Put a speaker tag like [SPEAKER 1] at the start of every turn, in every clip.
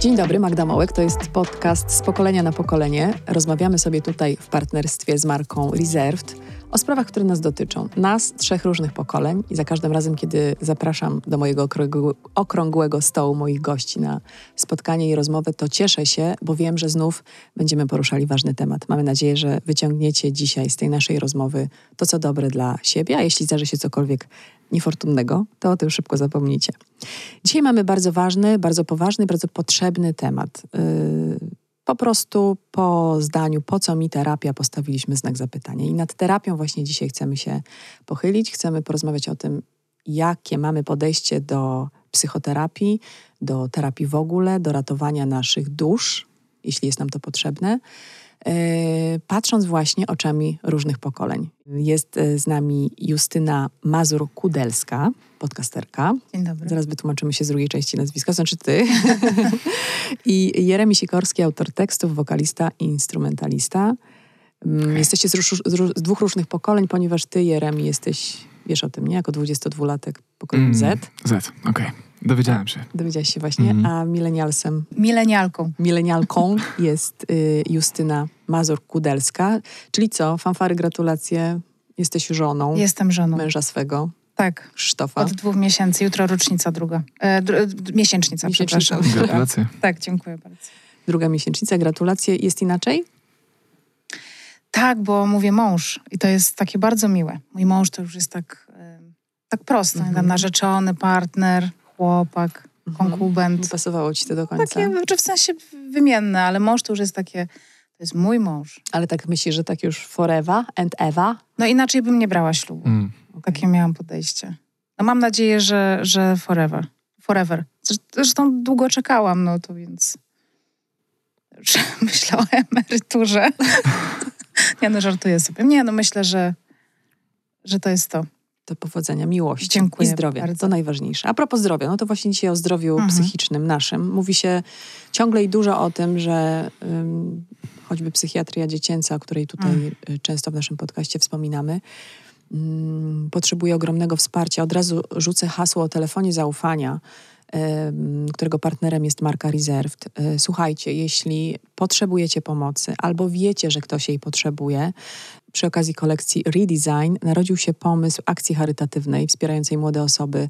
[SPEAKER 1] Dzień dobry, Magda Mołek. To jest podcast z pokolenia na pokolenie. Rozmawiamy sobie tutaj w partnerstwie z marką Reserved o sprawach, które nas dotyczą. Nas, trzech różnych pokoleń i za każdym razem, kiedy zapraszam do mojego okrągłego stołu moich gości na spotkanie i rozmowę, to cieszę się, bo wiem, że znów będziemy poruszali ważny temat. Mamy nadzieję, że wyciągniecie dzisiaj z tej naszej rozmowy to, co dobre dla siebie, a jeśli zdarzy się cokolwiek niefortunnego, to o tym szybko zapomnicie. Dzisiaj mamy bardzo ważny, bardzo poważny, bardzo potrzebny temat. Yy, po prostu po zdaniu, po co mi terapia, postawiliśmy znak zapytania. I nad terapią właśnie dzisiaj chcemy się pochylić. Chcemy porozmawiać o tym, jakie mamy podejście do psychoterapii, do terapii w ogóle, do ratowania naszych dusz, jeśli jest nam to potrzebne. E, patrząc właśnie oczami różnych pokoleń. Jest e, z nami Justyna Mazur-Kudelska, podcasterka.
[SPEAKER 2] Dzień dobry.
[SPEAKER 1] Zaraz wytłumaczymy się z drugiej części nazwiska, znaczy ty. I Jeremi Sikorski, autor tekstów, wokalista i instrumentalista. Mm, okay. Jesteście z, z, z, dwóch różnych pokoleń, ponieważ ty, Jeremi, jesteś, wiesz o tym, nie? Jako 22-latek pokolenia mm, Z.
[SPEAKER 3] Z, okej. Okay. Dowiedziałem się.
[SPEAKER 1] Dowiedziałaś się właśnie, mm. a milenialsem?
[SPEAKER 2] Milenialką.
[SPEAKER 1] Milenialką jest y, Justyna Mazur-Kudelska. Czyli co, fanfary, gratulacje, jesteś żoną.
[SPEAKER 2] Jestem żoną.
[SPEAKER 1] Męża swego.
[SPEAKER 2] Tak.
[SPEAKER 1] Krzysztofa.
[SPEAKER 2] Od dwóch miesięcy, jutro rocznica druga. E, dr, miesięcznica,
[SPEAKER 1] miesięcznica,
[SPEAKER 2] przepraszam.
[SPEAKER 3] Gratulacje.
[SPEAKER 2] Tak, dziękuję bardzo.
[SPEAKER 1] Druga miesięcznica, gratulacje. Jest inaczej?
[SPEAKER 2] Tak, bo mówię mąż i to jest takie bardzo miłe. Mój mąż to już jest tak, tak prosto. Mhm. Narzeczony, partner, chłopak, mhm. konkubent.
[SPEAKER 1] Nie pasowało ci to do końca?
[SPEAKER 2] Takie, czy znaczy w sensie wymienne, ale mąż to już jest takie, to jest mój mąż.
[SPEAKER 1] Ale tak myślisz, że tak już forever and ever?
[SPEAKER 2] No inaczej bym nie brała ślubu. Mm. Takie miałam podejście. No mam nadzieję, że, że forever. Forever. Zresztą długo czekałam, no to więc myślę o emeryturze. nie no, żartuję sobie. Nie no, myślę, że, że to jest to
[SPEAKER 1] do powodzenia, miłości
[SPEAKER 2] Dziękuję
[SPEAKER 1] i zdrowia.
[SPEAKER 2] Bardzo.
[SPEAKER 1] To najważniejsze. A propos zdrowia, no to właśnie dzisiaj o zdrowiu mhm. psychicznym naszym. Mówi się ciągle i dużo o tym, że um, choćby psychiatria dziecięca, o której tutaj mhm. Często w naszym podcaście wspominamy, potrzebuje ogromnego wsparcia. Od razu rzucę hasło o telefonie zaufania, którego partnerem jest marka Reserved. E, słuchajcie, jeśli potrzebujecie pomocy albo wiecie, że ktoś jej potrzebuje, przy okazji kolekcji Redesign narodził się pomysł akcji charytatywnej wspierającej młode osoby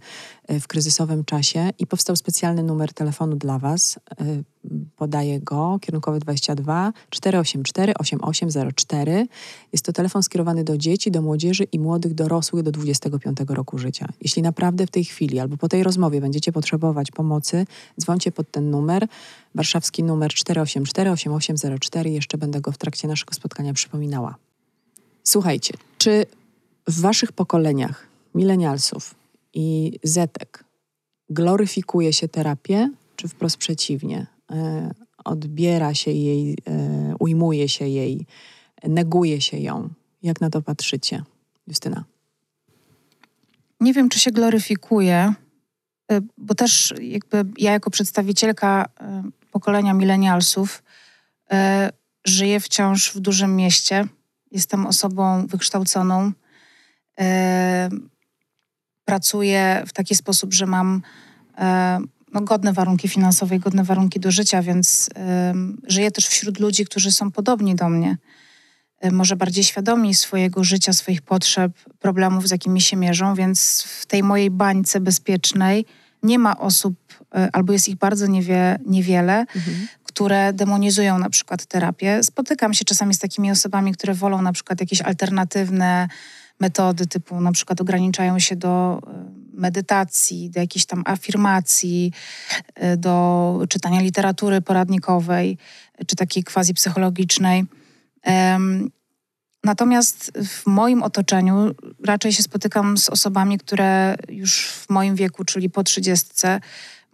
[SPEAKER 1] e, w kryzysowym czasie i powstał specjalny numer telefonu dla Was. E, podaję go, kierunkowy 22 484 8804. Jest to telefon skierowany do dzieci, do młodzieży i młodych dorosłych do 25 roku życia. Jeśli naprawdę w tej chwili albo po tej rozmowie będziecie potrzebować pomocy, dzwońcie pod ten numer. Warszawski numer 484 8804. Jeszcze będę go w trakcie naszego spotkania przypominała. Słuchajcie, czy w waszych pokoleniach milenialsów i zetek gloryfikuje się terapię, czy wprost przeciwnie? E, odbiera się jej, e, ujmuje się jej, neguje się ją. Jak na to patrzycie, Justyna?
[SPEAKER 2] Nie wiem, czy się gloryfikuje, e, bo też jakby ja jako przedstawicielka pokolenia milenialsów żyję wciąż w dużym mieście Jestem osobą wykształconą. E, pracuję w taki sposób, że mam e, no, godne warunki finansowe i godne warunki do życia, więc e, żyję też wśród ludzi, którzy są podobni do mnie. E, może bardziej świadomi swojego życia, swoich potrzeb, problemów, z jakimi się mierzą, więc w tej mojej bańce bezpiecznej nie ma osób, e, albo jest ich bardzo niewie, niewiele, mhm które demonizują na przykład terapię. Spotykam się czasami z takimi osobami, które wolą na przykład jakieś alternatywne metody, typu na przykład ograniczają się do e, medytacji, do jakiejś tam afirmacji, e, do czytania literatury poradnikowej, czy takiej quasi psychologicznej. Natomiast w moim otoczeniu raczej się spotykam z osobami, które już w moim wieku, czyli po trzydziestce,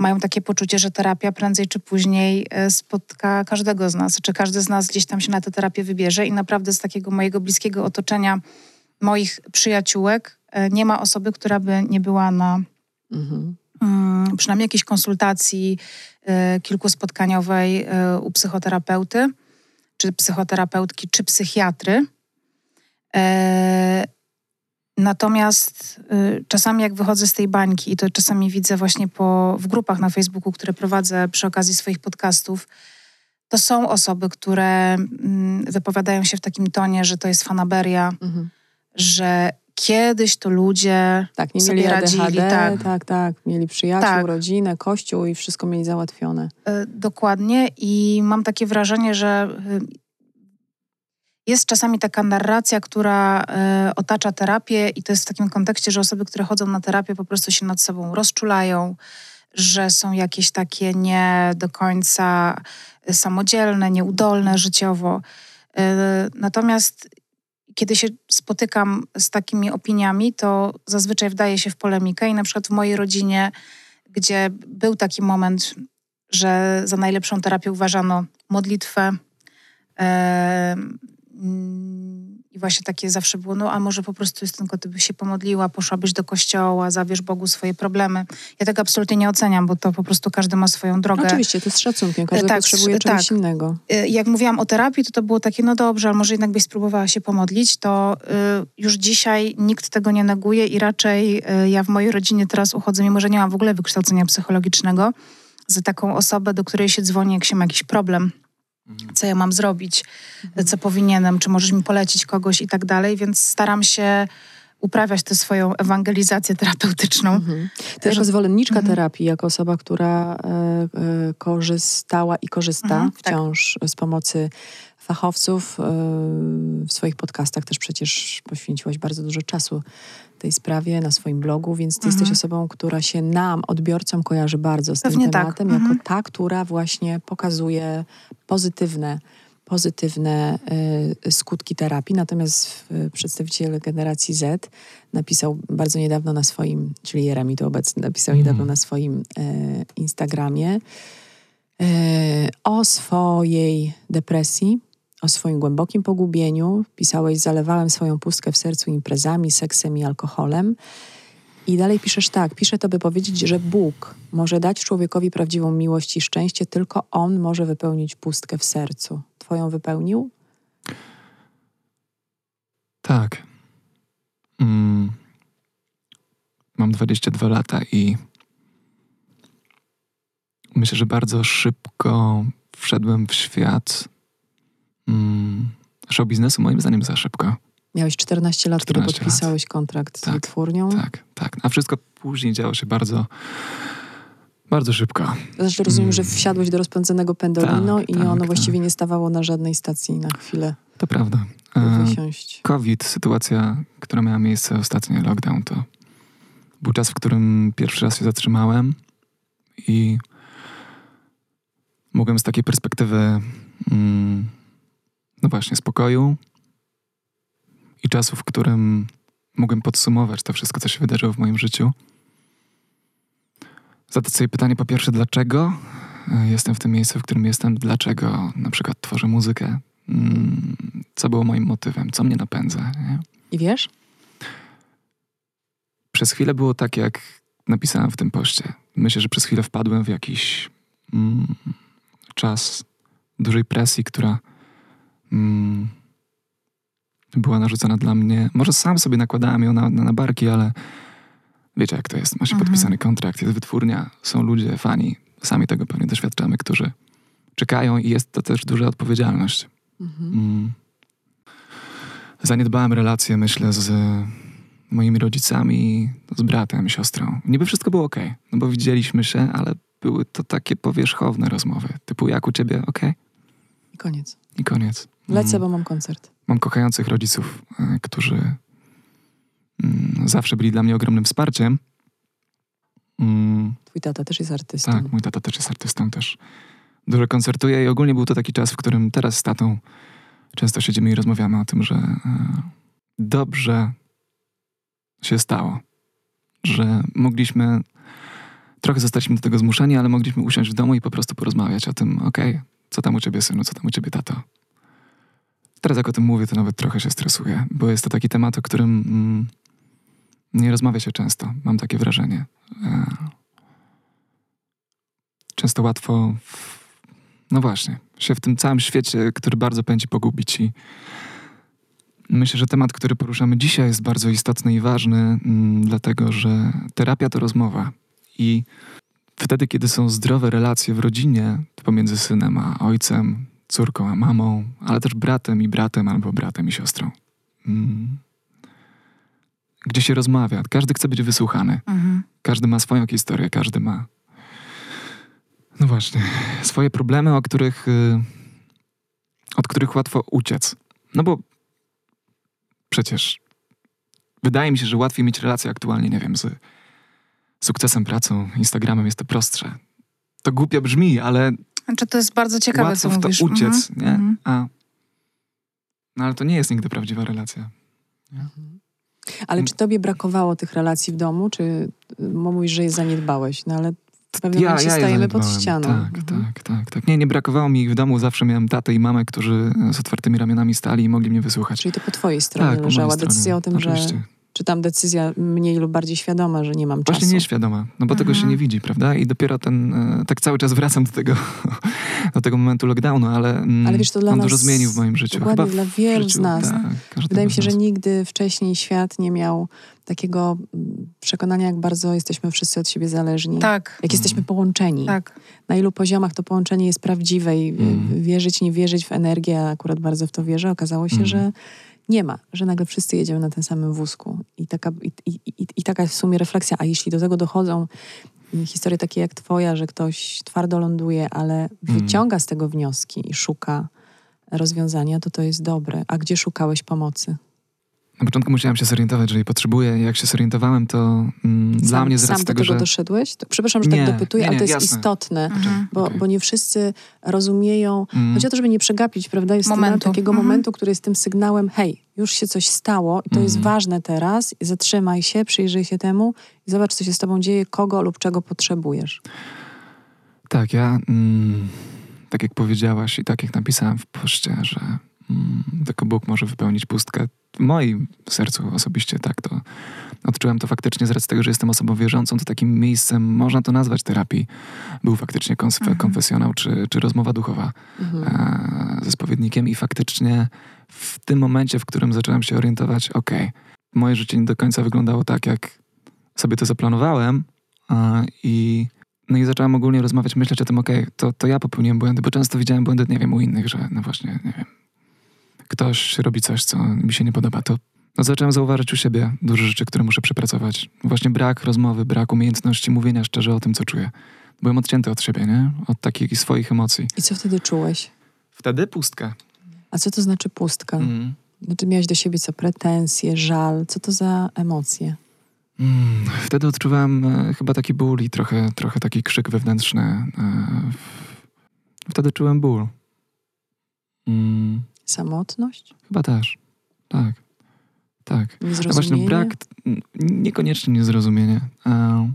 [SPEAKER 2] mają takie poczucie, że terapia prędzej czy później e, spotka każdego z nas, czy każdy z nas gdzieś tam się na tę terapię wybierze i naprawdę z takiego mojego bliskiego otoczenia, moich przyjaciółek, e, nie ma osoby, która by nie była na mhm. Mm, przynajmniej jakiejś konsultacji e, kilkuspotkaniowej u psychoterapeuty, czy psychoterapeutki, czy psychiatry. Natomiast y, czasami jak wychodzę z tej bańki i to czasami widzę właśnie po, w grupach na Facebooku, które prowadzę przy okazji swoich podcastów, to są osoby, które mm, wypowiadają się w takim tonie, że to jest fanaberia, mhm. że kiedyś to ludzie
[SPEAKER 1] tak, nie
[SPEAKER 2] sobie
[SPEAKER 1] mieli
[SPEAKER 2] radzili.
[SPEAKER 1] ADHD,
[SPEAKER 2] tak.
[SPEAKER 1] tak, tak. Mieli przyjaciół, tak. rodzinę, kościół i wszystko mieli załatwione.
[SPEAKER 2] Y, dokładnie i mam takie wrażenie, że y, jest czasami taka narracja, która y, otacza terapię, i to jest w takim kontekście, że osoby, które chodzą na terapię, po prostu się nad sobą rozczulają, że są jakieś takie nie do końca samodzielne, nieudolne życiowo. Y, natomiast kiedy się spotykam z takimi opiniami, to zazwyczaj wdaje się w polemikę i na przykład w mojej rodzinie, gdzie był taki moment, że za najlepszą terapię uważano modlitwę, i właśnie takie zawsze było, no a może po prostu jest tylko, ty byś się pomodliła, poszłabyś do kościoła, zawierz Bogu swoje problemy. Ja tego absolutnie nie oceniam, bo to po prostu każdy ma swoją drogę.
[SPEAKER 1] Oczywiście, to jest szacunkiem, każdy tak, potrzebuje czegoś tak. innego.
[SPEAKER 2] Y, jak mówiłam o terapii, to to było takie, no dobrze, ale może jednak byś spróbowała się pomodlić, to już dzisiaj nikt tego nie neguje i raczej ja w mojej rodzinie teraz uchodzę, mimo że nie mam w ogóle wykształcenia psychologicznego, za taką osobę, do której się dzwoni, jak się ma jakiś problem co ja mam zrobić, co powinienem, czy możesz mi polecić kogoś i tak dalej, więc staram się uprawiać tę swoją ewangelizację terapeutyczną. Mhm.
[SPEAKER 1] Ty jako zwolenniczka mhm. terapii, jako osoba, która e, e, korzystała i korzysta mhm, tak. wciąż tak. z pomocy fachowców, e, w swoich podcastach też przecież poświęciłaś bardzo dużo czasu tej sprawie na swoim blogu, więc ty mhm. jesteś osobą, która się nam, odbiorcom, kojarzy bardzo z Pewnie tym tak. tematem, tak. jako mhm. ta, która właśnie pokazuje pozytywne pozytywne y, skutki terapii. Natomiast y, przedstawiciel generacji Z napisał bardzo niedawno na swoim, czyli Jeremi to obecny, napisał mm. niedawno na swoim y, Instagramie y, o swojej depresji, o swoim głębokim pogubieniu. Pisałeś, zalewałem swoją pustkę w sercu imprezami, seksem i alkoholem. I dalej piszesz tak, piszę to, by powiedzieć, że Bóg może dać człowiekowi prawdziwą miłość i szczęście, tylko On może wypełnić pustkę w sercu. Twoją wypełnił?
[SPEAKER 3] Tak. Mm. Mam 22 lata i myślę, że bardzo szybko wszedłem w świat mm, show biznesu, moim zdaniem za szybko.
[SPEAKER 1] Miałeś 14 lat, 14 kiedy podpisałeś lat. kontrakt tak, z wytwórnią.
[SPEAKER 3] Tak, tak. A wszystko później działo się bardzo, bardzo szybko.
[SPEAKER 1] Znaczy rozumiem, mm. że wsiadłeś do rozpędzonego pendolino tak, i tak, ono tak. właściwie nie stawało na żadnej stacji na chwilę.
[SPEAKER 3] To prawda. E, wysiąść. COVID, sytuacja, która miała miejsce ostatnio, lockdown, to był czas, w którym pierwszy raz się zatrzymałem i mogłem z takiej perspektywy, mm, no właśnie, spokoju, i czasu, w którym mogłem podsumować to wszystko, co się wydarzyło w moim życiu. Zadać sobie pytanie po pierwsze, dlaczego e, jestem w tym miejscu, w którym jestem, dlaczego na przykład tworzę muzykę, mm, co było moim motywem, co mnie napędza. Nie?
[SPEAKER 1] I wiesz?
[SPEAKER 3] Przez chwilę było tak, jak napisałem w tym poście. Myślę, że przez chwilę wpadłem w jakiś mm, czas dużej presji, która mm, była narzucona dla mnie. Może sam sobie nakładałem ją na, na, na barki, ale wiecie jak to jest. Ma się mhm. podpisany kontrakt, jest wytwórnia, są ludzie, fani. Sami tego pewnie doświadczamy, którzy czekają i jest to też duża odpowiedzialność. Mhm. Mm. Zaniedbałem relacje, myślę, z moimi rodzicami, z bratem, siostrą. Niby wszystko było ok, no bo widzieliśmy się, ale były to takie powierzchowne rozmowy, typu jak u ciebie, ok?
[SPEAKER 1] I koniec.
[SPEAKER 3] I koniec.
[SPEAKER 1] Lecę, mm. bo mam koncert.
[SPEAKER 3] Mam kochających rodziców, e, którzy mm, zawsze byli dla mnie ogromnym wsparciem.
[SPEAKER 1] Mm. Twój tata też jest artystą.
[SPEAKER 3] Tak, mój tata też jest artystą, też dużo koncertuje i ogólnie był to taki czas, w którym teraz z tatą często siedzimy i rozmawiamy o tym, że e, dobrze się stało, że mogliśmy, trochę zostaliśmy do tego zmuszeni, ale mogliśmy usiąść w domu i po prostu porozmawiać o tym, okej, okay, co tam u ciebie synu, co tam u ciebie tato. Teraz jak o tym mówię, to nawet trochę się stresuję, bo jest to taki temat, o którym mm, nie rozmawia się często. Mam takie wrażenie. E, często łatwo, w, no właśnie, się w tym całym świecie, który bardzo pędzi pogubić i Myślę, że temat, który poruszamy dzisiaj, jest bardzo istotny i ważny, mm, dlatego że terapia to rozmowa. I wtedy, kiedy są zdrowe relacje w rodzinie pomiędzy synem a ojcem, córką a mamą, ale też bratem i bratem albo bratem i siostrą. Mm. Gdzie się rozmawia, każdy chce być wysłuchany.
[SPEAKER 2] Mhm.
[SPEAKER 3] Każdy ma swoją historię, każdy ma. No właśnie, swoje problemy, o których, y, od których łatwo uciec. No bo przecież wydaje mi się, że łatwiej mieć relacje aktualnie, nie wiem, z sukcesem, pracą, Instagramem jest to prostsze. To głupio brzmi, ale
[SPEAKER 2] Znaczy to jest bardzo ciekawe,
[SPEAKER 3] łatwo
[SPEAKER 2] co
[SPEAKER 3] w to
[SPEAKER 2] mówisz.
[SPEAKER 3] uciec,
[SPEAKER 2] Mhm.
[SPEAKER 3] nie?
[SPEAKER 2] Mhm.
[SPEAKER 3] A, no ale to nie jest nigdy prawdziwa relacja.
[SPEAKER 1] Ale czy tobie brakowało tych relacji w domu, czy y, mówisz, że je zaniedbałeś? No ale w pewnym momencie
[SPEAKER 3] je
[SPEAKER 1] stajemy pod ścianą.
[SPEAKER 3] Tak,
[SPEAKER 1] Mhm.
[SPEAKER 3] tak, tak, tak. Nie, nie brakowało mi ich w domu. Zawsze miałem tatę i mamę, którzy z otwartymi ramionami stali i mogli mnie wysłuchać.
[SPEAKER 1] Czyli to po twojej stronie
[SPEAKER 3] tak, po mojej
[SPEAKER 1] leżała
[SPEAKER 3] stronie.
[SPEAKER 1] decyzja o tym, że... Czy tam decyzja mniej lub bardziej świadoma, że nie mam czasu?
[SPEAKER 3] Właśnie nieświadoma, no bo tego
[SPEAKER 2] Mhm.
[SPEAKER 3] się nie widzi, prawda? I dopiero ten, e, tak cały czas wracam do tego, do tego momentu lockdownu, ale, mm,
[SPEAKER 1] Ale wiesz, to dla
[SPEAKER 3] on
[SPEAKER 1] nas
[SPEAKER 3] dużo zmienił w moim życiu.
[SPEAKER 1] dokładnie
[SPEAKER 3] Chyba
[SPEAKER 1] dla wielu
[SPEAKER 3] życiu,
[SPEAKER 1] z nas.
[SPEAKER 3] Tak,
[SPEAKER 1] Wydaje mi się, że nigdy wcześniej świat nie miał takiego mm, przekonania, jak bardzo jesteśmy wszyscy od siebie zależni.
[SPEAKER 2] Tak,
[SPEAKER 1] Jak jesteśmy połączeni.
[SPEAKER 2] tak.
[SPEAKER 1] Na ilu poziomach to połączenie jest prawdziwe i
[SPEAKER 3] Mm.
[SPEAKER 1] wierzyć, nie wierzyć w energię, a akurat bardzo w to wierzę. Okazało się,
[SPEAKER 3] Mm.
[SPEAKER 1] że nie ma, że nagle wszyscy jedziemy na tym samym wózku. I taka, i, i, i, i taka w sumie refleksja. A jeśli do tego dochodzą y, historie takie jak twoja, że ktoś twardo ląduje, ale wyciąga z tego wnioski i szuka rozwiązania, to to jest dobre. A gdzie szukałeś pomocy?
[SPEAKER 3] Na początku musiałem się zorientować, że jej potrzebuję. Jak się zorientowałem, to mm, dla
[SPEAKER 1] sam,
[SPEAKER 3] mnie z
[SPEAKER 1] sam
[SPEAKER 3] racji
[SPEAKER 1] do
[SPEAKER 3] tego,
[SPEAKER 1] tego
[SPEAKER 3] że...
[SPEAKER 1] doszedłeś? To, przepraszam, że
[SPEAKER 3] Nie,
[SPEAKER 1] tak dopytuję,
[SPEAKER 3] nie,
[SPEAKER 1] ale to
[SPEAKER 3] nie,
[SPEAKER 1] jest
[SPEAKER 3] jasne.
[SPEAKER 1] istotne.
[SPEAKER 2] Mhm.
[SPEAKER 1] Bo,
[SPEAKER 3] Okej.
[SPEAKER 1] bo nie wszyscy rozumieją.
[SPEAKER 3] Mm,
[SPEAKER 1] Chodzi o to, żeby nie przegapić, prawda? Jest
[SPEAKER 2] Momentu.
[SPEAKER 1] takiego
[SPEAKER 2] Mhm.
[SPEAKER 1] momentu, który jest tym sygnałem, hej, już się coś stało i to jest
[SPEAKER 3] Mhm.
[SPEAKER 1] ważne teraz. I zatrzymaj się, przyjrzyj się temu i zobacz, co się z tobą dzieje, kogo lub czego potrzebujesz.
[SPEAKER 3] Tak, ja, mm, tak jak powiedziałaś i tak jak napisałem w poście, że tylko Bóg może wypełnić pustkę. W moim sercu osobiście tak to odczułem to faktycznie z racji tego, że jestem osobą wierzącą, to takim miejscem, można to nazwać terapii, był faktycznie kons-
[SPEAKER 2] Mhm.
[SPEAKER 3] konfesjonał czy, czy rozmowa duchowa
[SPEAKER 1] Mhm.
[SPEAKER 3] e, ze spowiednikiem i faktycznie w tym momencie, w którym zacząłem się orientować, okej, moje życie nie do końca wyglądało tak, jak sobie to zaplanowałem i no i zacząłem ogólnie rozmawiać, myśleć o tym, okej, to, to ja popełniłem błędy, bo często widziałem błędy, nie wiem, u innych, że no właśnie, nie wiem, ktoś robi coś, co mi się nie podoba, to no zacząłem zauważyć u siebie duże rzeczy, które muszę przepracować. Właśnie brak rozmowy, brak umiejętności mówienia szczerze o tym, co czuję. Byłem odcięty od siebie, nie? Od takich swoich emocji.
[SPEAKER 1] I co wtedy czułeś?
[SPEAKER 3] Wtedy pustka.
[SPEAKER 1] A co to znaczy pustka?
[SPEAKER 3] Mm.
[SPEAKER 1] Znaczy miałeś do siebie co? Pretensje, żal? Co to za emocje?
[SPEAKER 3] Mm, wtedy odczuwałem e, chyba taki ból i trochę, trochę taki krzyk wewnętrzny. E, w- wtedy czułem ból. Mm,
[SPEAKER 1] Samotność?
[SPEAKER 3] chyba też. Tak. Tak. Właśnie,
[SPEAKER 1] Niezrozumienie?
[SPEAKER 3] no brak, niekoniecznie niezrozumienie. E,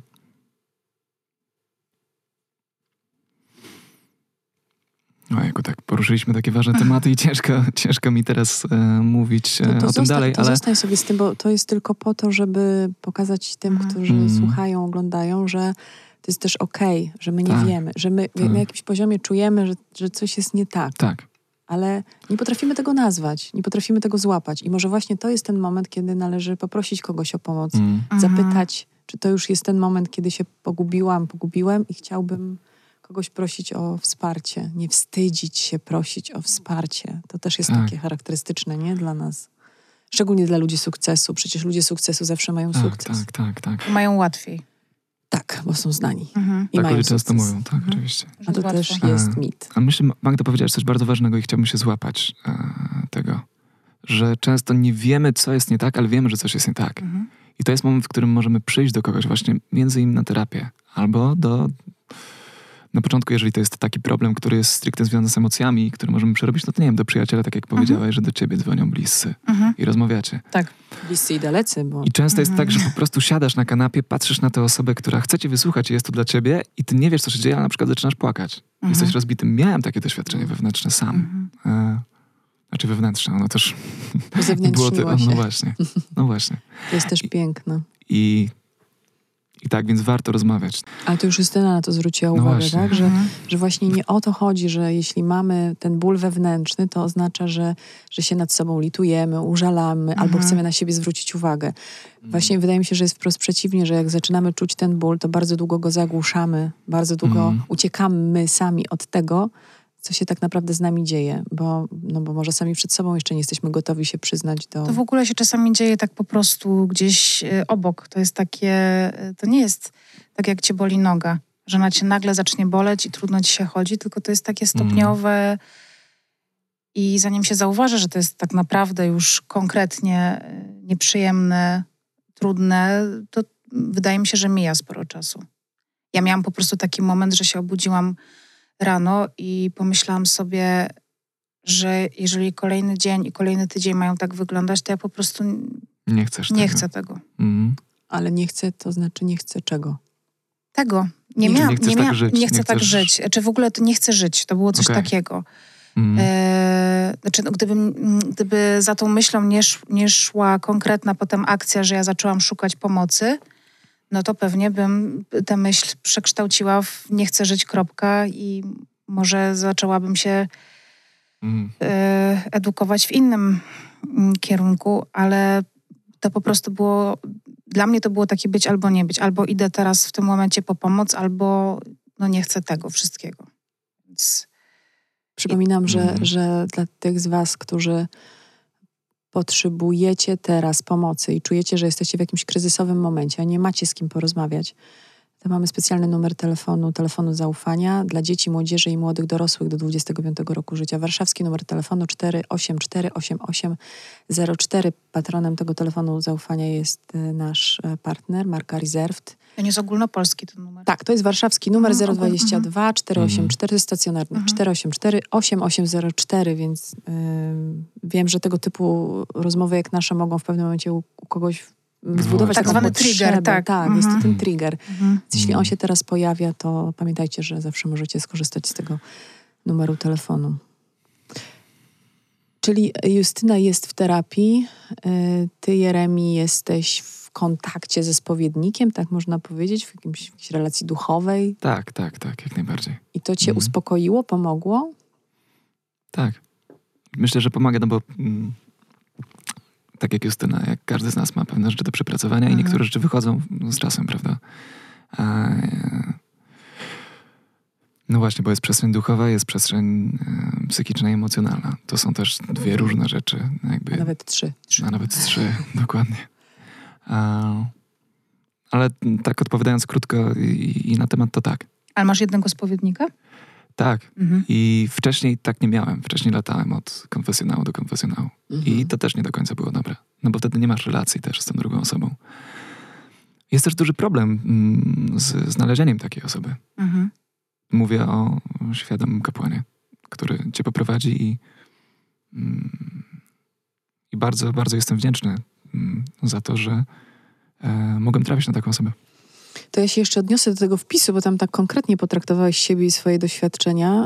[SPEAKER 3] Ojejku, tak poruszyliśmy takie ważne tematy i ciężko, ciężko mi teraz e, mówić e,
[SPEAKER 1] No
[SPEAKER 3] o tym dalej,
[SPEAKER 1] to
[SPEAKER 3] ale
[SPEAKER 1] zostań sobie z tym, bo to jest tylko po to, żeby pokazać tym,
[SPEAKER 2] Mhm.
[SPEAKER 1] którzy
[SPEAKER 3] Mhm.
[SPEAKER 1] słuchają, oglądają, że to jest też okej, że my nie
[SPEAKER 3] Tak.
[SPEAKER 1] wiemy, że my
[SPEAKER 3] Tak.
[SPEAKER 1] na jakimś poziomie czujemy, że, że coś jest nie tak,
[SPEAKER 3] tak.
[SPEAKER 1] Ale nie potrafimy tego nazwać, nie potrafimy tego złapać. I może właśnie to jest ten moment, kiedy należy poprosić kogoś o pomoc,
[SPEAKER 3] Mm.
[SPEAKER 2] Mhm.
[SPEAKER 1] zapytać, czy to już jest ten moment, kiedy się pogubiłam, pogubiłem i chciałbym kogoś prosić o wsparcie. Nie wstydzić się prosić o wsparcie. To też jest
[SPEAKER 3] Tak.
[SPEAKER 1] takie charakterystyczne, nie? Dla nas. Szczególnie dla ludzi sukcesu. Przecież ludzie sukcesu zawsze mają
[SPEAKER 3] Tak,
[SPEAKER 1] sukces.
[SPEAKER 3] tak, tak, tak.
[SPEAKER 2] Mają łatwiej.
[SPEAKER 1] Tak, bo są znani.
[SPEAKER 2] Mhm.
[SPEAKER 1] I
[SPEAKER 3] tak
[SPEAKER 1] mają
[SPEAKER 3] ludzie często
[SPEAKER 1] sukces.
[SPEAKER 3] mówią, tak,
[SPEAKER 2] Mhm.
[SPEAKER 3] oczywiście.
[SPEAKER 1] A to też
[SPEAKER 3] A.
[SPEAKER 1] jest mit.
[SPEAKER 3] A myślę, Magda powiedziałaś coś bardzo ważnego i chciałbym się złapać e, tego, że często nie wiemy, co jest nie tak, ale wiemy, że coś jest nie tak.
[SPEAKER 2] Mhm.
[SPEAKER 3] I to jest moment, w którym możemy przyjść do kogoś właśnie między innymi na terapię. Albo do... Na początku, jeżeli to jest taki problem, który jest stricte związany z emocjami, który możemy przerobić, no to nie wiem, do przyjaciela, tak jak powiedziałaś, że do ciebie dzwonią bliscy
[SPEAKER 2] Mhm.
[SPEAKER 3] i rozmawiacie.
[SPEAKER 2] Tak.
[SPEAKER 1] Bliscy i dalecy, bo
[SPEAKER 3] I często jest
[SPEAKER 2] Mhm.
[SPEAKER 3] tak, że po prostu siadasz na kanapie, patrzysz na tę osobę, która chce cię wysłuchać i jest tu dla ciebie i ty nie wiesz, co się dzieje, ale na przykład zaczynasz płakać.
[SPEAKER 2] Mhm.
[SPEAKER 3] Jesteś rozbitym. Miałem takie doświadczenie wewnętrzne sam.
[SPEAKER 2] Mhm.
[SPEAKER 3] E, znaczy wewnętrzne, ono też było ty,
[SPEAKER 1] uzewnętrzniło
[SPEAKER 3] no właśnie, no właśnie.
[SPEAKER 1] To jest też piękne.
[SPEAKER 3] I I tak, więc warto rozmawiać.
[SPEAKER 1] Ale to już Justyna na to zwróciła
[SPEAKER 3] No
[SPEAKER 1] uwagę,
[SPEAKER 3] właśnie.
[SPEAKER 1] tak? Że,
[SPEAKER 2] Mhm.
[SPEAKER 1] że właśnie nie o to chodzi, że jeśli mamy ten ból wewnętrzny, to oznacza, że, że się nad sobą litujemy, użalamy albo
[SPEAKER 2] Mhm.
[SPEAKER 1] chcemy na siebie zwrócić uwagę. Właśnie wydaje mi się, że jest wprost przeciwnie, że jak zaczynamy czuć ten ból, to bardzo długo go zagłuszamy, bardzo długo
[SPEAKER 3] Mhm.
[SPEAKER 1] uciekamy sami od tego, co się tak naprawdę z nami dzieje, bo, no bo może sami przed sobą jeszcze nie jesteśmy gotowi się przyznać do...
[SPEAKER 2] To w ogóle się czasami dzieje tak po prostu gdzieś y, obok. To jest takie, y, to nie jest tak jak cię boli noga, że ona cię nagle zacznie boleć i trudno ci się chodzi, tylko to jest takie stopniowe i zanim się zauważy, że to jest tak naprawdę już konkretnie y, nieprzyjemne, trudne, to wydaje mi się, że mija sporo czasu. Ja miałam po prostu taki moment, że się obudziłam rano i pomyślałam sobie, że jeżeli kolejny dzień i kolejny tydzień mają tak wyglądać, to ja po prostu
[SPEAKER 3] Nie chcesz
[SPEAKER 2] nie
[SPEAKER 3] tego.
[SPEAKER 2] chcę tego.
[SPEAKER 3] Mhm.
[SPEAKER 1] Ale nie chcę, to znaczy nie chcę czego?
[SPEAKER 2] Tego. Nie,
[SPEAKER 1] Nie
[SPEAKER 2] miałam,
[SPEAKER 3] chcesz
[SPEAKER 2] nie,
[SPEAKER 3] tak żyć,
[SPEAKER 2] nie
[SPEAKER 3] nie
[SPEAKER 2] chcę tak
[SPEAKER 3] chcesz-
[SPEAKER 2] żyć. Czy w ogóle to nie chcę żyć. To było coś
[SPEAKER 3] Okej.
[SPEAKER 2] takiego.
[SPEAKER 3] Mhm.
[SPEAKER 2] E, znaczy, no, gdybym, mm, gdyby za tą myślą nie, sz, nie szła konkretna potem akcja, że ja zaczęłam szukać pomocy, no to pewnie bym tę myśl przekształciła w nie chcę żyć, kropka i może zaczęłabym się
[SPEAKER 3] Mhm.
[SPEAKER 2] e, edukować w innym mm, kierunku, ale to po prostu było, dla mnie to było takie być albo nie być. Albo idę teraz w tym momencie po pomoc, albo no nie chcę tego wszystkiego. Więc
[SPEAKER 1] Przypominam, że,
[SPEAKER 3] Mhm.
[SPEAKER 1] że dla tych z Was, którzy potrzebujecie teraz pomocy i czujecie, że jesteście w jakimś kryzysowym momencie, a nie macie z kim porozmawiać, to mamy specjalny numer telefonu, telefonu zaufania dla dzieci, młodzieży i młodych dorosłych do 25 roku życia. Warszawski numer telefonu 4848804. Patronem tego telefonu zaufania jest e, nasz e, partner, marka Reserved.
[SPEAKER 2] To nie jest ogólnopolski ten numer.
[SPEAKER 1] Tak, to jest warszawski numer
[SPEAKER 2] Mhm,
[SPEAKER 1] 022 484 stacjonarny
[SPEAKER 2] Mhm.
[SPEAKER 1] 484 8804, więc ym, wiem, że tego typu rozmowy jak nasze mogą w pewnym momencie u, u kogoś mm, zbudować
[SPEAKER 3] Tak
[SPEAKER 2] zwany
[SPEAKER 1] potrzebę.
[SPEAKER 2] trigger, tak.
[SPEAKER 1] Tak, jest to
[SPEAKER 2] Mhm.
[SPEAKER 1] ten trigger.
[SPEAKER 2] Mhm.
[SPEAKER 1] Jeśli on
[SPEAKER 3] Mhm.
[SPEAKER 1] się teraz pojawia, to pamiętajcie, że zawsze możecie skorzystać z tego numeru telefonu. Czyli Justyna jest w terapii, y, ty Jeremi jesteś w kontakcie ze spowiednikiem, tak można powiedzieć, w jakimś, w jakiejś relacji duchowej
[SPEAKER 3] Tak, tak, tak, jak najbardziej.
[SPEAKER 1] i to cię
[SPEAKER 3] Mhm.
[SPEAKER 1] uspokoiło, pomogło?
[SPEAKER 3] Tak. Myślę, że pomaga, no bo mm, tak jak Justyna, jak każdy z nas ma pewne rzeczy do przepracowania i
[SPEAKER 2] Mhm.
[SPEAKER 3] niektóre rzeczy wychodzą z czasem, prawda? A, e, no właśnie, bo jest przestrzeń duchowa, jest przestrzeń e, psychiczna i emocjonalna. To są też dwie różne rzeczy, jakby,
[SPEAKER 1] A nawet trzy.
[SPEAKER 3] a nawet trzy, dokładnie. Ale tak odpowiadając krótko i, i na temat, to tak.
[SPEAKER 2] Ale masz jednego spowiednika?
[SPEAKER 3] Tak.
[SPEAKER 2] Mhm.
[SPEAKER 3] I wcześniej tak nie miałem. Wcześniej latałem od konfesjonału do konfesjonału.
[SPEAKER 1] Mhm.
[SPEAKER 3] I to też nie do końca było dobre. No bo wtedy nie masz relacji też z tą drugą osobą. Jest też duży problem mm, z znalezieniem takiej osoby.
[SPEAKER 2] Mhm.
[SPEAKER 3] Mówię o świadomym kapłanie, który cię poprowadzi i, mm, i bardzo, bardzo jestem wdzięczny za to, że e, mogłem trafić na taką osobę.
[SPEAKER 1] To ja się jeszcze odniosę do tego wpisu, bo tam tak konkretnie potraktowałeś siebie i swoje doświadczenia,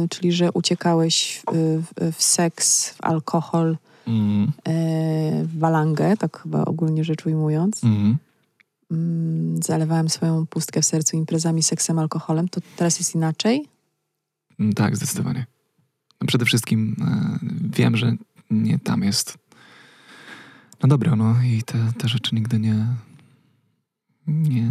[SPEAKER 1] yy, czyli że uciekałeś w, w, seks, w alkohol,
[SPEAKER 3] Mm,
[SPEAKER 1] yy, w balangę, tak chyba ogólnie rzecz ujmując.
[SPEAKER 3] mm.
[SPEAKER 1] Mm, zalewałem swoją pustkę w sercu imprezami, seksem, alkoholem. To teraz jest inaczej?
[SPEAKER 3] Mm, Tak, zdecydowanie. No przede wszystkim e, wiem, że nie tam jest no dobro, no i te, te rzeczy nigdy nie, nie,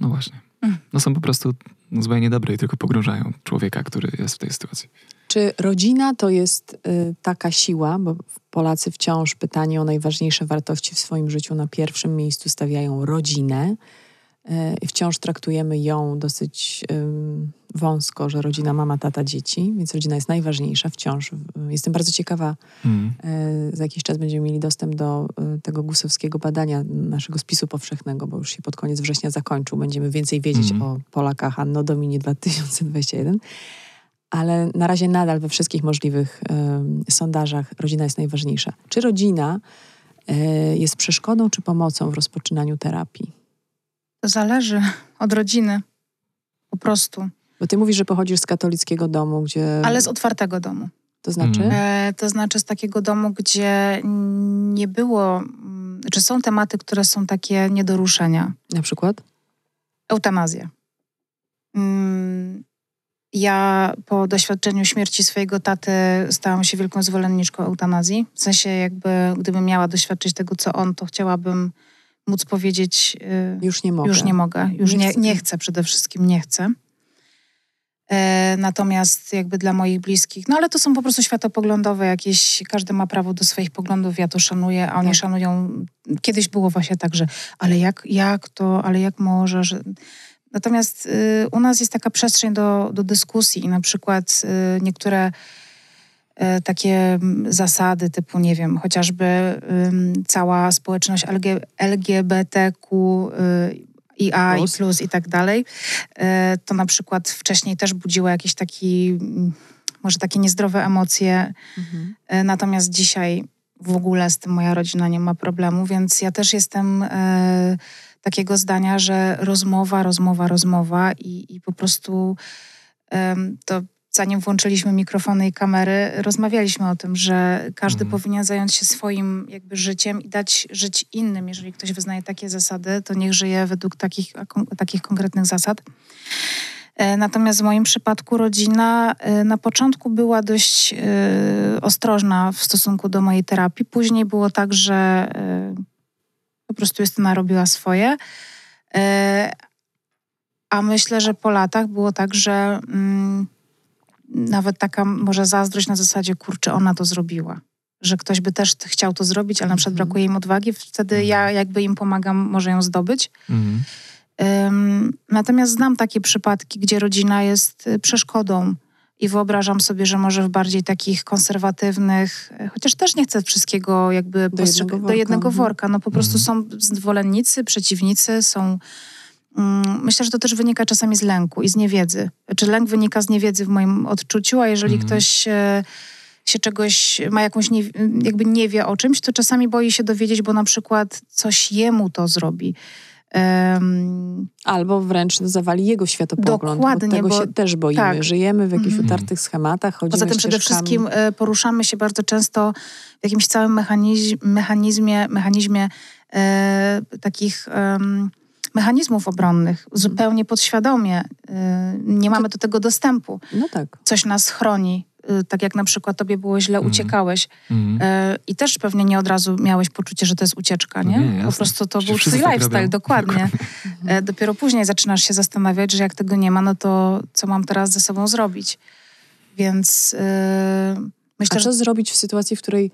[SPEAKER 3] no właśnie.
[SPEAKER 2] Mm.
[SPEAKER 3] No są po prostu złe niedobre i tylko pogrążają człowieka, który jest w tej sytuacji.
[SPEAKER 1] Czy rodzina to jest y, taka siła, bo Polacy wciąż pytanie o najważniejsze wartości w swoim życiu na pierwszym miejscu stawiają rodzinę wciąż traktujemy ją dosyć wąsko, że rodzina, mama, tata, dzieci, więc rodzina jest najważniejsza wciąż. Y, Jestem bardzo ciekawa,
[SPEAKER 3] Mm.
[SPEAKER 1] y, za jakiś czas będziemy mieli dostęp do y, tego gusowskiego badania naszego spisu powszechnego, bo już się pod koniec września zakończył. Będziemy więcej wiedzieć
[SPEAKER 3] Mhm.
[SPEAKER 1] o Polakach Anno Domini 2021. Ale na razie nadal we wszystkich możliwych em, sondażach rodzina jest najważniejsza. Czy rodzina e, jest przeszkodą czy pomocą w rozpoczynaniu terapii?
[SPEAKER 2] Zależy od rodziny. Po prostu.
[SPEAKER 1] Bo ty mówisz, że pochodzisz z katolickiego domu, gdzie...
[SPEAKER 2] Ale z otwartego domu.
[SPEAKER 1] To znaczy?
[SPEAKER 3] Mhm.
[SPEAKER 2] E, to znaczy z takiego domu, gdzie nie było, mm, czy są tematy, które są takie nie do ruszenia.
[SPEAKER 1] Na przykład?
[SPEAKER 2] Eutanazja. Mm, ja po doświadczeniu śmierci swojego taty stałam się wielką zwolenniczką eutanazji. W sensie jakby, gdybym miała doświadczyć tego, co on, to chciałabym móc powiedzieć...
[SPEAKER 1] y, już nie mogę.
[SPEAKER 2] Już nie mogę. Już nie, nie chcę przede wszystkim, nie chcę. E, natomiast jakby dla moich bliskich, no ale to są po prostu światopoglądowe jakieś, każdy ma prawo do swoich poglądów, ja to szanuję, a oni tak. szanują, kiedyś było właśnie tak, że ale jak, jak to, ale jak może, że... Natomiast y, u nas jest taka przestrzeń do, do dyskusji i na przykład y, niektóre takie zasady typu, nie wiem, chociażby cała społeczność LG, LGBTQ i A, plus. i plus i tak dalej, e, to na przykład wcześniej też budziło jakieś taki, może takie niezdrowe emocje. Mhm. E, natomiast dzisiaj w ogóle z tym moja rodzina nie ma problemu, więc ja też jestem e, takiego zdania, że rozmowa, rozmowa, rozmowa i, i po prostu e, to zanim włączyliśmy mikrofony i kamery, rozmawialiśmy o tym, że każdy mhm. powinien zająć się swoim jakby życiem i dać żyć innym. Jeżeli ktoś wyznaje takie zasady, to niech żyje według takich, takich konkretnych zasad. E, natomiast w moim przypadku rodzina e, na początku była dość e, ostrożna w stosunku do mojej terapii. Później było tak, że po prostu Justyna robiła swoje. A myślę, że po latach było tak, że mm, nawet taka może zazdrość na zasadzie, kurczę, ona to zrobiła. Że ktoś by też chciał to zrobić, ale na przykład mhm. brakuje im odwagi, wtedy mhm. ja jakby im pomagam, może ją zdobyć. Mhm. Um, natomiast znam takie przypadki, gdzie rodzina jest y, przeszkodą i wyobrażam sobie, że może w bardziej takich konserwatywnych, y, chociaż też nie chcę wszystkiego jakby
[SPEAKER 1] do, jednego worka.
[SPEAKER 2] do jednego worka. No po prostu są zwolennicy, przeciwnicy, są myślę, że to też wynika czasami z lęku i z niewiedzy. Czy lęk wynika z niewiedzy w moim odczuciu, a jeżeli mhm. ktoś się, się czegoś, ma jakąś, nie, jakby nie wie o czymś, to czasami boi się dowiedzieć, bo na przykład coś jemu to zrobi. Um,
[SPEAKER 1] Albo wręcz zawali jego światopogląd. Dokładnie, bo tego bo, się też boimy. Tak. Żyjemy w jakichś mm. utartych schematach, chodzimy
[SPEAKER 2] Poza tym
[SPEAKER 1] ścieżkami.
[SPEAKER 2] przede wszystkim e, poruszamy się bardzo często w jakimś całym mechanizm, mechanizmie, mechanizmie e, takich... Um, mechanizmów obronnych, zupełnie podświadomie. Y, nie mamy do tego dostępu.
[SPEAKER 1] No tak.
[SPEAKER 2] Coś nas chroni. Y, tak jak na przykład tobie było źle, mm. uciekałeś mm. i też pewnie nie od razu miałeś poczucie, że to jest ucieczka, nie?
[SPEAKER 3] nie
[SPEAKER 2] po prostu to był twój tak lifestyle, dokładnie. dokładnie. Dopiero później zaczynasz się zastanawiać, że jak tego nie ma, no to co mam teraz ze sobą zrobić? Więc yy, myślę,
[SPEAKER 1] A co że... zrobić w sytuacji, w której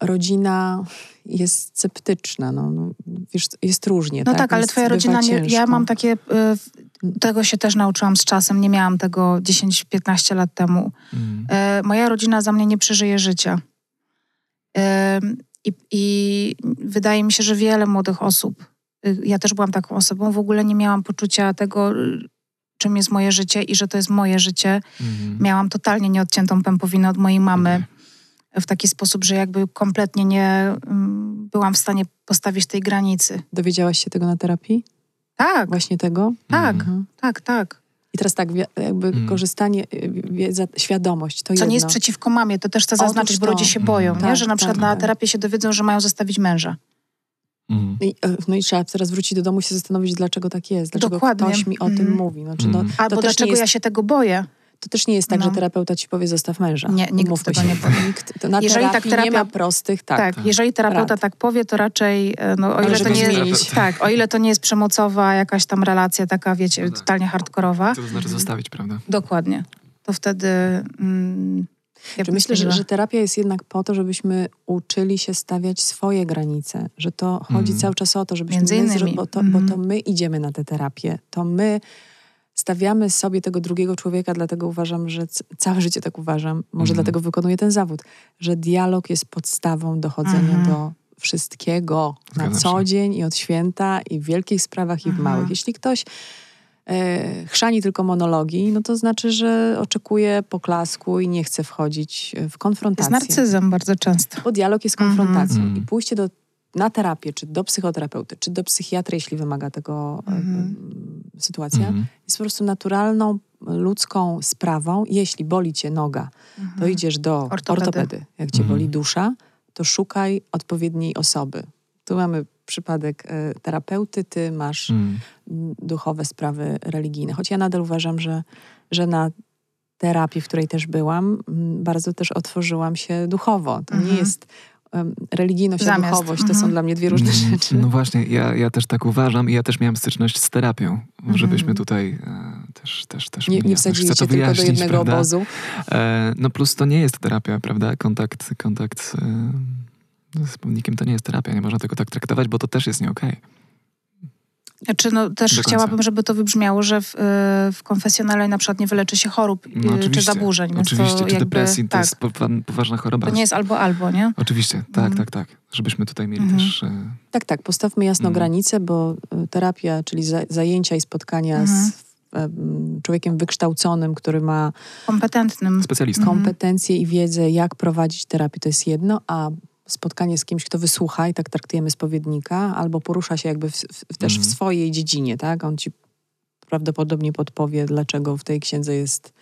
[SPEAKER 1] rodzina jest sceptyczna. No, no, wiesz, jest różnie.
[SPEAKER 2] No
[SPEAKER 1] tak,
[SPEAKER 2] tak ale twoja rodzina, nie, ja mam takie, y, tego się też nauczyłam z czasem, nie miałam tego 10-15 lat temu. Mm. Y, moja rodzina za mnie nie przeżyje życia. Y, I, I wydaje mi się, że wiele młodych osób, ja też byłam taką osobą, w ogóle nie miałam poczucia tego, czym jest moje życie i że to jest moje życie. Mm. Miałam totalnie nieodciętą pępowinę od mojej mamy. W taki sposób, że jakby kompletnie nie mm, byłam w stanie postawić tej granicy.
[SPEAKER 1] Dowiedziałaś się tego na terapii?
[SPEAKER 2] Tak.
[SPEAKER 1] Właśnie tego?
[SPEAKER 2] Tak, mhm. tak, tak.
[SPEAKER 1] I teraz tak, jakby mm. korzystanie, y, wiedza, świadomość, to Co
[SPEAKER 2] jedno. nie jest przeciwko mamie, to też chcę zaznaczyć, bo ludzie się boją, mm. nie? że na tak, przykład tak, na tak. terapię się dowiedzą, że mają zostawić męża.
[SPEAKER 1] Mm. I, e, no i trzeba teraz wrócić do domu i się zastanowić, dlaczego tak jest, dlaczego Dokładnie. ktoś mi o tym mm. mówi. Znaczy, no,
[SPEAKER 2] Albo dlaczego jest... ja się tego boję.
[SPEAKER 1] To też nie jest tak, no. że terapeuta ci powie zostaw męża.
[SPEAKER 2] Nie, nikt Umówmy tego się. nie powie. Nikt,
[SPEAKER 1] to na jeżeli tak terapia, nie ma prostych, tak.
[SPEAKER 2] Tak, jeżeli terapeuta rad. tak powie, to raczej, e, no, o ile to nie jest, tak, o ile to nie jest przemocowa jakaś tam relacja taka, wiecie, no tak. totalnie hardkorowa.
[SPEAKER 3] To znaczy zostawić, prawda?
[SPEAKER 2] Dokładnie. To wtedy... Mm,
[SPEAKER 1] ja myślę, że, że, terapia jest jednak po to, żebyśmy uczyli się stawiać swoje granice, że to chodzi mm. cały czas o to, żebyśmy Między innymi. My, bo, to, mm. bo to my idziemy na tę terapię, to my stawiamy sobie tego drugiego człowieka, dlatego uważam, że całe życie tak uważam, może mm. dlatego wykonuję ten zawód, że dialog jest podstawą dochodzenia mm. do wszystkiego na co dzień i od święta i w wielkich sprawach i w małych. Jeśli ktoś e, chrzani tylko monologi, no to znaczy, że oczekuje poklasku i nie chce wchodzić w konfrontację.
[SPEAKER 2] Jest narcyzem bardzo często.
[SPEAKER 1] Bo dialog jest konfrontacją i pójście do na terapię, czy do psychoterapeuty, czy do psychiatry, jeśli wymaga tego mm. sytuacja, mm. jest po prostu naturalną, ludzką sprawą. Jeśli boli cię noga, mm. to mhm. idziesz do ortopedy. ortopedy. Jak cię boli mhm. dusza, to szukaj odpowiedniej osoby. Tu mamy przypadek e, terapeuty, ty masz
[SPEAKER 3] Mm.
[SPEAKER 1] duchowe sprawy religijne. Choć ja nadal uważam, że, że na terapii, w której też byłam, m, bardzo też otworzyłam się duchowo. To nie
[SPEAKER 2] Mhm.
[SPEAKER 1] jest religijność a
[SPEAKER 2] Zamiast,
[SPEAKER 1] duchowość, to
[SPEAKER 2] mhm.
[SPEAKER 1] są dla mnie dwie różne
[SPEAKER 3] Mm,
[SPEAKER 1] rzeczy.
[SPEAKER 3] No właśnie, ja, ja też tak uważam i ja też miałem styczność z terapią, żebyśmy
[SPEAKER 2] Mhm.
[SPEAKER 3] tutaj e, też, też, też
[SPEAKER 1] Nie, nie
[SPEAKER 3] jasność.
[SPEAKER 1] wsadzili
[SPEAKER 3] Chcę
[SPEAKER 1] się
[SPEAKER 3] to
[SPEAKER 1] tylko do jednego
[SPEAKER 3] prawda?
[SPEAKER 1] obozu.
[SPEAKER 3] E, no plus to nie jest terapia, prawda? Kontakt, kontakt z, e, z wspólnikiem to nie jest terapia, nie można tego tak traktować, bo to też jest nie okej.
[SPEAKER 2] Znaczy, no, też chciałabym, żeby to wybrzmiało, że w, y, w konfesjonale na przykład nie wyleczy się chorób y,
[SPEAKER 3] No
[SPEAKER 2] czy zaburzeń. Więc
[SPEAKER 3] Oczywiście,
[SPEAKER 2] to
[SPEAKER 3] czy
[SPEAKER 2] jakby,
[SPEAKER 3] depresji, to
[SPEAKER 2] tak,
[SPEAKER 3] jest powa- poważna choroba.
[SPEAKER 2] To nie jest albo albo, nie?
[SPEAKER 3] Oczywiście, tak,
[SPEAKER 2] Mhm.
[SPEAKER 3] tak, tak. Żebyśmy tutaj mieli
[SPEAKER 2] Mhm.
[SPEAKER 3] też... E,
[SPEAKER 1] Tak, tak, postawmy jasno
[SPEAKER 3] Mhm.
[SPEAKER 1] granice, bo terapia, czyli za, zajęcia i spotkania
[SPEAKER 2] Mhm.
[SPEAKER 1] z em, człowiekiem wykształconym, który ma
[SPEAKER 2] Kompetentnym.
[SPEAKER 3] specjalista.
[SPEAKER 2] Mhm.
[SPEAKER 1] kompetencje i wiedzę, jak prowadzić terapię, to jest jedno, a spotkanie z kimś, kto wysłucha i tak traktujemy spowiednika, albo porusza się jakby w, w, też w
[SPEAKER 3] Mhm.
[SPEAKER 1] swojej dziedzinie, tak? On ci prawdopodobnie podpowie, dlaczego w tej księdze jest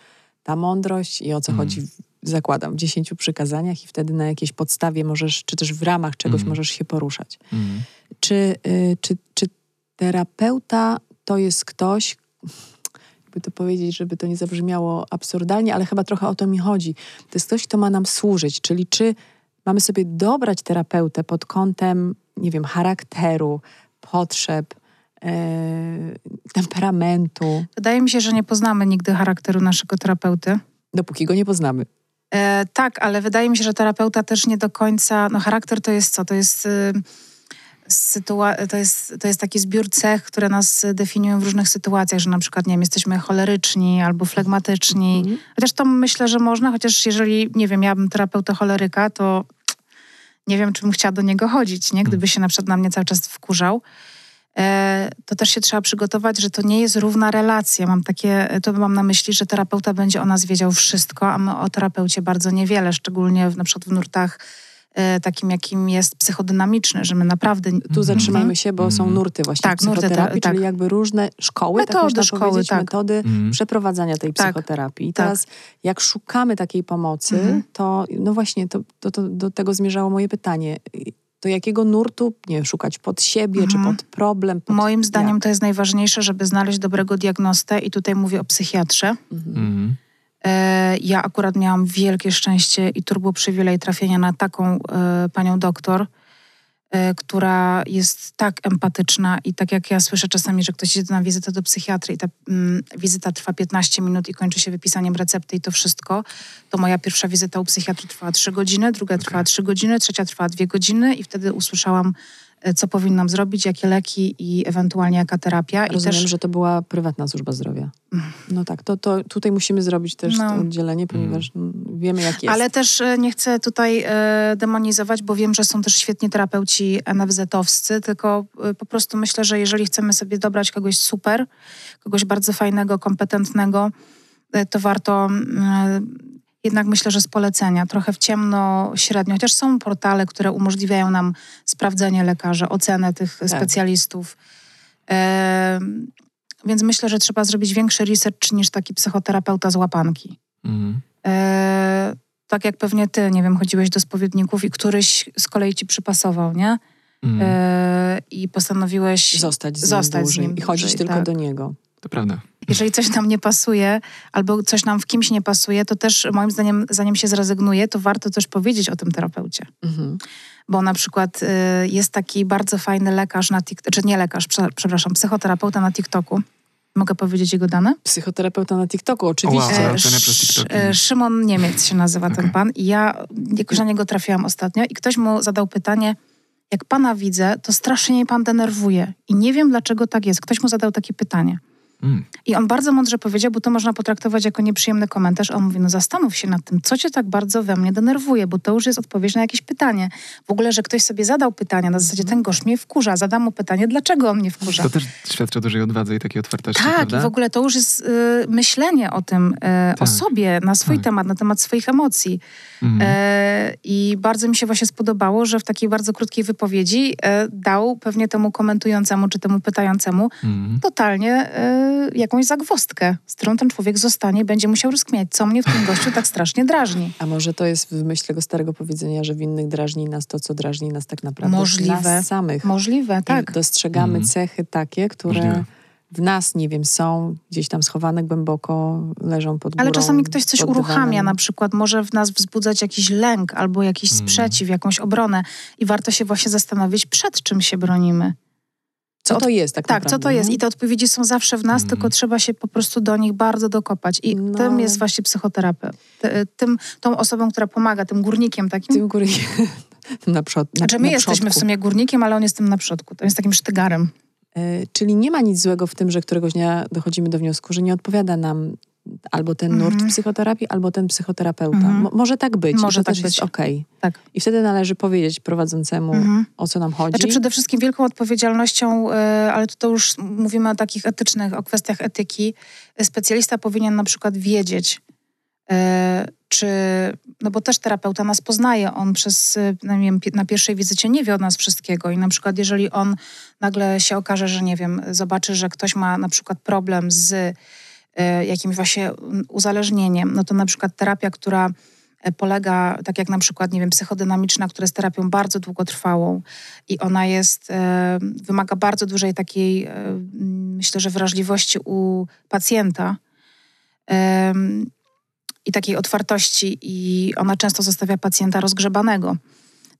[SPEAKER 1] ta mądrość i o co
[SPEAKER 3] Mhm.
[SPEAKER 1] chodzi, w, zakładam, w dziesięciu przykazaniach i wtedy na jakiejś podstawie możesz, czy też w ramach czegoś
[SPEAKER 3] Mhm.
[SPEAKER 1] możesz się poruszać.
[SPEAKER 3] Mhm.
[SPEAKER 1] Czy, y, czy, czy terapeuta to jest ktoś, jakby to powiedzieć, żeby to nie zabrzmiało absurdalnie, ale chyba trochę o to mi chodzi. To jest ktoś, kto ma nam służyć, czyli czy mamy sobie dobrać terapeutę pod kątem, nie wiem, charakteru, potrzeb, e, temperamentu,
[SPEAKER 2] Wydaje mi się, że nie poznamy nigdy charakteru naszego terapeuty.
[SPEAKER 1] dopóki go nie poznamy.
[SPEAKER 2] E, tak, ale wydaje mi się, że terapeuta też nie do końca. No, charakter to jest co? To jest. Y, sytua- to, jest, to jest taki zbiór cech, które nas definiują w różnych sytuacjach, że na przykład, nie wiem, jesteśmy choleryczni albo flegmatyczni.
[SPEAKER 1] Mhm.
[SPEAKER 2] Chociaż to myślę, że można, chociaż jeżeli, nie wiem, ja bym terapeutę choleryka, to nie wiem, czy bym chciała do niego chodzić, nie? Gdyby się na przykład na mnie cały czas wkurzał. E, to też się trzeba przygotować, że to nie jest równa relacja. Mam takie, to mam na myśli, że terapeuta będzie o nas wiedział wszystko, a my o terapeucie bardzo niewiele, szczególnie w, na przykład w nurtach takim, jakim jest psychodynamiczny, że my naprawdę...
[SPEAKER 1] Tu zatrzymajmy się, bo są
[SPEAKER 3] Mhm.
[SPEAKER 1] nurty właśnie
[SPEAKER 2] Tak, nurty,
[SPEAKER 1] psychoterapii,
[SPEAKER 2] tak.
[SPEAKER 1] czyli jakby różne szkoły, tak
[SPEAKER 2] Metody
[SPEAKER 1] można
[SPEAKER 2] szkoły,
[SPEAKER 1] powiedzieć,
[SPEAKER 2] tak.
[SPEAKER 1] metody
[SPEAKER 3] Mhm.
[SPEAKER 1] przeprowadzania tej
[SPEAKER 2] Tak,
[SPEAKER 1] psychoterapii. I
[SPEAKER 2] tak.
[SPEAKER 1] teraz jak szukamy takiej pomocy,
[SPEAKER 2] Mhm.
[SPEAKER 1] to no właśnie, to, to, to do tego zmierzało moje pytanie. Do jakiego nurtu, nie wiem, szukać pod siebie, czy
[SPEAKER 2] Mhm.
[SPEAKER 1] pod problem? Pod...
[SPEAKER 2] Moim zdaniem to jest najważniejsze, żeby znaleźć dobrego diagnostę i tutaj mówię o psychiatrze.
[SPEAKER 1] Mhm.
[SPEAKER 3] Mhm.
[SPEAKER 2] E, Ja akurat miałam wielkie szczęście i turbo przywilej trafienia na taką e, panią doktor, e, która jest tak empatyczna i tak jak ja słyszę czasami, że ktoś idzie na wizytę do psychiatry i ta mm, wizyta trwa 15 minut i kończy się wypisaniem recepty i to wszystko, to moja pierwsza wizyta u psychiatry trwała 3 godziny, druga trwała 3 godziny, trzecia trwała 2 godziny i wtedy usłyszałam, co powinnam zrobić, jakie leki i ewentualnie jaka terapia. I
[SPEAKER 1] Rozumiem,
[SPEAKER 2] też
[SPEAKER 1] że to była prywatna służba zdrowia. No tak, to, to tutaj musimy zrobić też
[SPEAKER 2] No.
[SPEAKER 1] to oddzielenie, ponieważ mm, wiemy jak jest.
[SPEAKER 2] Ale też e, nie chcę tutaj e, demonizować, bo wiem, że są też świetni terapeuci NFZ-owscy, tylko e, po prostu myślę, że jeżeli chcemy sobie dobrać kogoś super, kogoś bardzo fajnego, kompetentnego, e, to warto e, jednak myślę, że z polecenia, trochę w ciemno, średnio, chociaż są portale, które umożliwiają nam sprawdzenie lekarzy, ocenę tych specjalistów. E, więc myślę, że trzeba zrobić większy research niż taki psychoterapeuta z łapanki.
[SPEAKER 3] Mhm.
[SPEAKER 2] E, tak jak pewnie ty, nie wiem, chodziłeś do spowiedników i któryś z kolei ci przypasował, nie? E, I postanowiłeś
[SPEAKER 1] zostać z nim
[SPEAKER 2] zostać z
[SPEAKER 1] dłużej
[SPEAKER 2] nim
[SPEAKER 1] i chodzić
[SPEAKER 2] dłużej,
[SPEAKER 1] tylko
[SPEAKER 2] tak.
[SPEAKER 1] do niego.
[SPEAKER 3] To prawda.
[SPEAKER 2] Jeżeli coś nam nie pasuje, albo coś nam w kimś nie pasuje, to też moim zdaniem, zanim się zrezygnuje, to warto też powiedzieć o tym terapeucie.
[SPEAKER 1] Mhm.
[SPEAKER 2] Bo na przykład y, jest taki bardzo fajny lekarz na TikToku, czy nie lekarz, prze, przepraszam, psychoterapeuta na TikToku. Mogę powiedzieć jego dane?
[SPEAKER 1] Psychoterapeuta na TikToku, oczywiście.
[SPEAKER 3] Wow.
[SPEAKER 2] E, Szymon Niemiec się nazywa ten
[SPEAKER 3] Okej.
[SPEAKER 2] pan. I ja jakoś na niego trafiłam ostatnio i ktoś mu zadał pytanie, jak pana widzę, to strasznie mnie pan denerwuje. I nie wiem, dlaczego tak jest. Ktoś mu zadał takie pytanie.
[SPEAKER 3] Mm.
[SPEAKER 2] I on bardzo mądrze powiedział, bo to można potraktować jako nieprzyjemny komentarz. On mówi, no zastanów się nad tym, co cię tak bardzo we mnie denerwuje, bo to już jest odpowiedź na jakieś pytanie. W ogóle, że ktoś sobie zadał pytanie, na zasadzie ten gość mnie wkurza, zadam mu pytanie, dlaczego on mnie wkurza.
[SPEAKER 3] To też świadczy o dużej odwadze i takiej otwartości,
[SPEAKER 2] Tak,
[SPEAKER 3] prawda?
[SPEAKER 2] i w ogóle to już jest y, myślenie o tym, y, o
[SPEAKER 3] Tak.
[SPEAKER 2] sobie, na swój
[SPEAKER 3] Tak.
[SPEAKER 2] temat, na temat swoich emocji.
[SPEAKER 3] Mhm.
[SPEAKER 2] E, I bardzo mi się właśnie spodobało, że w takiej bardzo krótkiej wypowiedzi e, dał pewnie temu komentującemu czy temu pytającemu
[SPEAKER 3] Mhm.
[SPEAKER 2] totalnie e, jakąś zagwostkę, z którą ten człowiek zostanie i będzie musiał rozkmiać, co mnie w tym gościu tak strasznie drażni.
[SPEAKER 1] A może to jest w myśl tego starego powiedzenia, że w innych drażni nas to, co drażni nas tak naprawdę
[SPEAKER 2] Możliwe.
[SPEAKER 1] nas samych.
[SPEAKER 2] Możliwe, tak.
[SPEAKER 1] I dostrzegamy
[SPEAKER 3] Mhm.
[SPEAKER 1] cechy takie, które
[SPEAKER 3] Możliwe.
[SPEAKER 1] w nas, nie wiem, są gdzieś tam schowane głęboko, leżą pod górą.
[SPEAKER 2] Ale czasami ktoś coś uruchamia,
[SPEAKER 1] dywanem.
[SPEAKER 2] na przykład może w nas wzbudzać jakiś lęk albo jakiś
[SPEAKER 3] Mm.
[SPEAKER 2] sprzeciw, jakąś obronę i warto się właśnie zastanowić, przed czym się bronimy.
[SPEAKER 1] Co to jest tak,
[SPEAKER 2] Tak,
[SPEAKER 1] naprawdę?
[SPEAKER 2] co to jest?
[SPEAKER 1] no?
[SPEAKER 2] I te odpowiedzi są zawsze w nas,
[SPEAKER 3] Mm.
[SPEAKER 2] tylko trzeba się po prostu do nich bardzo dokopać. I
[SPEAKER 1] No,
[SPEAKER 2] tym jest właśnie psychoterapeuta. Ty- Tym, tą osobą, która pomaga, tym górnikiem takim.
[SPEAKER 1] Tym góry na przód. Na,
[SPEAKER 2] Znaczy my
[SPEAKER 1] na
[SPEAKER 2] jesteśmy w sumie górnikiem, ale on jest tym na przodku. To jest takim sztygarem.
[SPEAKER 1] E, Czyli nie ma nic złego w tym, że któregoś dnia dochodzimy do wniosku, że nie odpowiada nam albo ten nurt
[SPEAKER 2] Mhm.
[SPEAKER 1] psychoterapii, albo ten psychoterapeuta.
[SPEAKER 2] Mhm.
[SPEAKER 1] Mo- może tak być.
[SPEAKER 2] Może tak
[SPEAKER 1] też
[SPEAKER 2] być.
[SPEAKER 1] jest okej.
[SPEAKER 2] Tak.
[SPEAKER 1] I wtedy należy powiedzieć prowadzącemu,
[SPEAKER 2] Mhm.
[SPEAKER 1] o co nam chodzi.
[SPEAKER 2] Znaczy przede wszystkim wielką odpowiedzialnością, e, ale to już mówimy o takich etycznych, o kwestiach etyki. Specjalista powinien na przykład wiedzieć, e, czy, no bo też terapeuta nas poznaje, on przez, e, no nie wiem, na pierwszej wizycie nie wie od nas wszystkiego i na przykład jeżeli on nagle się okaże, że nie wiem, zobaczy, że ktoś ma na przykład problem z jakimś właśnie uzależnieniem, no to na przykład terapia, która e, polega, tak jak na przykład, nie wiem, psychodynamiczna, która jest terapią bardzo długotrwałą i ona jest, e, wymaga bardzo dużej takiej, e, myślę, że wrażliwości u pacjenta i takiej otwartości i ona często zostawia pacjenta rozgrzebanego.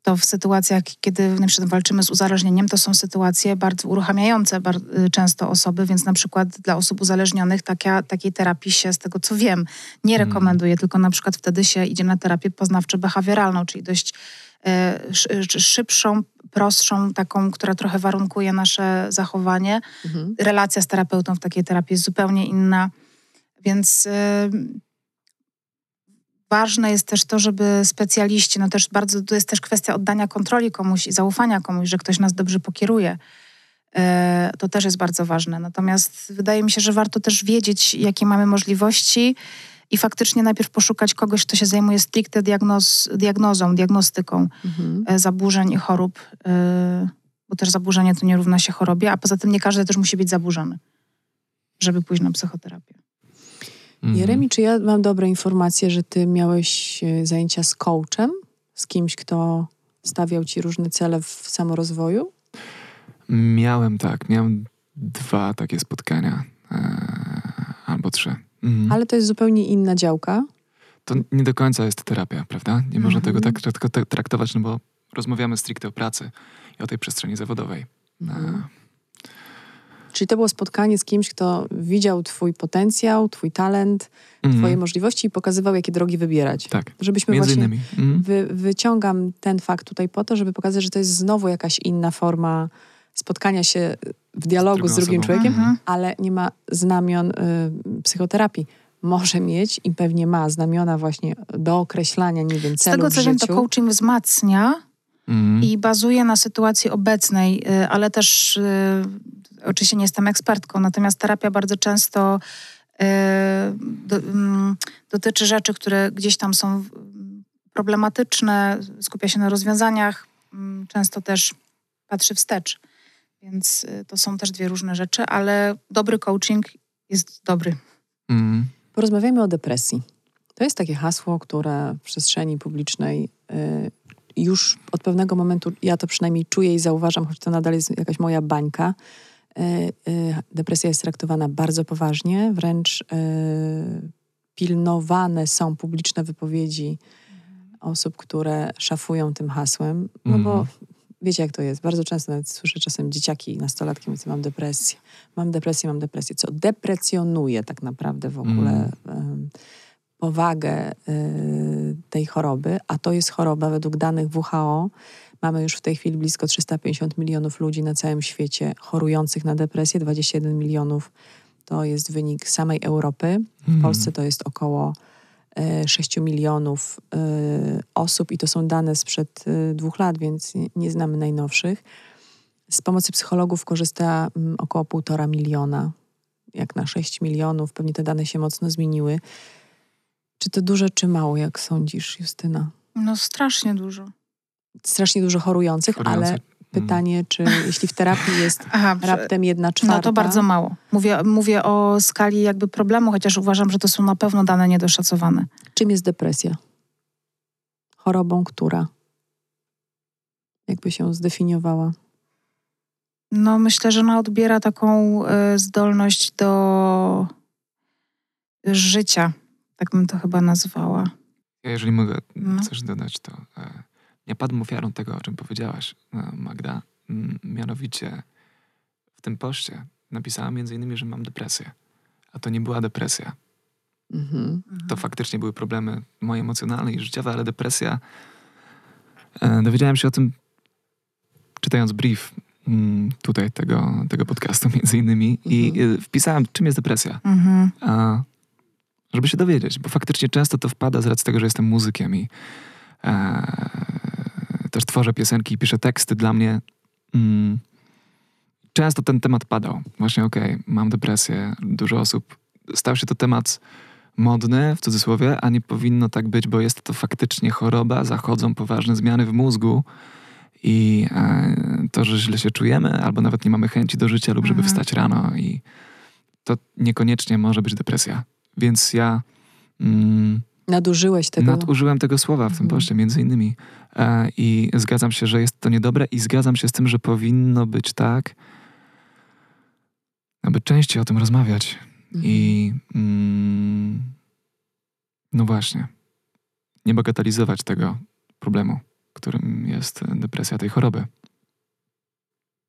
[SPEAKER 2] To w sytuacjach, kiedy na przykład walczymy z uzależnieniem, to są sytuacje bardzo uruchamiające bar- y, często osoby, więc na przykład dla osób uzależnionych taka, takiej terapii się, z tego co wiem, nie
[SPEAKER 3] Mm.
[SPEAKER 2] rekomenduje, tylko na przykład wtedy się idzie na terapię poznawczo-behawioralną, czyli dość szy- szybszą, prostszą, taką, która trochę warunkuje nasze zachowanie.
[SPEAKER 1] Mhm.
[SPEAKER 2] Relacja z terapeutą w takiej terapii jest zupełnie inna, więc y, ważne jest też to, żeby specjaliści, no też bardzo, to jest też kwestia oddania kontroli komuś i zaufania komuś, że ktoś nas dobrze pokieruje. E, To też jest bardzo ważne. Natomiast wydaje mi się, że warto też wiedzieć, jakie mamy możliwości i faktycznie najpierw poszukać kogoś, kto się zajmuje stricte diagnoz, diagnozą, diagnostyką
[SPEAKER 1] Mhm.
[SPEAKER 2] e, zaburzeń i chorób, e, bo też zaburzenie to nie równa się chorobie, a poza tym nie każdy też musi być zaburzony, żeby pójść na psychoterapię.
[SPEAKER 3] Mhm.
[SPEAKER 1] Jeremi, czy ja mam dobre informacje, że ty miałeś e, zajęcia z coachem? Z kimś, kto stawiał ci różne cele w samorozwoju?
[SPEAKER 3] Miałem tak, miałem dwa takie spotkania. e, albo trzy. Mhm.
[SPEAKER 1] Ale to jest zupełnie inna działka.
[SPEAKER 3] To nie do końca jest terapia, prawda? Nie można
[SPEAKER 1] Mhm.
[SPEAKER 3] tego tak tylko tak traktować, no bo rozmawiamy stricte o pracy i o tej przestrzeni zawodowej.
[SPEAKER 1] Mhm.
[SPEAKER 3] E,
[SPEAKER 1] Czyli to było spotkanie z kimś, kto widział twój potencjał, twój talent,
[SPEAKER 3] mhm.
[SPEAKER 1] twoje możliwości i pokazywał, jakie drogi wybierać.
[SPEAKER 3] Tak,
[SPEAKER 1] Żebyśmy
[SPEAKER 3] między
[SPEAKER 1] właśnie...
[SPEAKER 3] innymi. Mhm.
[SPEAKER 1] Wy, wyciągam ten fakt tutaj po to, żeby pokazać, że to jest znowu jakaś inna forma spotkania się w dialogu z,
[SPEAKER 3] drugą
[SPEAKER 1] drugim
[SPEAKER 3] osobą.
[SPEAKER 1] człowiekiem,
[SPEAKER 2] Mhm.
[SPEAKER 1] ale nie ma znamion y, psychoterapii. Może mieć i pewnie ma znamiona właśnie do określania, nie wiem,
[SPEAKER 2] Z
[SPEAKER 1] celów
[SPEAKER 2] tego co wiem, to coaching wzmacnia
[SPEAKER 3] Mhm.
[SPEAKER 2] i bazuje na sytuacji obecnej, y, ale też y, oczywiście nie jestem ekspertką, natomiast terapia bardzo często y, mm, dotyczy rzeczy, które gdzieś tam są mm, problematyczne, skupia się na rozwiązaniach, mm, często też patrzy wstecz. Więc to są też dwie różne rzeczy, ale dobry coaching jest dobry.
[SPEAKER 3] Mhm.
[SPEAKER 1] Porozmawiajmy o depresji. To jest takie hasło, które w przestrzeni publicznej już od pewnego momentu, ja to przynajmniej czuję i zauważam, choć to nadal jest jakaś moja bańka. Y, y, depresja jest traktowana bardzo poważnie, wręcz y, pilnowane są publiczne wypowiedzi osób, które szafują tym hasłem, no bo
[SPEAKER 3] Mhm.
[SPEAKER 1] wiecie jak to jest. Bardzo często nawet słyszę czasem dzieciaki, nastolatki mówią, mam depresję, mam depresję, mam depresję, co deprecjonuje tak naprawdę w ogóle em, powagę y, tej choroby, a to jest choroba według danych WHO. Mamy już w tej chwili blisko 350 milionów ludzi na całym świecie chorujących na depresję, 21 milionów to jest wynik samej Europy. W
[SPEAKER 3] Mhm.
[SPEAKER 1] Polsce to jest około e, 6 milionów e, osób i to są dane sprzed dwóch lat, więc nie- znamy najnowszych. Z pomocy psychologów korzysta mm, około półtora miliona, jak na 6 milionów. Pewnie te dane się mocno zmieniły. Czy to dużo, czy mało, jak sądzisz, Justyna?
[SPEAKER 2] No strasznie dużo.
[SPEAKER 1] Strasznie dużo chorujących, ale
[SPEAKER 3] Chorujące.
[SPEAKER 1] Pytanie, czy jeśli w terapii jest Aha, raptem jedna czwarta...
[SPEAKER 2] No to bardzo mało. Mówię, mówię o skali jakby problemu, chociaż uważam, że to są na pewno dane niedoszacowane.
[SPEAKER 1] Czym jest depresja? Chorobą, która? Jakby się zdefiniowała?
[SPEAKER 2] No myślę, że ona odbiera taką y, zdolność do życia. Tak bym to chyba nazwała.
[SPEAKER 3] Ja jeżeli mogę no. coś dodać, to... Y ja padłem ofiarą tego, o czym powiedziałaś, e, Magda. Mianowicie w tym poście napisałam między innymi, że mam depresję. A to nie była depresja. Mhm. To faktycznie były problemy moje emocjonalne i życiowe, ale depresja... E, dowiedziałem się o tym czytając brief tutaj tego, tego podcastu między innymi i mhm. e, wpisałem, czym jest depresja. Mhm. A, żeby się dowiedzieć, bo faktycznie często to wpada z racji tego, że jestem muzykiem i też tworzę piosenki i piszę teksty dla mnie. Mm, często ten temat padał. Właśnie, okej, okay, mam depresję, dużo osób. Stał się to temat modny, w cudzysłowie, a nie powinno tak być, bo jest to faktycznie choroba, zachodzą poważne zmiany w mózgu i e, to, że źle się czujemy, albo nawet nie mamy chęci do życia lub żeby mhm. wstać rano i to niekoniecznie może być depresja. Więc ja... Mm,
[SPEAKER 1] Nadużyłeś tego.
[SPEAKER 3] Nadużyłem tego słowa w tym mhm. poście, między innymi. E, I zgadzam się, że jest to niedobre i zgadzam się z tym, że powinno być tak, aby częściej o tym rozmawiać. Mhm. I mm, no właśnie, nie bagatelizować tego problemu, którym jest depresja tej choroby.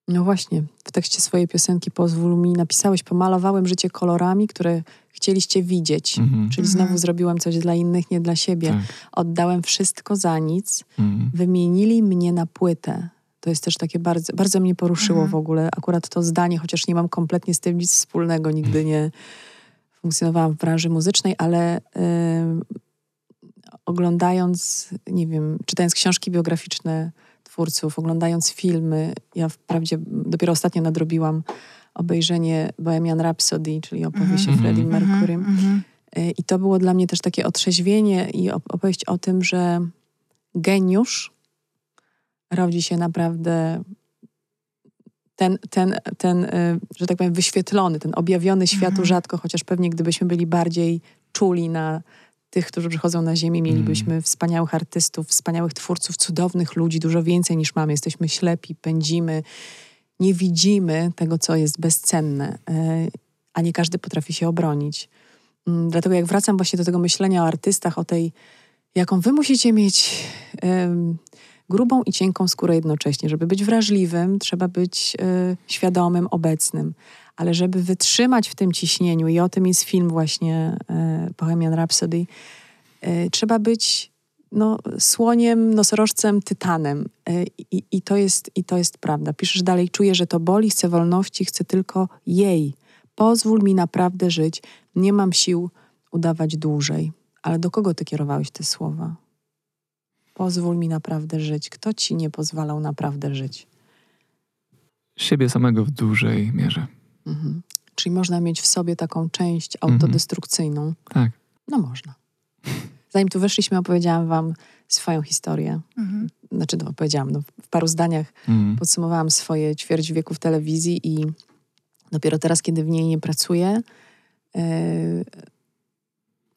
[SPEAKER 1] No właśnie, w tekście swojej piosenki Pozwól mi napisałeś, pomalowałem życie kolorami, które chcieliście widzieć. Mhm. Czyli znowu mhm. zrobiłem coś dla innych, nie dla siebie. Tak. Oddałem wszystko za nic. Mhm. Wymienili mnie na płytę. To jest też takie bardzo, bardzo mnie poruszyło mhm. w ogóle. Akurat to zdanie, chociaż nie mam kompletnie z tym nic wspólnego, nigdy nie funkcjonowałam w branży muzycznej, ale oglądając, nie wiem, czytając książki biograficzne twórców, oglądając filmy, ja wprawdzie dopiero ostatnio nadrobiłam obejrzenie Bohemian Rhapsody, czyli opowieść mm -hmm. Freddie mhm. Mercury. Mm -hmm. I to było dla mnie też takie otrzeźwienie i opowieść o tym, że geniusz rodzi się naprawdę ten, ten, ten y, że tak powiem, wyświetlony, ten objawiony światu -hmm. rzadko, chociaż pewnie gdybyśmy byli bardziej czuli na tych, którzy przychodzą na ziemię, mielibyśmy mm. wspaniałych artystów, wspaniałych twórców, cudownych ludzi, dużo więcej niż mamy. Jesteśmy ślepi, pędzimy, nie widzimy tego, co jest bezcenne, e, a nie każdy potrafi się obronić. Mm, dlatego jak wracam właśnie do tego myślenia o artystach, o tej, jaką wy musicie mieć grubą i cienką skórę jednocześnie. Żeby być wrażliwym, trzeba być y, świadomym, obecnym. Ale żeby wytrzymać w tym ciśnieniu, i o tym jest film właśnie y, Bohemian Rhapsody, y, trzeba być no, słoniem, nosorożcem, tytanem. I, to jest, I to jest prawda. Piszesz dalej, czuję, że to boli, chcę wolności, chcę tylko jej. Pozwól mi naprawdę żyć. Nie mam sił udawać dłużej. Ale do kogo ty kierowałeś te słowa? Pozwól mi naprawdę żyć. Kto ci nie pozwalał naprawdę żyć?
[SPEAKER 3] Siebie samego w dużej mierze. Mhm.
[SPEAKER 1] Czyli można mieć w sobie taką część mhm. autodestrukcyjną. Mhm.
[SPEAKER 3] Tak.
[SPEAKER 1] No można. Zanim tu weszliśmy, opowiedziałam wam swoją historię. Mhm. Znaczy, no, opowiedziałam, no, w paru zdaniach mhm. podsumowałam swoje ćwierć wieku w telewizji i dopiero teraz, kiedy w niej nie pracuję, yy,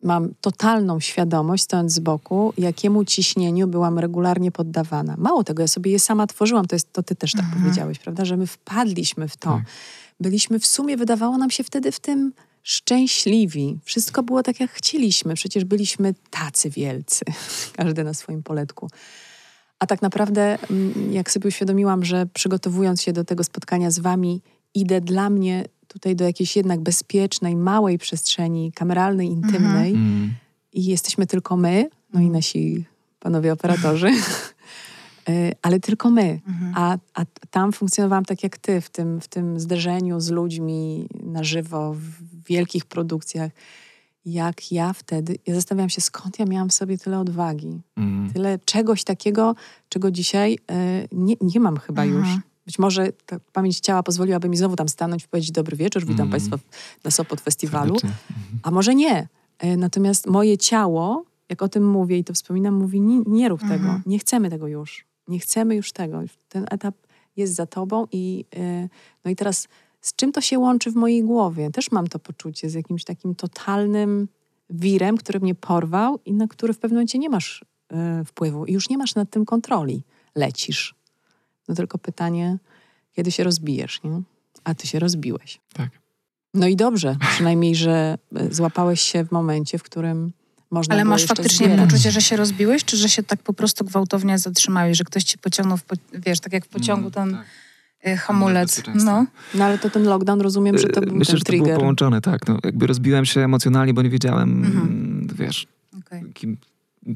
[SPEAKER 1] mam totalną świadomość, stojąc z boku, jakiemu ciśnieniu byłam regularnie poddawana. Mało tego, ja sobie je sama tworzyłam, to, jest, to ty też tak mhm. powiedziałeś, prawda, że my wpadliśmy w to. Tak. Byliśmy w sumie, wydawało nam się wtedy w tym szczęśliwi. Wszystko było tak, jak chcieliśmy. Przecież byliśmy tacy wielcy, każdy na swoim poletku. A tak naprawdę, mm, jak sobie uświadomiłam, że przygotowując się do tego spotkania z wami, idę dla mnie tutaj do jakiejś jednak bezpiecznej, małej przestrzeni kameralnej, intymnej mhm. i jesteśmy tylko my, no i nasi panowie operatorzy, Y, ale tylko my. Mhm. A, a tam funkcjonowałam tak jak ty, w tym, w tym zderzeniu z ludźmi na żywo, w wielkich produkcjach. Jak ja wtedy, ja zastanawiam się, skąd ja miałam w sobie tyle odwagi, mhm. tyle czegoś takiego, czego dzisiaj y, nie, nie mam chyba mhm. już. Być może ta pamięć ciała pozwoliłaby mi znowu tam stanąć i powiedzieć dobry wieczór, witam mm. Państwa na Sopot Festiwalu. A może nie. Y, natomiast moje ciało, jak o tym mówię i to wspominam, mówi nie, nie rób tego, nie chcemy tego już. Nie chcemy już tego. Ten etap jest za tobą i y, no i teraz z czym to się łączy w mojej głowie? Też mam to poczucie z jakimś takim totalnym wirem, który mnie porwał i na który w pewnym momencie nie masz y, wpływu i już nie masz nad tym kontroli. Lecisz. No tylko pytanie, kiedy się rozbijesz, nie? A ty się rozbiłeś.
[SPEAKER 3] Tak.
[SPEAKER 1] No i dobrze, przynajmniej, że y, złapałeś się w momencie, w którym można
[SPEAKER 2] Ale
[SPEAKER 1] było
[SPEAKER 2] masz faktycznie
[SPEAKER 1] zbierać.
[SPEAKER 2] poczucie, że się rozbiłeś, czy że się tak po prostu gwałtownie zatrzymałeś, że ktoś ci pociągnął, w po, wiesz, tak jak w pociągu ten
[SPEAKER 3] tak.
[SPEAKER 2] y, hamulec. No.
[SPEAKER 1] No ale to ten lockdown, rozumiem, że to
[SPEAKER 3] E,
[SPEAKER 1] był
[SPEAKER 3] Myślę,
[SPEAKER 1] ten
[SPEAKER 3] że to było
[SPEAKER 1] trigger.
[SPEAKER 3] połączone, tak. No, jakby rozbiłem się emocjonalnie, bo nie wiedziałem,
[SPEAKER 2] Mhm.
[SPEAKER 3] wiesz,
[SPEAKER 2] Okej.
[SPEAKER 3] kim,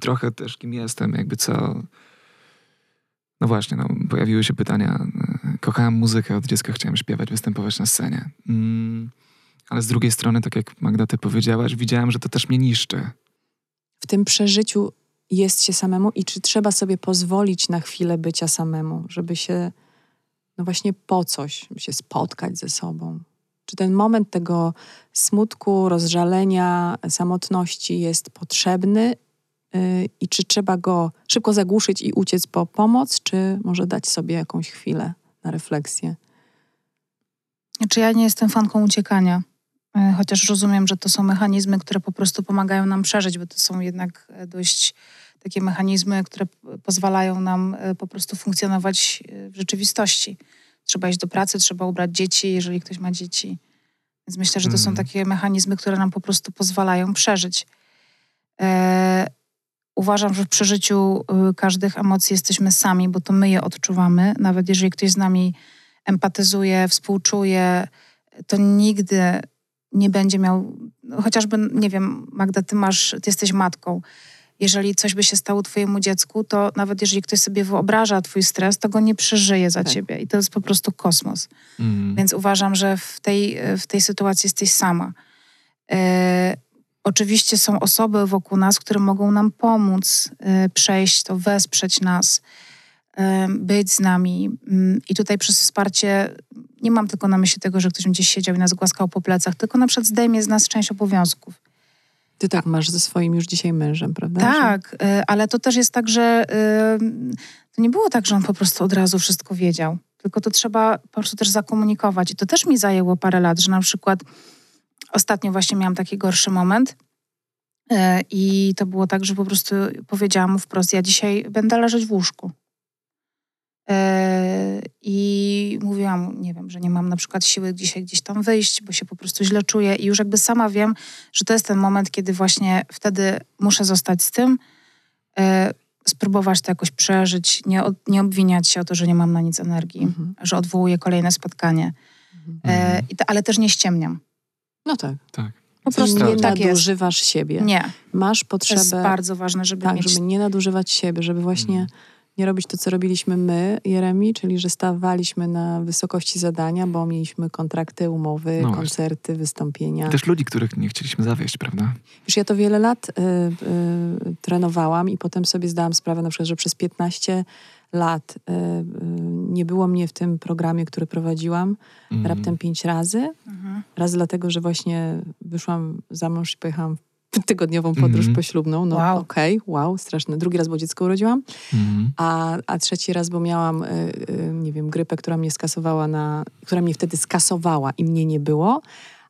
[SPEAKER 3] trochę też kim jestem, jakby co... No właśnie, no, pojawiły się pytania. e, Kochałem muzykę, od dziecka chciałem śpiewać, występować na scenie. Mm, ale z drugiej strony, tak jak Magda, ty powiedziałaś, widziałem, że to też mnie niszczy.
[SPEAKER 1] w tym przeżyciu jest się samemu i czy trzeba sobie pozwolić na chwilę bycia samemu, żeby się, no właśnie po coś, żeby się spotkać ze sobą. Czy ten moment tego smutku, rozżalenia, samotności jest potrzebny i czy trzeba go szybko zagłuszyć i uciec po pomoc, czy może dać sobie jakąś chwilę na refleksję?
[SPEAKER 2] Znaczy ja nie jestem fanką uciekania, e, chociaż rozumiem, że to są mechanizmy, które po prostu pomagają nam przeżyć, bo to są jednak e, dość takie mechanizmy, które pozwalają nam e, po prostu funkcjonować w rzeczywistości. Trzeba iść do pracy, trzeba ubrać dzieci, jeżeli ktoś ma dzieci. Więc myślę, że to są
[SPEAKER 3] Mhm.
[SPEAKER 2] takie mechanizmy, które nam po prostu pozwalają przeżyć. Uważam, że w przeżyciu y, każdych emocji jesteśmy sami, bo to my je odczuwamy. Nawet jeżeli ktoś z nami empatyzuje, współczuje, to nigdy nie będzie miał, no, chociażby, nie wiem, Magda, ty masz, ty jesteś matką. Jeżeli coś by się stało twojemu dziecku, to nawet jeżeli ktoś sobie wyobraża twój stres, to go nie przeżyje za
[SPEAKER 1] Tak.
[SPEAKER 2] ciebie. I to jest po prostu kosmos.
[SPEAKER 3] Mm.
[SPEAKER 2] Więc uważam, że w tej, w tej sytuacji jesteś sama. E, oczywiście są osoby wokół nas, które mogą nam pomóc e, przejść to, wesprzeć nas, e, być z nami. Mm, I tutaj przez wsparcie nie mam tylko na myśli tego, że ktoś będzie siedział i nas głaskał po plecach, tylko na przykład zdejmie z nas część obowiązków.
[SPEAKER 1] Ty tak masz ze swoim już dzisiaj mężem, prawda?
[SPEAKER 2] Tak, y, ale to też jest tak, że y, to nie było tak, że on po prostu od razu wszystko wiedział. Tylko to trzeba po prostu też zakomunikować. I to też mi zajęło parę lat, że na przykład ostatnio właśnie miałam taki gorszy moment. y, I to było tak, że po prostu powiedziałam mu wprost, ja dzisiaj będę leżeć w łóżku. Y, I mówiłam, nie wiem, że nie mam na przykład siły dzisiaj gdzieś tam wyjść, bo się po prostu źle czuję. I już jakby sama wiem, że to jest ten moment, kiedy właśnie wtedy muszę zostać z tym, e, spróbować to jakoś przeżyć, nie, od, nie obwiniać się o to, że nie mam na nic energii,
[SPEAKER 1] Mhm.
[SPEAKER 2] że odwołuję kolejne spotkanie, e, i to, ale też nie ściemniam.
[SPEAKER 1] No tak.
[SPEAKER 3] Tak.
[SPEAKER 2] Po prostu
[SPEAKER 1] nie
[SPEAKER 2] tak jest.
[SPEAKER 1] nadużywasz siebie.
[SPEAKER 2] Nie,
[SPEAKER 1] Masz
[SPEAKER 2] to
[SPEAKER 1] potrzebę...
[SPEAKER 2] jest bardzo ważne, żeby
[SPEAKER 1] Tak,
[SPEAKER 2] mieć...
[SPEAKER 1] żeby nie nadużywać siebie, żeby właśnie
[SPEAKER 3] Mhm.
[SPEAKER 1] nie robić to, co robiliśmy my, Jeremi, czyli że stawaliśmy na wysokości zadania, bo mieliśmy kontrakty, umowy,
[SPEAKER 3] No właśnie.
[SPEAKER 1] koncerty, wystąpienia.
[SPEAKER 3] I też ludzi, których nie chcieliśmy zawieść, prawda?
[SPEAKER 1] Już ja to wiele lat y, y, trenowałam i potem sobie zdałam sprawę na przykład, że przez 15 lat y, y, nie było mnie w tym programie, który prowadziłam
[SPEAKER 3] Mm.
[SPEAKER 1] raptem pięć razy.
[SPEAKER 2] Mhm.
[SPEAKER 1] Raz dlatego, że właśnie wyszłam za mąż i pojechałam w tygodniową podróż
[SPEAKER 3] Mhm.
[SPEAKER 1] poślubną. No
[SPEAKER 2] Wow.
[SPEAKER 1] okej, wow, straszne. Drugi raz, bo dziecko urodziłam.
[SPEAKER 3] Mm.
[SPEAKER 1] A, a trzeci raz, bo miałam, y, y, nie wiem, grypę, która mnie skasowała na, która mnie wtedy skasowała i mnie nie było,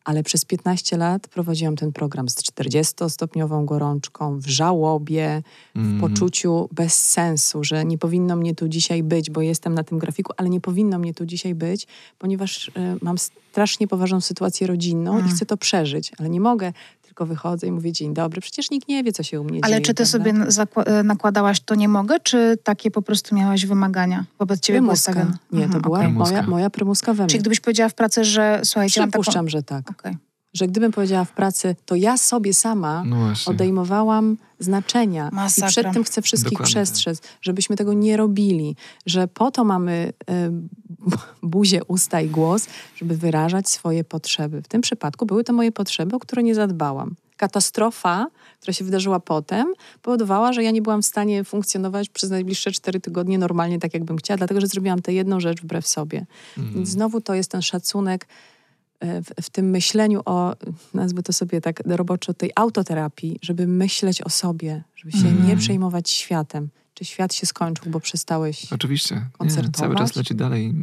[SPEAKER 1] ale przez 15 lat prowadziłam ten program z 40-stopniową gorączką, w żałobie, w
[SPEAKER 3] Mm.
[SPEAKER 1] poczuciu bez sensu, że nie powinno mnie tu dzisiaj być, bo jestem na tym grafiku, ale nie powinno mnie tu dzisiaj być, ponieważ y, mam strasznie poważną sytuację rodzinną
[SPEAKER 2] Mm.
[SPEAKER 1] i chcę to przeżyć, ale nie mogę, tylko wychodzę i mówię dzień dobry. Przecież nikt nie wie, co się u mnie dzieje.
[SPEAKER 2] Ale czy ty
[SPEAKER 1] prawda?
[SPEAKER 2] sobie e, nakładałaś to nie mogę, czy takie po prostu miałaś wymagania wobec ciebie?
[SPEAKER 1] Prymuska. Nie, to
[SPEAKER 2] Mhm,
[SPEAKER 1] była.
[SPEAKER 3] Prymuska.
[SPEAKER 1] moja, moja prymuska we mnie.
[SPEAKER 2] Czyli gdybyś powiedziała w pracy, że słuchajcie, mam taką...
[SPEAKER 1] Przypuszczam, że tak.
[SPEAKER 2] Okej.
[SPEAKER 1] Że gdybym powiedziała w pracy, to ja sobie sama
[SPEAKER 3] No
[SPEAKER 1] odejmowałam znaczenia.
[SPEAKER 2] Masakra.
[SPEAKER 1] I przed tym chcę wszystkich
[SPEAKER 3] Dokładnie
[SPEAKER 1] przestrzec, żebyśmy tego nie robili. Że po to mamy y, buzię, usta i głos, żeby wyrażać swoje potrzeby. W tym przypadku były to moje potrzeby, o które nie zadbałam. Katastrofa, która się wydarzyła potem, powodowała, że ja nie byłam w stanie funkcjonować przez najbliższe cztery tygodnie normalnie tak, jakbym chciała, dlatego że zrobiłam tę jedną rzecz wbrew sobie.
[SPEAKER 3] Mm.
[SPEAKER 1] Więc znowu to jest ten szacunek w, w tym myśleniu o, nazwę to sobie tak roboczo, tej autoterapii, żeby myśleć o sobie, żeby się
[SPEAKER 3] Mhm.
[SPEAKER 1] nie przejmować światem. Czy świat się skończył, bo przestałeś
[SPEAKER 3] Oczywiście. Nie,
[SPEAKER 1] koncertować?
[SPEAKER 3] cały czas leci dalej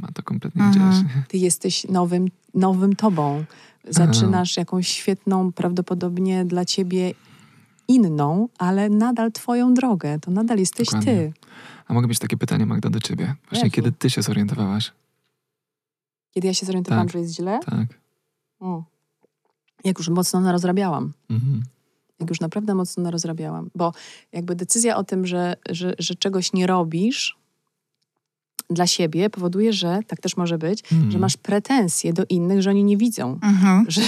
[SPEAKER 3] ma to kompletnie
[SPEAKER 2] Mhm.
[SPEAKER 3] gdzieś.
[SPEAKER 1] Ty jesteś nowym, nowym tobą. Zaczynasz jakąś świetną, prawdopodobnie dla ciebie inną, ale nadal twoją drogę. To nadal jesteś
[SPEAKER 3] Dokładnie.
[SPEAKER 1] ty.
[SPEAKER 3] A mogę mieć takie pytanie, Magda, do ciebie. Właśnie
[SPEAKER 1] Jakie?
[SPEAKER 3] kiedy ty się zorientowałaś?
[SPEAKER 1] Kiedy ja się zorientowałam,
[SPEAKER 3] Tak.
[SPEAKER 1] że jest źle,
[SPEAKER 3] Tak.
[SPEAKER 1] o, jak już mocno narozrabiałam.
[SPEAKER 3] Mhm.
[SPEAKER 1] Jak już naprawdę mocno narozrabiałam. Bo jakby decyzja o tym, że, że, że czegoś nie robisz dla siebie powoduje, że, tak też może być,
[SPEAKER 3] Mhm.
[SPEAKER 1] że masz pretensje do innych, że oni nie widzą.
[SPEAKER 2] Mhm.
[SPEAKER 1] Że,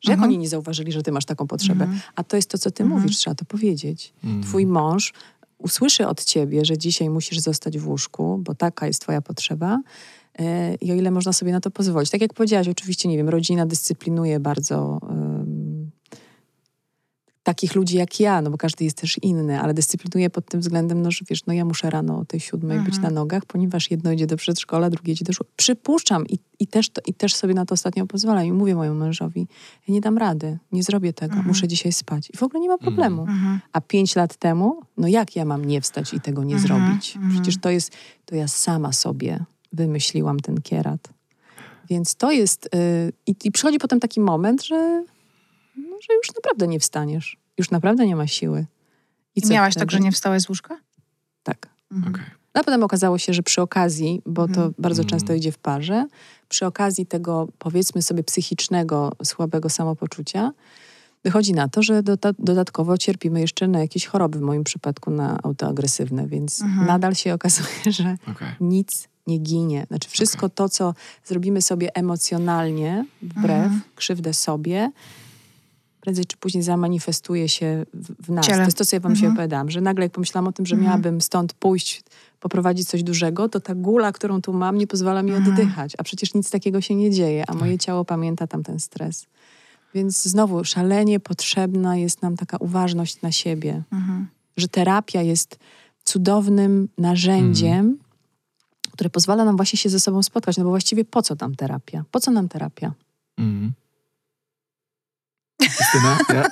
[SPEAKER 1] że jak
[SPEAKER 2] Mhm.
[SPEAKER 1] oni nie zauważyli, że ty masz taką potrzebę.
[SPEAKER 2] Mhm.
[SPEAKER 1] A to jest to, co ty
[SPEAKER 2] Mhm.
[SPEAKER 1] mówisz, trzeba to powiedzieć.
[SPEAKER 3] Mhm.
[SPEAKER 1] Twój mąż usłyszy od ciebie, że dzisiaj musisz zostać w łóżku, bo taka jest twoja potrzeba. E, I o ile można sobie na to pozwolić. Tak jak powiedziałaś, oczywiście, nie wiem, rodzina dyscyplinuje bardzo takich ludzi jak ja, no bo każdy jest też inny, ale dyscyplinuje pod tym względem, no że wiesz, no ja muszę rano o tej siódmej być
[SPEAKER 2] Mhm.
[SPEAKER 1] na nogach, ponieważ jedno idzie do przedszkola, drugie idzie do szkoły. Przypuszczam i, i, też to, i też sobie na to ostatnio pozwalam i mówię mojemu mężowi, ja nie dam rady, nie zrobię tego,
[SPEAKER 2] Mhm.
[SPEAKER 1] muszę dzisiaj spać. I w ogóle nie ma problemu.
[SPEAKER 2] Mhm.
[SPEAKER 1] A pięć lat temu, no jak ja mam nie wstać i tego nie
[SPEAKER 2] Mhm,
[SPEAKER 1] zrobić?
[SPEAKER 2] mhm.
[SPEAKER 1] Przecież to jest, to ja sama sobie wymyśliłam ten kierat. Więc to jest, yy, i, i przychodzi potem taki moment, że, no, że już naprawdę nie wstaniesz. Już naprawdę nie ma siły.
[SPEAKER 2] I
[SPEAKER 1] co
[SPEAKER 2] miałaś
[SPEAKER 1] wtedy?
[SPEAKER 2] tak, że nie wstałeś z łóżka?
[SPEAKER 1] Tak.
[SPEAKER 2] Mhm.
[SPEAKER 3] Okej.
[SPEAKER 1] No, a potem okazało się, że przy okazji, bo to
[SPEAKER 2] Mhm.
[SPEAKER 1] bardzo
[SPEAKER 3] Mhm.
[SPEAKER 1] często idzie w parze, przy okazji tego powiedzmy sobie psychicznego, słabego samopoczucia, wychodzi na to, że doda- dodatkowo cierpimy jeszcze na jakieś choroby, w moim przypadku na autoagresywne, więc
[SPEAKER 2] Mhm.
[SPEAKER 1] nadal się okazuje, że
[SPEAKER 3] Okej.
[SPEAKER 1] nic nie ginie. Znaczy wszystko to, co zrobimy sobie emocjonalnie, wbrew,
[SPEAKER 2] Mhm.
[SPEAKER 1] krzywdę sobie, prędzej czy później zamanifestuje się w, w nas.
[SPEAKER 2] Ciele.
[SPEAKER 1] To jest to, co ja wam się
[SPEAKER 2] Mhm.
[SPEAKER 1] opowiadałam, że nagle jak pomyślałam o tym, że
[SPEAKER 2] Mhm.
[SPEAKER 1] miałabym stąd pójść, poprowadzić coś dużego, to ta gula, którą tu mam, nie pozwala mi
[SPEAKER 2] Mhm.
[SPEAKER 1] oddychać. A przecież nic takiego się nie dzieje, a moje ciało pamięta tam ten stres. Więc znowu, szalenie potrzebna jest nam taka uważność na siebie
[SPEAKER 2] Mhm.
[SPEAKER 1] że terapia jest cudownym narzędziem, które pozwala nam właśnie się ze sobą spotkać. No bo właściwie po co nam terapia? Po co nam terapia?
[SPEAKER 3] Mhm. Justyna, ja?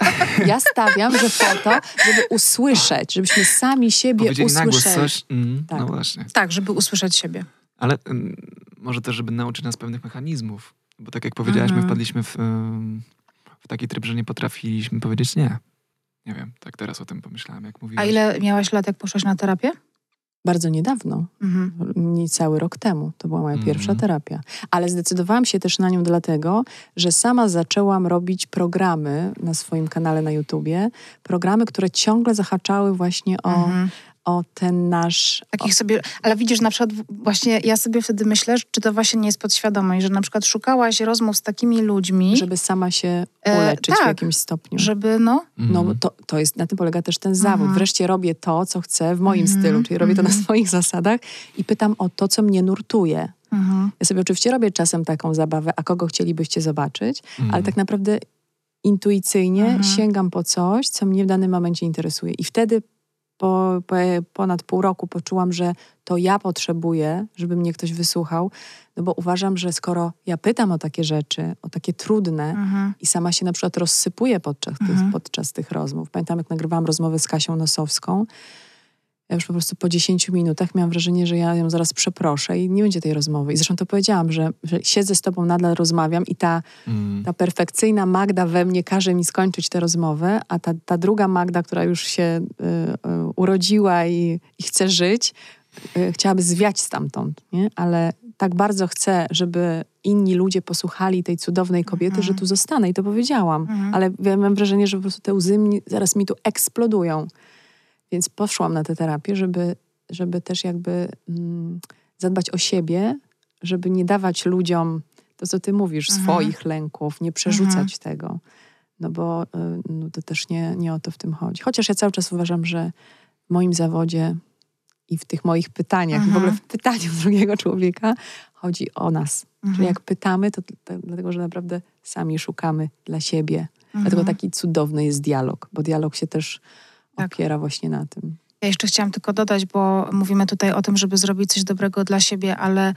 [SPEAKER 1] Ja stawiam, że po to, żeby usłyszeć, żebyśmy sami siebie
[SPEAKER 3] Powiedzieli na głos
[SPEAKER 1] usłyszeli.
[SPEAKER 3] coś. Mhm.
[SPEAKER 1] Tak.
[SPEAKER 3] No właśnie.
[SPEAKER 2] Tak, żeby usłyszeć siebie.
[SPEAKER 3] Ale ym, może też, żeby nauczyć nas pewnych mechanizmów. Bo tak jak powiedziałaś, my
[SPEAKER 2] Mhm.
[SPEAKER 3] wpadliśmy w, w taki tryb, że nie potrafiliśmy powiedzieć nie. Nie wiem, tak teraz o tym pomyślałem, jak mówiłaś.
[SPEAKER 2] A ile miałaś lat, jak poszłaś na terapię?
[SPEAKER 1] Bardzo niedawno,
[SPEAKER 2] Mhm.
[SPEAKER 1] niecały rok temu. To była moja
[SPEAKER 3] Mhm.
[SPEAKER 1] pierwsza terapia. Ale zdecydowałam się też na nią dlatego, że sama zaczęłam robić programy na swoim kanale na YouTubie. Programy, które ciągle zahaczały właśnie o,
[SPEAKER 2] Mhm.
[SPEAKER 1] O ten nasz...
[SPEAKER 2] Takich sobie, ale widzisz, na przykład w- właśnie ja sobie wtedy myślę, czy to właśnie nie jest podświadomość, że na przykład szukałaś rozmów z takimi ludźmi,
[SPEAKER 1] żeby sama się
[SPEAKER 2] E,
[SPEAKER 1] uleczyć w
[SPEAKER 2] tak.
[SPEAKER 1] jakimś stopniu.
[SPEAKER 2] żeby no,
[SPEAKER 3] Mhm.
[SPEAKER 1] No bo to, to jest, na tym polega też ten zawód.
[SPEAKER 2] Mhm.
[SPEAKER 1] Wreszcie robię to, co chcę w moim
[SPEAKER 2] Mhm,
[SPEAKER 1] stylu, czyli robię to na
[SPEAKER 2] mhm.
[SPEAKER 1] swoich zasadach i pytam o to, co mnie nurtuje.
[SPEAKER 2] mhm.
[SPEAKER 1] Ja sobie oczywiście robię czasem taką zabawę, a kogo chcielibyście zobaczyć,
[SPEAKER 3] Mhm.
[SPEAKER 1] ale tak naprawdę intuicyjnie
[SPEAKER 2] Mhm.
[SPEAKER 1] sięgam po coś, co mnie w danym momencie interesuje. I wtedy po, po ponad pół roku poczułam, że to ja potrzebuję, żeby mnie ktoś wysłuchał, no bo uważam, że skoro ja pytam o takie rzeczy, o takie trudne,
[SPEAKER 2] Mhm.
[SPEAKER 1] i sama się na przykład rozsypuję podczas, tych,
[SPEAKER 2] Mhm.
[SPEAKER 1] podczas tych rozmów. Pamiętam, jak nagrywałam rozmowę z Kasią Nosowską, ja już po prostu po 10 minutach miałam wrażenie, że ja ją zaraz przeproszę i nie będzie tej rozmowy. I zresztą to powiedziałam, że, że siedzę z tobą, nadal rozmawiam i ta,
[SPEAKER 3] Mhm.
[SPEAKER 1] ta perfekcyjna Magda we mnie każe mi skończyć tę rozmowę, a ta, ta druga Magda, która już się y, y, urodziła i, i chce żyć, y, chciałaby zwiać stamtąd, nie? Ale tak bardzo chcę, żeby inni ludzie posłuchali tej cudownej kobiety,
[SPEAKER 2] Mhm.
[SPEAKER 1] że tu zostanę i to powiedziałam.
[SPEAKER 2] Mhm.
[SPEAKER 1] Ale ja mam wrażenie, że po prostu te łzy mi, zaraz mi tu eksplodują. Więc poszłam na tę terapię, żeby, żeby też jakby mm, zadbać o siebie, żeby nie dawać ludziom to, co ty mówisz,
[SPEAKER 2] Mhm.
[SPEAKER 1] swoich lęków, nie przerzucać
[SPEAKER 2] Mhm.
[SPEAKER 1] tego. No bo y, no to też nie, nie o to w tym chodzi. Chociaż ja cały czas uważam, że w moim zawodzie i w tych moich pytaniach, i w ogóle w pytaniu drugiego człowieka chodzi o nas.
[SPEAKER 2] Mhm.
[SPEAKER 1] Że jak pytamy, to, to dlatego, że naprawdę sami szukamy dla siebie.
[SPEAKER 2] Mhm.
[SPEAKER 1] Dlatego taki cudowny jest dialog, bo dialog się też
[SPEAKER 2] Tak.
[SPEAKER 1] opiera właśnie na tym.
[SPEAKER 2] Ja jeszcze chciałam tylko dodać, bo mówimy tutaj o tym, żeby zrobić coś dobrego dla siebie, ale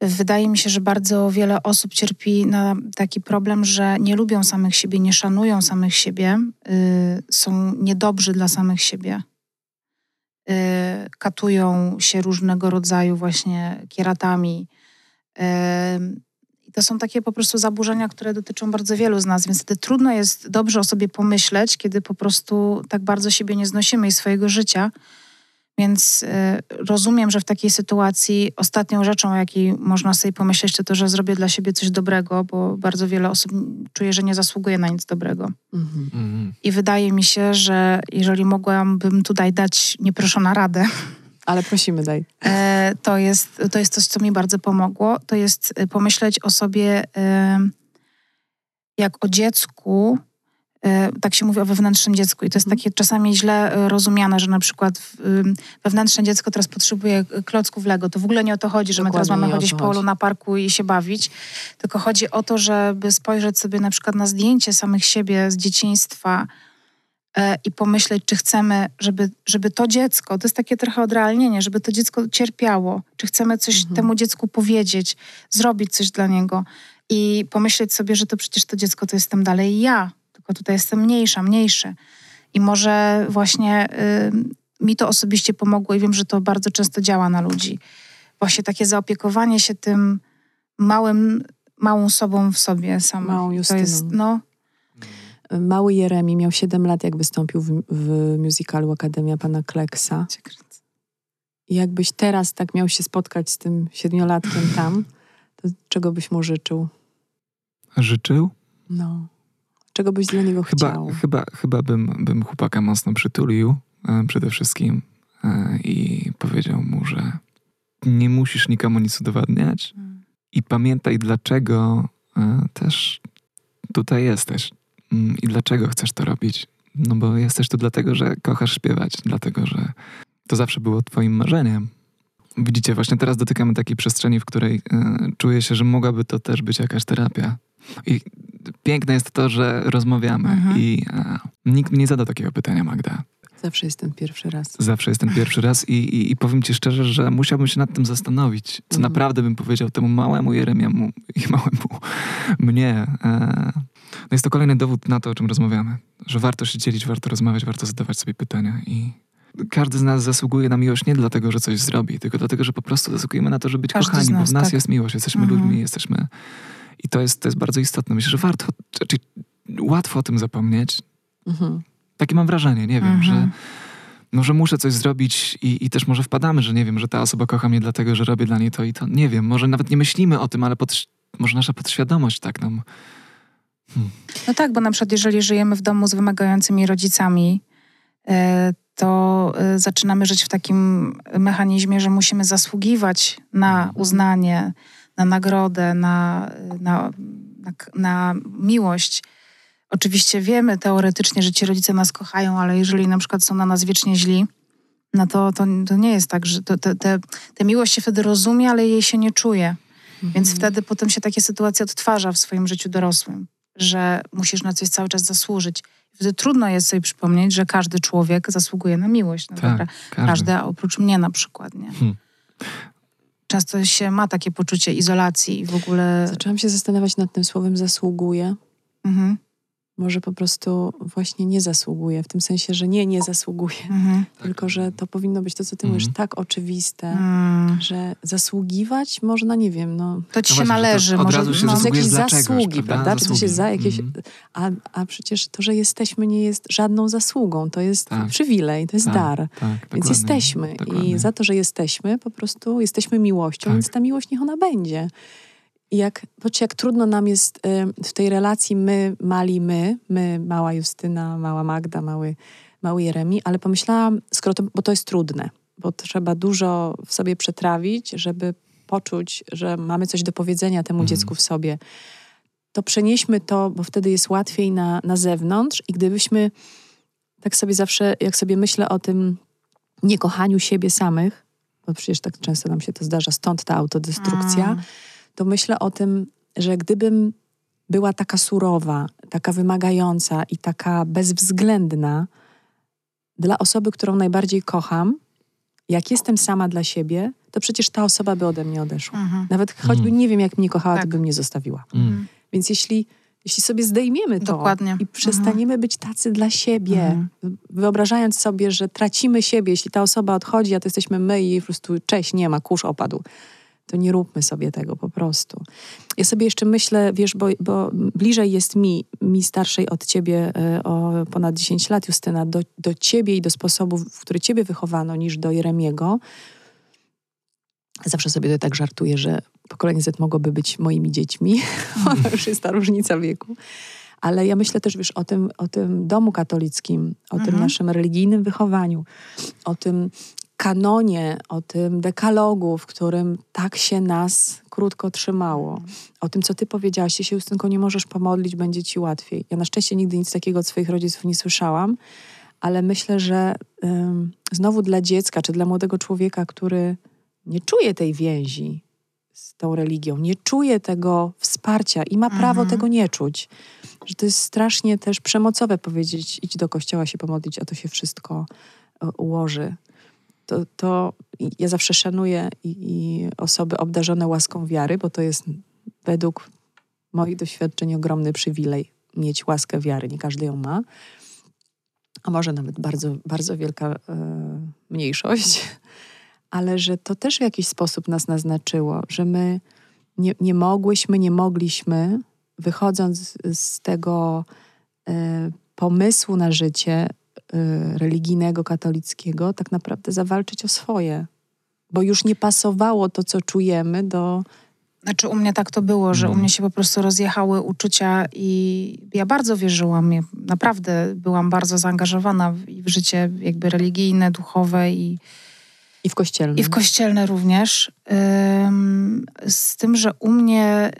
[SPEAKER 2] wydaje mi się, że bardzo wiele osób cierpi na taki problem, że nie lubią samych siebie, nie szanują samych siebie, y, są niedobrzy dla samych siebie. y, katują się różnego rodzaju właśnie kieratami. Y, I to są takie po prostu zaburzenia, które dotyczą bardzo wielu z nas, więc wtedy trudno jest dobrze o sobie pomyśleć, kiedy po prostu tak bardzo siebie nie znosimy i swojego życia. Więc y, rozumiem, że w takiej sytuacji ostatnią rzeczą, o jakiej można sobie pomyśleć, to to, że zrobię dla siebie coś dobrego, bo bardzo wiele osób czuje, że nie zasługuje na nic dobrego.
[SPEAKER 1] Mhm.
[SPEAKER 3] Mhm.
[SPEAKER 2] I wydaje mi się, że jeżeli mogłabym tutaj dać nieproszona radę,
[SPEAKER 1] Ale prosimy, daj.
[SPEAKER 2] e, to, jest, to jest coś, co mi bardzo pomogło. To jest y, pomyśleć o sobie jak o dziecku, e, tak się mówi o wewnętrznym dziecku i to jest
[SPEAKER 1] Mhm.
[SPEAKER 2] takie czasami źle e, rozumiane, że na przykład wewnętrzne dziecko teraz potrzebuje klocków Lego. To w ogóle nie o to chodzi, że my teraz
[SPEAKER 1] Dokładnie
[SPEAKER 2] mamy chodzić po polu
[SPEAKER 1] chodzi.
[SPEAKER 2] na parku i się bawić, tylko chodzi o to, żeby spojrzeć sobie na przykład na zdjęcie samych siebie z dzieciństwa i pomyśleć, czy chcemy, żeby, żeby to dziecko, to jest takie trochę odrealnienie, żeby to dziecko cierpiało, czy chcemy coś
[SPEAKER 1] Mhm.
[SPEAKER 2] temu dziecku powiedzieć, zrobić coś dla niego i pomyśleć sobie, że to przecież to dziecko to jestem dalej ja, tylko tutaj jestem mniejsza, mniejszy. I może właśnie y, mi to osobiście pomogło i wiem, że to bardzo często działa na ludzi. Właśnie takie zaopiekowanie się tym małym, małą sobą w sobie samym.
[SPEAKER 1] Małą
[SPEAKER 2] to
[SPEAKER 1] Justyną.
[SPEAKER 2] jest, no,
[SPEAKER 1] Mały Jeremi miał 7 lat, jak wystąpił w, w musicalu Akademia Pana Kleksa. I jakbyś teraz tak miał się spotkać z tym siedmiolatkiem tam, to czego byś mu życzył?
[SPEAKER 3] Życzył?
[SPEAKER 1] No. Czego byś dla niego
[SPEAKER 3] Chyba,
[SPEAKER 1] chciał?
[SPEAKER 3] chyba, chyba bym, bym chłopaka mocno przytulił e, przede wszystkim e, i powiedział mu, że nie musisz nikomu nic udowadniać i pamiętaj, dlaczego e, też tutaj jesteś Mm, i dlaczego chcesz to robić. No bo jesteś tu dlatego, że kochasz śpiewać, dlatego, że to zawsze było twoim marzeniem. Widzicie, właśnie teraz dotykamy takiej przestrzeni, w której e, czuję się, że mogłaby to też być jakaś terapia. I piękne jest to, że rozmawiamy
[SPEAKER 2] Mhm.
[SPEAKER 3] i e, nikt mi nie zadał takiego pytania, Magda.
[SPEAKER 1] Zawsze jest ten pierwszy raz.
[SPEAKER 3] Zawsze jest ten pierwszy raz i, i, i powiem ci szczerze, że musiałbym się nad tym zastanowić, co
[SPEAKER 1] Mhm.
[SPEAKER 3] naprawdę bym powiedział temu małemu Jeremiemu i małemu mnie. E, no jest to kolejny dowód na to, o czym rozmawiamy. Że warto się dzielić, warto rozmawiać, warto zadawać sobie pytania i każdy z nas zasługuje na miłość nie dlatego, że coś zrobi, tylko dlatego, że po prostu zasługujemy na to, żeby być
[SPEAKER 2] Każdy
[SPEAKER 3] kochani, bo
[SPEAKER 2] nas,
[SPEAKER 3] w nas
[SPEAKER 2] tak.
[SPEAKER 3] jest miłość, jesteśmy
[SPEAKER 2] Mhm.
[SPEAKER 3] ludźmi, jesteśmy... I to jest, to jest bardzo istotne. Myślę, że warto, znaczy łatwo o tym zapomnieć.
[SPEAKER 1] Mhm.
[SPEAKER 3] Takie mam wrażenie, nie wiem,
[SPEAKER 2] Mhm.
[SPEAKER 3] że no, że muszę coś zrobić i, i też może wpadamy, że nie wiem, że ta osoba kocha mnie dlatego, że robię dla niej to i to. Nie wiem, może nawet nie myślimy o tym, ale może nasza podświadomość tak nam...
[SPEAKER 2] No tak, bo na przykład jeżeli żyjemy w domu z wymagającymi rodzicami, e, to e, zaczynamy żyć w takim mechanizmie, że musimy zasługiwać na uznanie, na nagrodę, na, na, na, na miłość. Oczywiście wiemy teoretycznie, że ci rodzice nas kochają, ale jeżeli na przykład są na nas wiecznie źli, no to, to, to nie jest tak, że to, te, te, te miłość się wtedy rozumie, ale jej się nie czuje. Więc
[SPEAKER 1] Mhm.
[SPEAKER 2] wtedy potem się takie sytuacje odtwarza w swoim życiu dorosłym, że musisz na coś cały czas zasłużyć. Wtedy trudno jest sobie przypomnieć, że każdy człowiek zasługuje na miłość. No
[SPEAKER 3] Tak,
[SPEAKER 2] dobra,
[SPEAKER 3] każdy.
[SPEAKER 2] każdy, a oprócz mnie na przykład, nie?
[SPEAKER 3] Hmm.
[SPEAKER 2] Często się ma takie poczucie izolacji i w ogóle...
[SPEAKER 1] Zaczęłam się zastanawiać nad tym słowem zasługuje.
[SPEAKER 2] Mhm,
[SPEAKER 1] Może po prostu właśnie nie zasługuje, w tym sensie, że nie, nie zasługuje.
[SPEAKER 2] mhm,
[SPEAKER 1] Tylko, że to powinno być to, co ty
[SPEAKER 3] Mhm.
[SPEAKER 1] mówisz, tak oczywiste,
[SPEAKER 2] mm.
[SPEAKER 1] że zasługiwać można, nie wiem, no...
[SPEAKER 2] To ci
[SPEAKER 3] No
[SPEAKER 2] się
[SPEAKER 3] właśnie, to
[SPEAKER 2] należy.
[SPEAKER 3] od
[SPEAKER 2] może,
[SPEAKER 3] razu się
[SPEAKER 2] no,
[SPEAKER 1] zasługi,
[SPEAKER 3] prawda?
[SPEAKER 1] prawda? Czy to się za jakieś...
[SPEAKER 3] Mhm.
[SPEAKER 1] A, a przecież to, że jesteśmy, nie jest żadną zasługą. To jest
[SPEAKER 3] Tak.
[SPEAKER 1] przywilej, to jest
[SPEAKER 3] Tak,
[SPEAKER 1] dar.
[SPEAKER 3] Tak,
[SPEAKER 1] Więc jesteśmy.
[SPEAKER 3] dokładnie.
[SPEAKER 1] I za to, że jesteśmy, po prostu jesteśmy miłością,
[SPEAKER 3] Tak.
[SPEAKER 1] więc ta miłość niech ona będzie. I jak, patrzcie, jak trudno nam jest y, w tej relacji my, mali my, my, mała Justyna, mała Magda, mały, mały Jeremi, ale pomyślałam, skoro to, bo to jest trudne, bo trzeba dużo w sobie przetrawić, żeby poczuć, że mamy coś do powiedzenia temu
[SPEAKER 3] Mhm.
[SPEAKER 1] dziecku w sobie. To przenieśmy to, bo wtedy jest łatwiej na, na zewnątrz i gdybyśmy tak sobie zawsze, jak sobie myślę o tym niekochaniu siebie samych, bo przecież tak często nam się to zdarza, stąd ta autodestrukcja. To myślę o tym, że gdybym była taka surowa, taka wymagająca i taka bezwzględna dla osoby, którą najbardziej kocham, jak jestem sama dla siebie, to przecież ta osoba by ode mnie odeszła.
[SPEAKER 2] Mhm.
[SPEAKER 1] Nawet choćby
[SPEAKER 3] Mm.
[SPEAKER 1] nie wiem, jak mnie kochała,
[SPEAKER 2] Tak.
[SPEAKER 1] to by mnie zostawiła.
[SPEAKER 3] Mm.
[SPEAKER 1] Więc jeśli Jeśli sobie zdejmiemy to
[SPEAKER 2] Dokładnie.
[SPEAKER 1] i przestaniemy być tacy dla siebie,
[SPEAKER 2] Mhm.
[SPEAKER 1] wyobrażając sobie, że tracimy siebie, jeśli ta osoba odchodzi, a to jesteśmy my i po prostu cześć, nie ma, kurz opadł. To nie róbmy sobie tego po prostu. Ja sobie jeszcze myślę, wiesz, bo, bo bliżej jest mi, mi starszej od ciebie e, o ponad 10 lat, Justyna, do, do ciebie i do sposobu, w który ciebie wychowano, niż do Jeremiego. Zawsze sobie to tak żartuję, że pokolenie Z mogłoby być moimi dziećmi. Ona już jest ta różnica wieku. Ale ja myślę też, wiesz, o tym, o tym domu katolickim, o tym
[SPEAKER 2] Mhm.
[SPEAKER 1] naszym religijnym wychowaniu, o tym kanonie, o tym dekalogu, w którym tak się nas krótko trzymało. O tym, co ty powiedziałaś, ty się Justynko nie możesz pomodlić, będzie ci łatwiej. Ja na szczęście nigdy nic takiego od swoich rodziców nie słyszałam, ale myślę, że ym, znowu dla dziecka, czy dla młodego człowieka, który nie czuje tej więzi z tą religią, nie czuje tego wsparcia i ma prawo
[SPEAKER 2] Mhm.
[SPEAKER 1] tego nie czuć. Że to jest strasznie też przemocowe powiedzieć, idź do kościoła się pomodlić, a to się wszystko e, ułoży. To, to ja zawsze szanuję i, i osoby obdarzone łaską wiary, bo to jest według moich doświadczeń ogromny przywilej mieć łaskę wiary. Nie każdy ją ma. A może nawet bardzo, bardzo wielka e, mniejszość. Ale że to też w jakiś sposób nas naznaczyło, że my nie, nie mogłyśmy, nie mogliśmy, wychodząc z tego e, pomysłu na życie religijnego, katolickiego, tak naprawdę zawalczyć o swoje. Bo już nie pasowało to, co czujemy, do.
[SPEAKER 2] Znaczy u mnie tak to było, że u
[SPEAKER 3] Mhm.
[SPEAKER 2] mnie się po prostu rozjechały uczucia i ja bardzo wierzyłam. Ja naprawdę byłam bardzo zaangażowana w, w życie jakby religijne, duchowe i,
[SPEAKER 1] I w kościelnym.
[SPEAKER 2] i w kościelne również. Z tym, że u mnie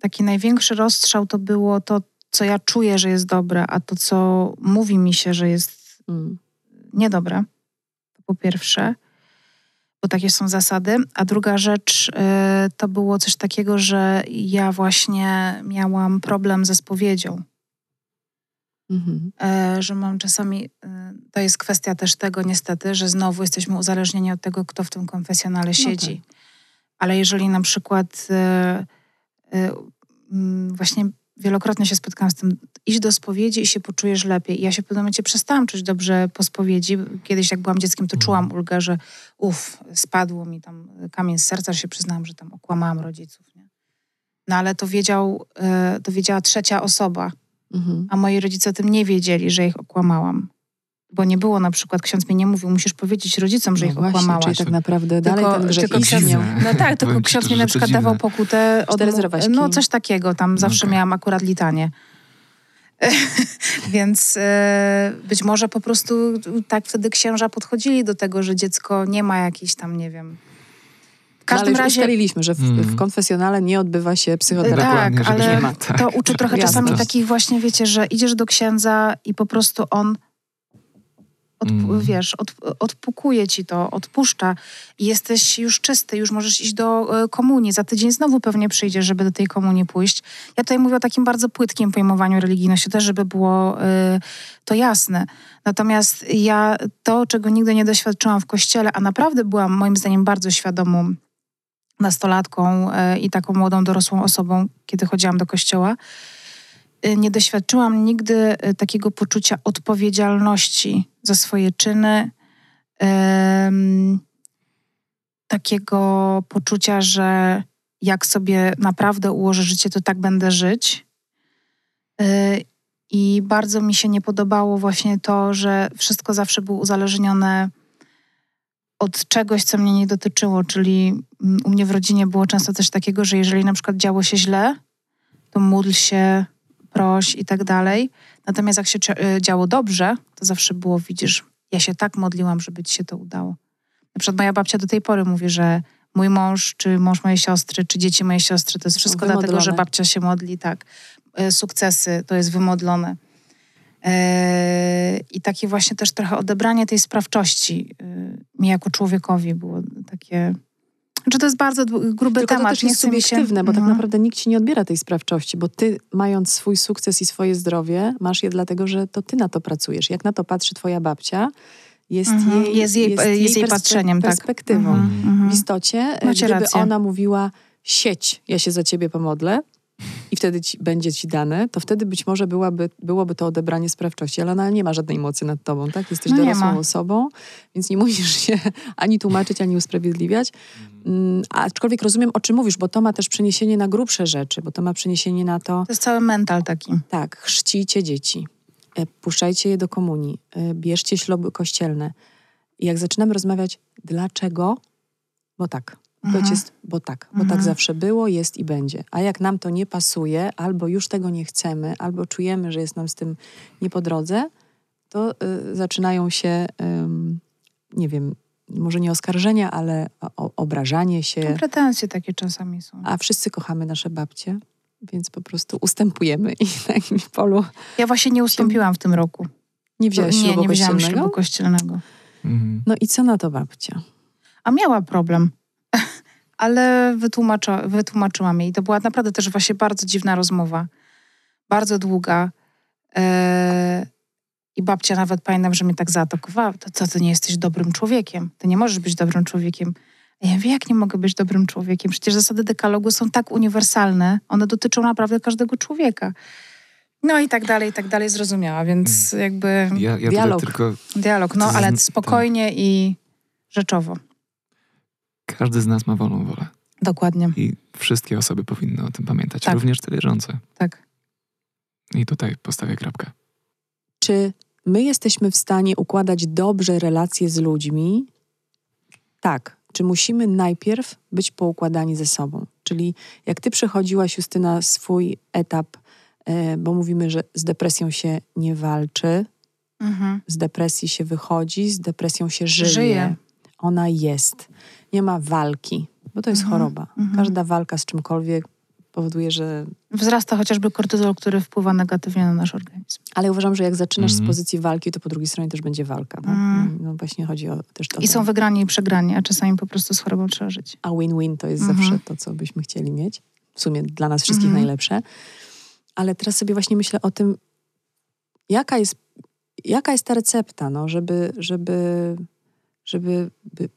[SPEAKER 2] taki największy rozstrzał to było to, co ja czuję, że jest dobre, a to, co mówi mi się, że jest
[SPEAKER 1] Mm.
[SPEAKER 2] niedobre. To po pierwsze, bo takie są zasady. A druga rzecz y, to było coś takiego, że ja właśnie miałam problem ze spowiedzią.
[SPEAKER 1] Mhm.
[SPEAKER 2] E, że mam czasami, y, to jest kwestia też tego niestety, że znowu jesteśmy uzależnieni od tego, kto w tym konfesjonale siedzi. Ale jeżeli na przykład y, y, mm, właśnie wielokrotnie się spotkałam z tym, iść do spowiedzi i się poczujesz lepiej. I ja się w pewnym momencie przestałam czuć dobrze po spowiedzi. Kiedyś jak byłam dzieckiem, to czułam ulgę, że uff, spadło mi tam kamień z serca, że się przyznałam, że tam okłamałam rodziców. Nie? No ale to wiedział, y, to wiedziała trzecia osoba,
[SPEAKER 1] Mhm.
[SPEAKER 2] a moi rodzice o tym nie wiedzieli, że ich okłamałam. Bo nie było na przykład, ksiądz mi nie mówił, musisz powiedzieć rodzicom, że
[SPEAKER 1] No
[SPEAKER 2] ich
[SPEAKER 1] właśnie,
[SPEAKER 2] okłamałaś.
[SPEAKER 1] czyli tak naprawdę dalej
[SPEAKER 2] Tylko-
[SPEAKER 1] ten grzech
[SPEAKER 2] tylko ksiądz-. No tak, tylko
[SPEAKER 3] Powiem
[SPEAKER 2] ksiądz mi na przykład dawał pokutę.
[SPEAKER 1] Zdrowaśki.
[SPEAKER 2] No coś takiego, tam zawsze
[SPEAKER 3] Okej.
[SPEAKER 2] miałam akurat litanie. Więc e, być może po prostu tak wtedy księża podchodzili do tego, że dziecko nie ma jakiejś tam, nie wiem... W
[SPEAKER 1] No, ale
[SPEAKER 2] każdym
[SPEAKER 1] już
[SPEAKER 2] razie...
[SPEAKER 1] ustaliliśmy, że w,
[SPEAKER 3] Mm.
[SPEAKER 1] w konfesjonale nie odbywa się psychoterapia.
[SPEAKER 2] Tak, ale
[SPEAKER 3] nie ma, tak.
[SPEAKER 2] to uczy trochę
[SPEAKER 1] Jasne.
[SPEAKER 2] czasami takich właśnie, wiecie, że idziesz do księdza i po prostu on od,
[SPEAKER 3] Mm.
[SPEAKER 2] wiesz, od, odpukuje ci to, odpuszcza jesteś już czysty, już możesz iść do e, komunii. Za tydzień znowu pewnie przyjdziesz, żeby do tej komunii pójść. Ja tutaj mówię o takim bardzo płytkim pojmowaniu religijności, też żeby było e, to jasne. Natomiast ja to, czego nigdy nie doświadczyłam w kościele, a naprawdę byłam moim zdaniem bardzo świadomą nastolatką e, i taką młodą, dorosłą osobą, kiedy chodziłam do kościoła, nie doświadczyłam nigdy e, takiego poczucia odpowiedzialności za swoje czyny, em, takiego poczucia, że jak sobie naprawdę ułożę życie, to tak będę żyć. E, I bardzo mi się nie podobało właśnie to, że wszystko zawsze było uzależnione od czegoś, co mnie nie dotyczyło, czyli mm, u mnie w rodzinie było często coś takiego, że jeżeli na przykład działo się źle, to módl się, proś i tak dalej. Natomiast jak się y, działo dobrze, to zawsze było, widzisz, ja się tak modliłam, żeby ci się to udało. Na przykład moja babcia do tej pory mówi, że mój mąż, czy mąż mojej siostry, czy dzieci mojej siostry, to jest wszystko dlatego,
[SPEAKER 1] wymodlone.
[SPEAKER 2] że babcia się modli, tak. Y, Sukcesy, to jest wymodlone. Eee, I takie właśnie też trochę odebranie tej sprawczości y, mi jako człowiekowi było takie... Znaczy to jest bardzo gruby
[SPEAKER 1] Tylko
[SPEAKER 2] temat.
[SPEAKER 1] to też jest
[SPEAKER 2] mi się-
[SPEAKER 1] subiektywne, bo tak
[SPEAKER 2] Mhm.
[SPEAKER 1] naprawdę nikt ci nie odbiera tej sprawczości, bo ty mając swój sukces i swoje zdrowie, masz je dlatego, że to ty na to pracujesz. Jak na to patrzy twoja babcia, jest
[SPEAKER 2] Mhm.
[SPEAKER 1] jej,
[SPEAKER 2] Jest jej- jest jej
[SPEAKER 1] perspe-
[SPEAKER 2] patrzeniem, tak.
[SPEAKER 1] perspektywą.
[SPEAKER 2] Mhm, mhm.
[SPEAKER 1] W istocie,
[SPEAKER 2] Macie
[SPEAKER 1] gdyby
[SPEAKER 2] rację.
[SPEAKER 1] ona mówiła sieć, ja się za ciebie pomodlę i wtedy ci, będzie ci dane, to wtedy być może byłaby, byłoby to odebranie sprawczości, ale ona nie ma żadnej mocy nad tobą, tak? Jesteś
[SPEAKER 2] No
[SPEAKER 1] dorosłą osobą, więc nie musisz się ani tłumaczyć, ani usprawiedliwiać. Mm, Aczkolwiek rozumiem, o czym mówisz, bo to ma też przeniesienie na grubsze rzeczy, bo to ma przeniesienie na to,
[SPEAKER 2] To jest cały mental taki.
[SPEAKER 1] tak, chrzcijcie dzieci, e, puszczajcie je do komunii, e, bierzcie śluby kościelne. I jak zaczynamy rozmawiać, dlaczego? Bo tak. Odpowiedź
[SPEAKER 2] Mhm.
[SPEAKER 1] jest, bo tak. Bo
[SPEAKER 2] Mhm.
[SPEAKER 1] tak zawsze było, jest i będzie. A jak nam to nie pasuje, albo już tego nie chcemy, albo czujemy, że jest nam z tym nie po drodze, to y, zaczynają się, ym, nie wiem, może nie oskarżenia, ale o, obrażanie się.
[SPEAKER 2] No, pretensje takie czasami są.
[SPEAKER 1] A wszyscy kochamy nasze babcie, więc po prostu ustępujemy i na jakimś polu
[SPEAKER 2] Ja właśnie nie ustąpiłam w tym roku.
[SPEAKER 1] nie wziąłeś
[SPEAKER 2] nie,
[SPEAKER 1] ślubu
[SPEAKER 2] nie wzięłam
[SPEAKER 1] kościelnego?
[SPEAKER 2] ślubu kościelnego.
[SPEAKER 3] Mhm.
[SPEAKER 1] No i co na to babcia?
[SPEAKER 2] A miała problem. Ale wytłumacza, wytłumaczyłam jej. To była naprawdę też właśnie bardzo dziwna rozmowa. Bardzo długa. E, I babcia nawet pamiętam, że mnie tak zaatakowała. To co, ty nie jesteś dobrym człowiekiem? Ty nie możesz być dobrym człowiekiem. A ja wiem, jak nie mogę być dobrym człowiekiem? Przecież zasady dekalogu są tak uniwersalne. One dotyczą naprawdę każdego człowieka. No i tak dalej, i tak dalej zrozumiała, więc jakby
[SPEAKER 3] Ja, ja
[SPEAKER 1] Dialog.
[SPEAKER 3] tylko
[SPEAKER 2] dialog, no ale spokojnie i rzeczowo.
[SPEAKER 3] Każdy z nas ma wolną wolę.
[SPEAKER 2] Dokładnie,
[SPEAKER 3] I wszystkie osoby powinny o tym pamiętać,
[SPEAKER 2] Tak.
[SPEAKER 3] również te wierzące.
[SPEAKER 2] tak.
[SPEAKER 3] I tutaj postawię kropkę.
[SPEAKER 1] Czy my jesteśmy w stanie układać dobrze relacje z ludźmi? Tak. Czy musimy najpierw być poukładani ze sobą? Czyli jak ty przechodziłaś, Justyna, swój etap, e, bo mówimy, że z depresją się nie walczy,
[SPEAKER 2] Mhm.
[SPEAKER 1] z depresji się wychodzi, z depresją się żyje.
[SPEAKER 2] Żyje.
[SPEAKER 1] Ona jest. Nie ma walki, bo to jest
[SPEAKER 2] Mhm,
[SPEAKER 1] choroba.
[SPEAKER 2] mhm.
[SPEAKER 1] Każda walka z czymkolwiek powoduje, że
[SPEAKER 2] Wzrasta chociażby kortyzol, który wpływa negatywnie na nasz organizm.
[SPEAKER 1] Ale uważam, że jak zaczynasz
[SPEAKER 3] Mhm.
[SPEAKER 1] z pozycji walki, to po drugiej stronie też będzie walka. Tak?
[SPEAKER 2] Mm.
[SPEAKER 1] No właśnie chodzi o też to.
[SPEAKER 2] I są wygrani i przegrani, a czasami po prostu z chorobą trzeba żyć.
[SPEAKER 1] A win-win to jest
[SPEAKER 2] Mhm.
[SPEAKER 1] zawsze to, co byśmy chcieli mieć. W sumie dla nas wszystkich
[SPEAKER 2] Mhm.
[SPEAKER 1] najlepsze. Ale teraz sobie właśnie myślę o tym, jaka jest, jaka jest ta recepta, no, żeby, żeby, żeby by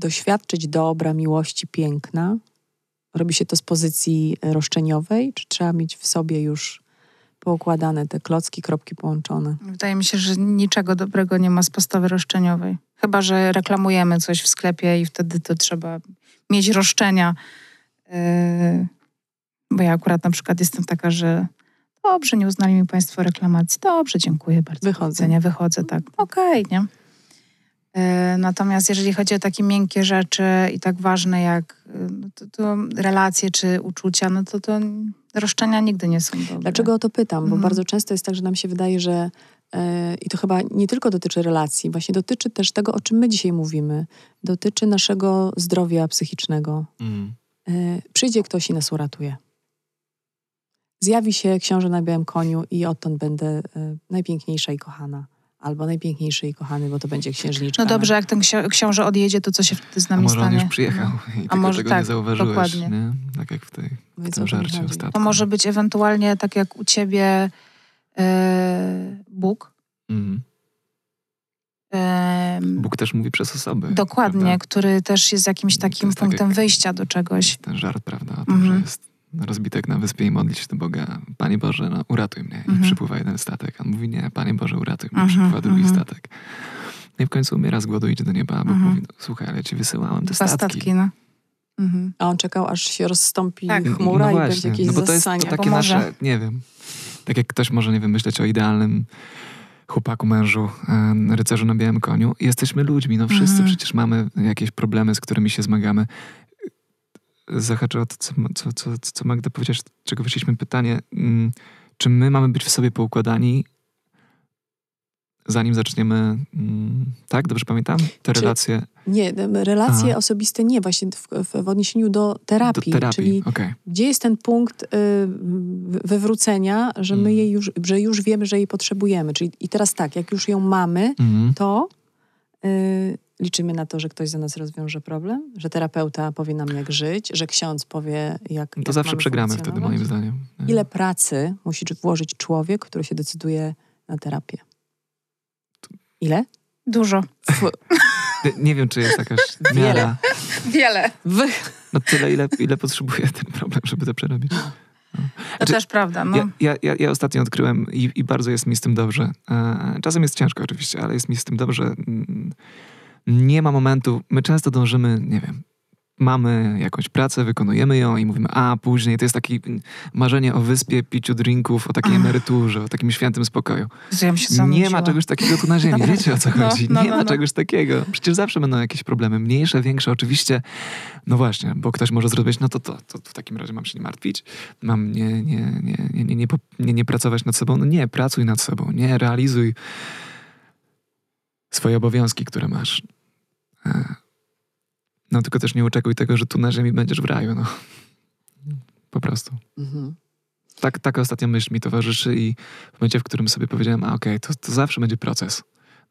[SPEAKER 1] doświadczyć dobra, miłości, piękna. Robi się to z pozycji roszczeniowej, czy trzeba mieć w sobie już poukładane te klocki, kropki połączone?
[SPEAKER 2] Wydaje mi się, że niczego dobrego nie ma z postawy roszczeniowej. Chyba, że reklamujemy coś w sklepie i wtedy to trzeba mieć roszczenia. Yy, bo ja akurat na przykład jestem taka, że dobrze, nie uznali mi Państwo reklamacji. Dobrze, dziękuję bardzo.
[SPEAKER 1] Wychodzę.
[SPEAKER 2] Nie wychodzę, tak. Okej, nie? Yy, Natomiast jeżeli chodzi o takie miękkie rzeczy i tak ważne jak yy, no to, to relacje czy uczucia, no to, to roszczenia nigdy nie są dobre.
[SPEAKER 1] Dlaczego o to pytam? Bo
[SPEAKER 2] Mhm.
[SPEAKER 1] bardzo często jest tak, że nam się wydaje, że e, i to chyba nie tylko dotyczy relacji, właśnie dotyczy też tego, o czym my dzisiaj mówimy. Dotyczy naszego zdrowia psychicznego. E, przyjdzie ktoś i nas uratuje. Zjawi się książę na białym koniu i odtąd będę e, najpiękniejsza i kochana. Albo najpiękniejszy i kochany, bo to będzie księżniczka.
[SPEAKER 2] No dobrze, jak ten ksio- książę odjedzie, to co się wtedy z
[SPEAKER 3] A
[SPEAKER 2] nami
[SPEAKER 3] może on
[SPEAKER 2] stanie?
[SPEAKER 3] już przyjechał i tylko
[SPEAKER 2] może
[SPEAKER 3] tego
[SPEAKER 2] tak,
[SPEAKER 3] nie zauważyłeś,
[SPEAKER 2] dokładnie.
[SPEAKER 3] nie? Tak jak w, tej,
[SPEAKER 1] No
[SPEAKER 3] w
[SPEAKER 1] co
[SPEAKER 3] tym
[SPEAKER 1] to
[SPEAKER 3] ostatnim.
[SPEAKER 2] To może być ewentualnie tak jak u ciebie e, Bóg.
[SPEAKER 3] Mhm. Bóg też mówi przez osoby.
[SPEAKER 2] dokładnie,
[SPEAKER 3] prawda?
[SPEAKER 2] który też jest jakimś
[SPEAKER 3] To
[SPEAKER 2] takim
[SPEAKER 3] jest tak
[SPEAKER 2] punktem
[SPEAKER 3] jak-
[SPEAKER 2] wyjścia do czegoś.
[SPEAKER 3] Ten żart, prawda, o tym,
[SPEAKER 2] Mhm.
[SPEAKER 3] że jest rozbitek na wyspie i modlić się do Boga. Panie Boże, no uratuj mnie. I
[SPEAKER 2] Mhm.
[SPEAKER 3] przypływa jeden statek. A on mówi, nie, Panie Boże, uratuj mnie.
[SPEAKER 2] Mhm,
[SPEAKER 3] Przypływa drugi
[SPEAKER 2] mhm.
[SPEAKER 3] statek. No I w końcu umiera z głodu, idzie do nieba, Bóg
[SPEAKER 2] Mhm.
[SPEAKER 3] mówi, no, słuchaj, ale ja ci wysyłałem te
[SPEAKER 2] Dwa
[SPEAKER 3] statki.
[SPEAKER 2] statki, no. Mhm.
[SPEAKER 1] A on czekał, aż się rozstąpi
[SPEAKER 2] Tak.
[SPEAKER 1] chmura
[SPEAKER 3] no
[SPEAKER 1] i
[SPEAKER 3] właśnie,
[SPEAKER 1] będzie jakieś
[SPEAKER 3] no bo to jest to takie
[SPEAKER 2] Pomoże.
[SPEAKER 3] nasze, nie wiem, tak jak ktoś może, nie wiem, myśleć o idealnym chłopaku, mężu, rycerzu na białym koniu. I Jesteśmy ludźmi, no wszyscy
[SPEAKER 2] Mhm.
[SPEAKER 3] przecież mamy jakieś problemy, z którymi się zmagamy. Zahaczę o to, co, co, co, co Magda powiedziałaś, czego wyszliśmy pytanie. mm, Czy my mamy być w sobie poukładani, zanim zaczniemy, mm, tak, dobrze pamiętam? Te
[SPEAKER 1] Czy-
[SPEAKER 3] relacje
[SPEAKER 1] Nie, relacje
[SPEAKER 3] Aha.
[SPEAKER 1] osobiste nie, właśnie w, w, w odniesieniu do terapii.
[SPEAKER 3] do terapii.
[SPEAKER 1] Czyli
[SPEAKER 3] Okej.
[SPEAKER 1] gdzie jest ten punkt y, wywrócenia, że my
[SPEAKER 3] Mm.
[SPEAKER 1] jej już, że już wiemy, że jej potrzebujemy. Czyli i teraz tak, jak już ją mamy,
[SPEAKER 3] Mhm.
[SPEAKER 1] to y, liczymy na to, że ktoś za nas rozwiąże problem, że terapeuta powie nam, jak żyć, że ksiądz powie, jak.
[SPEAKER 3] No To
[SPEAKER 1] jak
[SPEAKER 3] zawsze
[SPEAKER 1] mamy
[SPEAKER 3] przegramy wtedy, moim zdaniem. nie?
[SPEAKER 1] Ile pracy musi włożyć człowiek, który się decyduje na terapię? Ile?
[SPEAKER 2] Dużo.
[SPEAKER 3] Nie, wiem, czy jest jakaś
[SPEAKER 1] Wiele.
[SPEAKER 3] miara.
[SPEAKER 2] Wiele.
[SPEAKER 1] wy,
[SPEAKER 3] no tyle, ile, ile potrzebuję ten problem, żeby to przerobić. No.
[SPEAKER 2] To znaczy, też prawda. No.
[SPEAKER 3] Ja, ja, ja, ostatnio odkryłem i, i, bardzo jest mi z tym dobrze. E, czasem jest ciężko oczywiście, ale jest mi z tym dobrze. Nie ma momentu, my często dążymy, nie wiem, mamy jakąś pracę, wykonujemy ją i mówimy, a później to jest takie marzenie o wyspie, piciu drinków, o takiej emeryturze, o takim świętym spokoju.
[SPEAKER 2] Ja
[SPEAKER 3] nie ma czegoś takiego tu na ziemi, wiecie o co no, chodzi? No, no, nie ma no. czegoś takiego. Przecież zawsze będą jakieś problemy, mniejsze, większe, oczywiście. No właśnie, bo ktoś może zrozumieć, no to, to, to w takim razie mam się nie martwić, mam nie, nie, nie, nie, nie, nie, nie, nie pracować nad sobą. No nie, pracuj nad sobą, nie, realizuj swoje obowiązki, które masz. E, no tylko też nie oczekuj tego, że tu na ziemi będziesz w raju, no. Po prostu. Mhm. Tak, taka ostatnia myśl mi towarzyszy i w momencie, w którym sobie powiedziałem, a okej, okay, to, to zawsze będzie proces.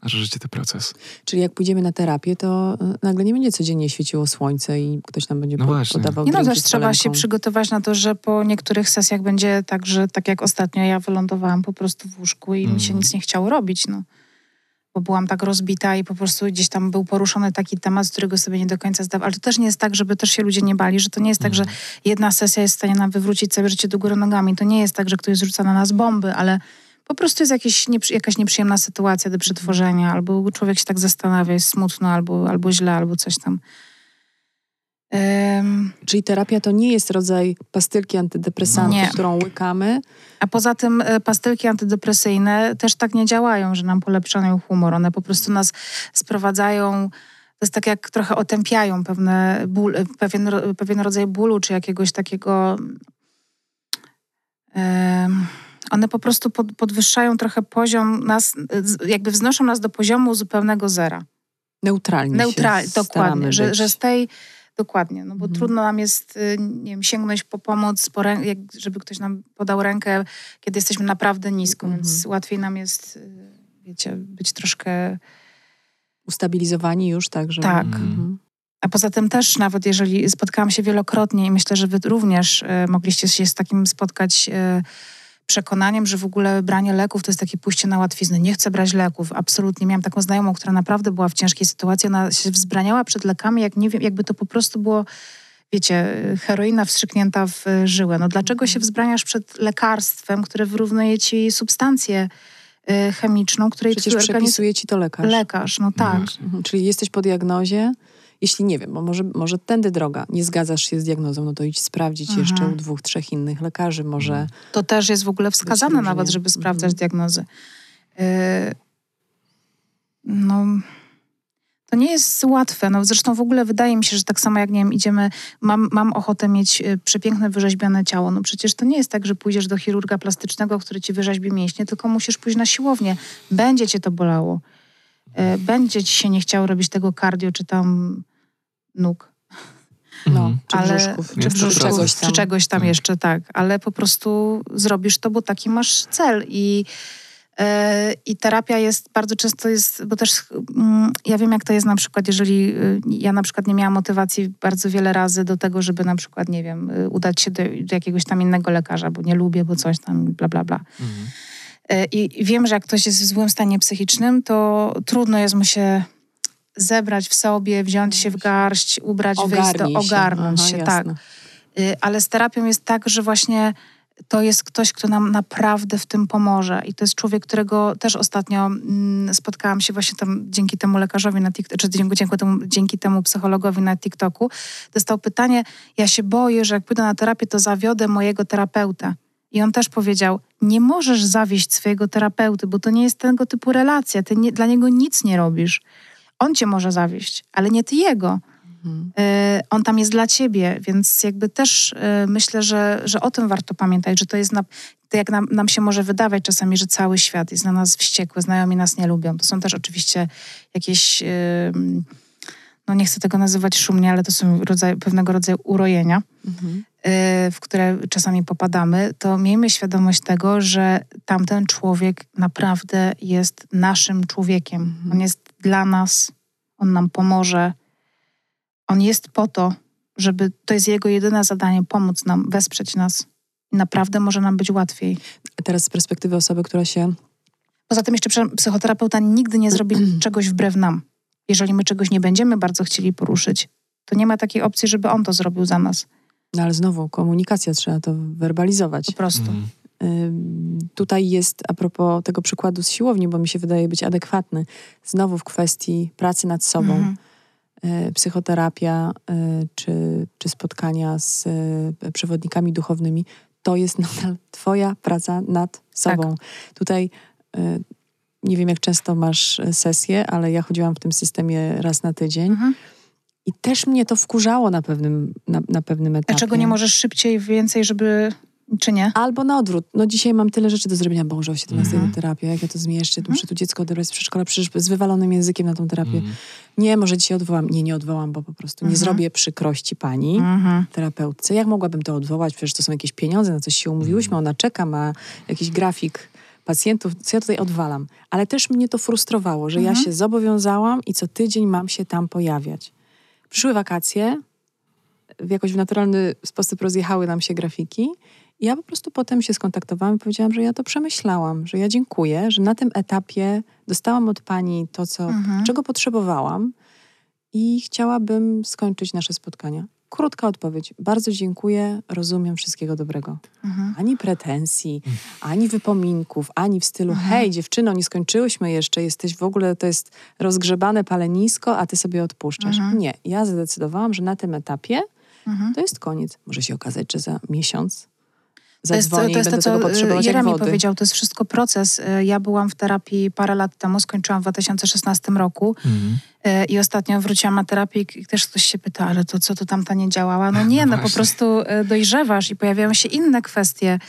[SPEAKER 3] Nasze życie to proces.
[SPEAKER 1] Czyli jak pójdziemy na terapię, to y, nagle nie będzie codziennie świeciło słońce i ktoś nam będzie no po, podawał
[SPEAKER 2] Nie no, też trzeba się przygotować na to, że po niektórych sesjach będzie tak, że tak jak ostatnio ja wylądowałam po prostu w łóżku i mm. mi się mhm. nic nie chciało robić, no bo byłam tak rozbita i po prostu gdzieś tam był poruszony taki temat, z którego sobie nie do końca zdawałam. Ale to też nie jest tak, żeby też się ludzie nie bali, że to nie jest tak, że mhm. jedna sesja jest w stanie nam wywrócić całe życie do góry nogami. To nie jest tak, że ktoś zrzuca na nas bomby, ale po prostu jest jakieś, jakaś nieprzyjemna sytuacja do przetworzenia, albo człowiek się tak zastanawia, jest smutno, albo, albo źle, albo coś tam.
[SPEAKER 1] Um, Czyli terapia to nie jest rodzaj pastylki antydepresantu, którą łykamy.
[SPEAKER 2] A poza tym e, pastylki antydepresyjne też tak nie działają, że nam polepszają humor. One po prostu nas sprowadzają to jest tak jak trochę otępiają pewne ból, e, pewien, pewien rodzaj bólu, czy jakiegoś takiego. one po prostu pod, podwyższają trochę poziom nas, jakby wznoszą nas do poziomu zupełnego zera.
[SPEAKER 1] Neutralnie. Neutralnie,
[SPEAKER 2] dokładnie. Że, że z tej Dokładnie, no bo mhm. trudno nam jest, y, nie wiem, sięgnąć po pomoc, po rę- jak, żeby ktoś nam podał rękę, kiedy jesteśmy naprawdę nisko, mhm. więc łatwiej nam jest, y, wiecie, być troszkę...
[SPEAKER 1] Ustabilizowani już, tak? Że...
[SPEAKER 2] Tak. Mhm. A poza tym też, nawet jeżeli spotkałam się wielokrotnie i myślę, że wy również y, mogliście się z takim spotkać... Y, przekonaniem, że w ogóle branie leków to jest takie pójście na łatwiznę. Nie chcę brać leków. Absolutnie. Miałam taką znajomą, która naprawdę była w ciężkiej sytuacji. Ona się wzbraniała przed lekami, jak nie wiem, jakby to po prostu było wiecie, heroina wstrzyknięta w żyłę. No dlaczego się wzbraniasz przed lekarstwem, które wyrównuje ci substancję y, chemiczną, której
[SPEAKER 1] Przecież przepisuje ci to lekarz.
[SPEAKER 2] Lekarz, no tak.
[SPEAKER 1] Mhm. Czyli jesteś po diagnozie, jeśli nie wiem, bo może, może tędy droga, nie zgadzasz się z diagnozą, no to idź sprawdzić mhm. jeszcze u dwóch, trzech innych lekarzy, może... Mhm.
[SPEAKER 2] To też jest w ogóle wskazane nawet, żeby sprawdzać mhm. diagnozy. Yy, no... To nie jest łatwe. No, zresztą w ogóle wydaje mi się, że tak samo jak, nie wiem, idziemy, mam, mam ochotę mieć y, przepiękne, wyrzeźbione ciało. No przecież to nie jest tak, że pójdziesz do chirurga plastycznego, który ci wyrzeźbi mięśnie, tylko musisz pójść na siłownię. Będzie cię to bolało. Y, będzie ci się nie chciało robić tego cardio, czy tam nóg.
[SPEAKER 1] No, mhm. czy ale, brzuszków.
[SPEAKER 2] Czy, brzuszków, czegoś tam. czy czegoś tam jeszcze, tak. Ale po prostu zrobisz to, bo taki masz cel i e, i terapia jest bardzo często jest, bo też mm, ja wiem, jak to jest na przykład, jeżeli y, ja na przykład nie miałam motywacji bardzo wiele razy do tego, żeby na przykład, nie wiem, y, udać się do, do jakiegoś tam innego lekarza, bo nie lubię, bo coś tam, bla, bla, bla. Mhm. E, I wiem, że jak ktoś jest w złym stanie psychicznym, to trudno jest mu się zebrać w sobie, wziąć się w garść, ubrać, Ogarnij wyjść, do, ogarnąć się, Aha, tak. Y, ale z terapią jest tak, że właśnie to jest ktoś, kto nam naprawdę w tym pomoże. I to jest człowiek, którego też ostatnio mm, spotkałam się właśnie tam dzięki temu lekarzowi na TikToku, czy dzięki, dzięki, temu, dzięki temu psychologowi na TikToku. Dostał pytanie, ja się boję, że jak pójdę na terapię, to zawiodę mojego terapeuta. I on też powiedział, nie możesz zawieść swojego terapeuty, bo to nie jest tego typu relacja. Ty nie, dla niego nic nie robisz on cię może zawieść, ale nie ty jego. Mhm. Y, on tam jest dla ciebie, więc jakby też y, myślę, że, że o tym warto pamiętać, że to jest na, to jak nam, nam się może wydawać czasami, że cały świat jest na nas wściekły, znajomi nas nie lubią. To są też oczywiście jakieś, y, no nie chcę tego nazywać szumnie, ale to są rodzaj, pewnego rodzaju urojenia, mhm. W które czasami popadamy. To miejmy świadomość tego, że tamten człowiek naprawdę jest naszym człowiekiem. Mhm. On jest dla nas, on nam pomoże. On jest po to, żeby to jest jego jedyne zadanie pomóc nam, wesprzeć nas. Naprawdę może nam być łatwiej.
[SPEAKER 1] Teraz z perspektywy osoby, która się.
[SPEAKER 2] Poza tym jeszcze psychoterapeuta nigdy nie zrobi czegoś wbrew nam. Jeżeli my czegoś nie będziemy bardzo chcieli poruszyć, To nie ma takiej opcji, żeby on to zrobił za nas.
[SPEAKER 1] No ale znowu, komunikacja, trzeba to werbalizować.
[SPEAKER 2] Po prostu.
[SPEAKER 1] Ym, Tutaj jest, a propos tego przykładu z siłowni, bo mi się wydaje być adekwatny, znowu w kwestii pracy nad sobą, y, psychoterapia y, czy, czy spotkania z y, przewodnikami duchownymi, to jest nadal twoja praca nad sobą. Tutaj y, nie wiem, jak często masz sesje, ale ja chodziłam w tym systemie raz na tydzień
[SPEAKER 2] Mhm.
[SPEAKER 1] I też mnie to wkurzało na pewnym, na, na pewnym etapie.
[SPEAKER 2] Dlaczego nie możesz szybciej, więcej, żeby... Czy nie?
[SPEAKER 1] Albo na odwrót. No dzisiaj mam tyle rzeczy do zrobienia. Boże, o 17
[SPEAKER 3] Mhm.
[SPEAKER 1] na terapię, jak ja to zmieszczę?
[SPEAKER 2] Mhm.
[SPEAKER 1] Muszę tu dziecko odebrać z przedszkola, przecież z wywalonym językiem na tą terapię.
[SPEAKER 3] Mhm.
[SPEAKER 1] Nie, może dzisiaj odwołam. Nie, nie odwołam, bo po prostu nie
[SPEAKER 2] Mhm.
[SPEAKER 1] zrobię przykrości pani
[SPEAKER 2] Mhm.
[SPEAKER 1] terapeutce. Jak mogłabym to odwołać? Przecież to są jakieś pieniądze, na coś się umówiłyśmy, ona czeka, ma jakiś grafik pacjentów, co ja tutaj odwalam. Ale też mnie to frustrowało, że ja
[SPEAKER 2] Mhm.
[SPEAKER 1] się zobowiązałam i co tydzień mam się tam pojawiać. Przyszły wakacje, w jakoś w naturalny sposób rozjechały nam się grafiki. I ja po prostu potem się skontaktowałam i powiedziałam, że ja to przemyślałam, że ja dziękuję, że na tym etapie dostałam od pani to, co,
[SPEAKER 2] Mhm.
[SPEAKER 1] czego potrzebowałam i chciałabym skończyć nasze spotkania. Krótka odpowiedź. Bardzo dziękuję, rozumiem wszystkiego dobrego.
[SPEAKER 2] Mhm.
[SPEAKER 1] Ani pretensji, ani wypominków, ani w stylu
[SPEAKER 2] Mhm.
[SPEAKER 1] hej dziewczyno, nie skończyłyśmy jeszcze, jesteś w ogóle, to jest rozgrzebane palenisko, a ty sobie odpuszczasz.
[SPEAKER 2] Mhm.
[SPEAKER 1] Nie, ja zadecydowałam, że na tym etapie
[SPEAKER 2] Mhm.
[SPEAKER 1] to jest koniec. Może się okazać, że za miesiąc
[SPEAKER 2] To jest, to jest
[SPEAKER 1] i
[SPEAKER 2] to,
[SPEAKER 1] będę
[SPEAKER 2] co
[SPEAKER 1] tego jak
[SPEAKER 2] Jeremi
[SPEAKER 1] wody.
[SPEAKER 2] powiedział, to jest wszystko proces. Y, Ja byłam w terapii parę lat temu, skończyłam w 2016 roku
[SPEAKER 3] Mhm.
[SPEAKER 2] y, i ostatnio wróciłam na terapię i też ktoś się pyta, ale to co, to tamta nie działała? No nie,
[SPEAKER 3] No
[SPEAKER 2] no po prostu y, dojrzewasz i pojawiają się inne kwestie.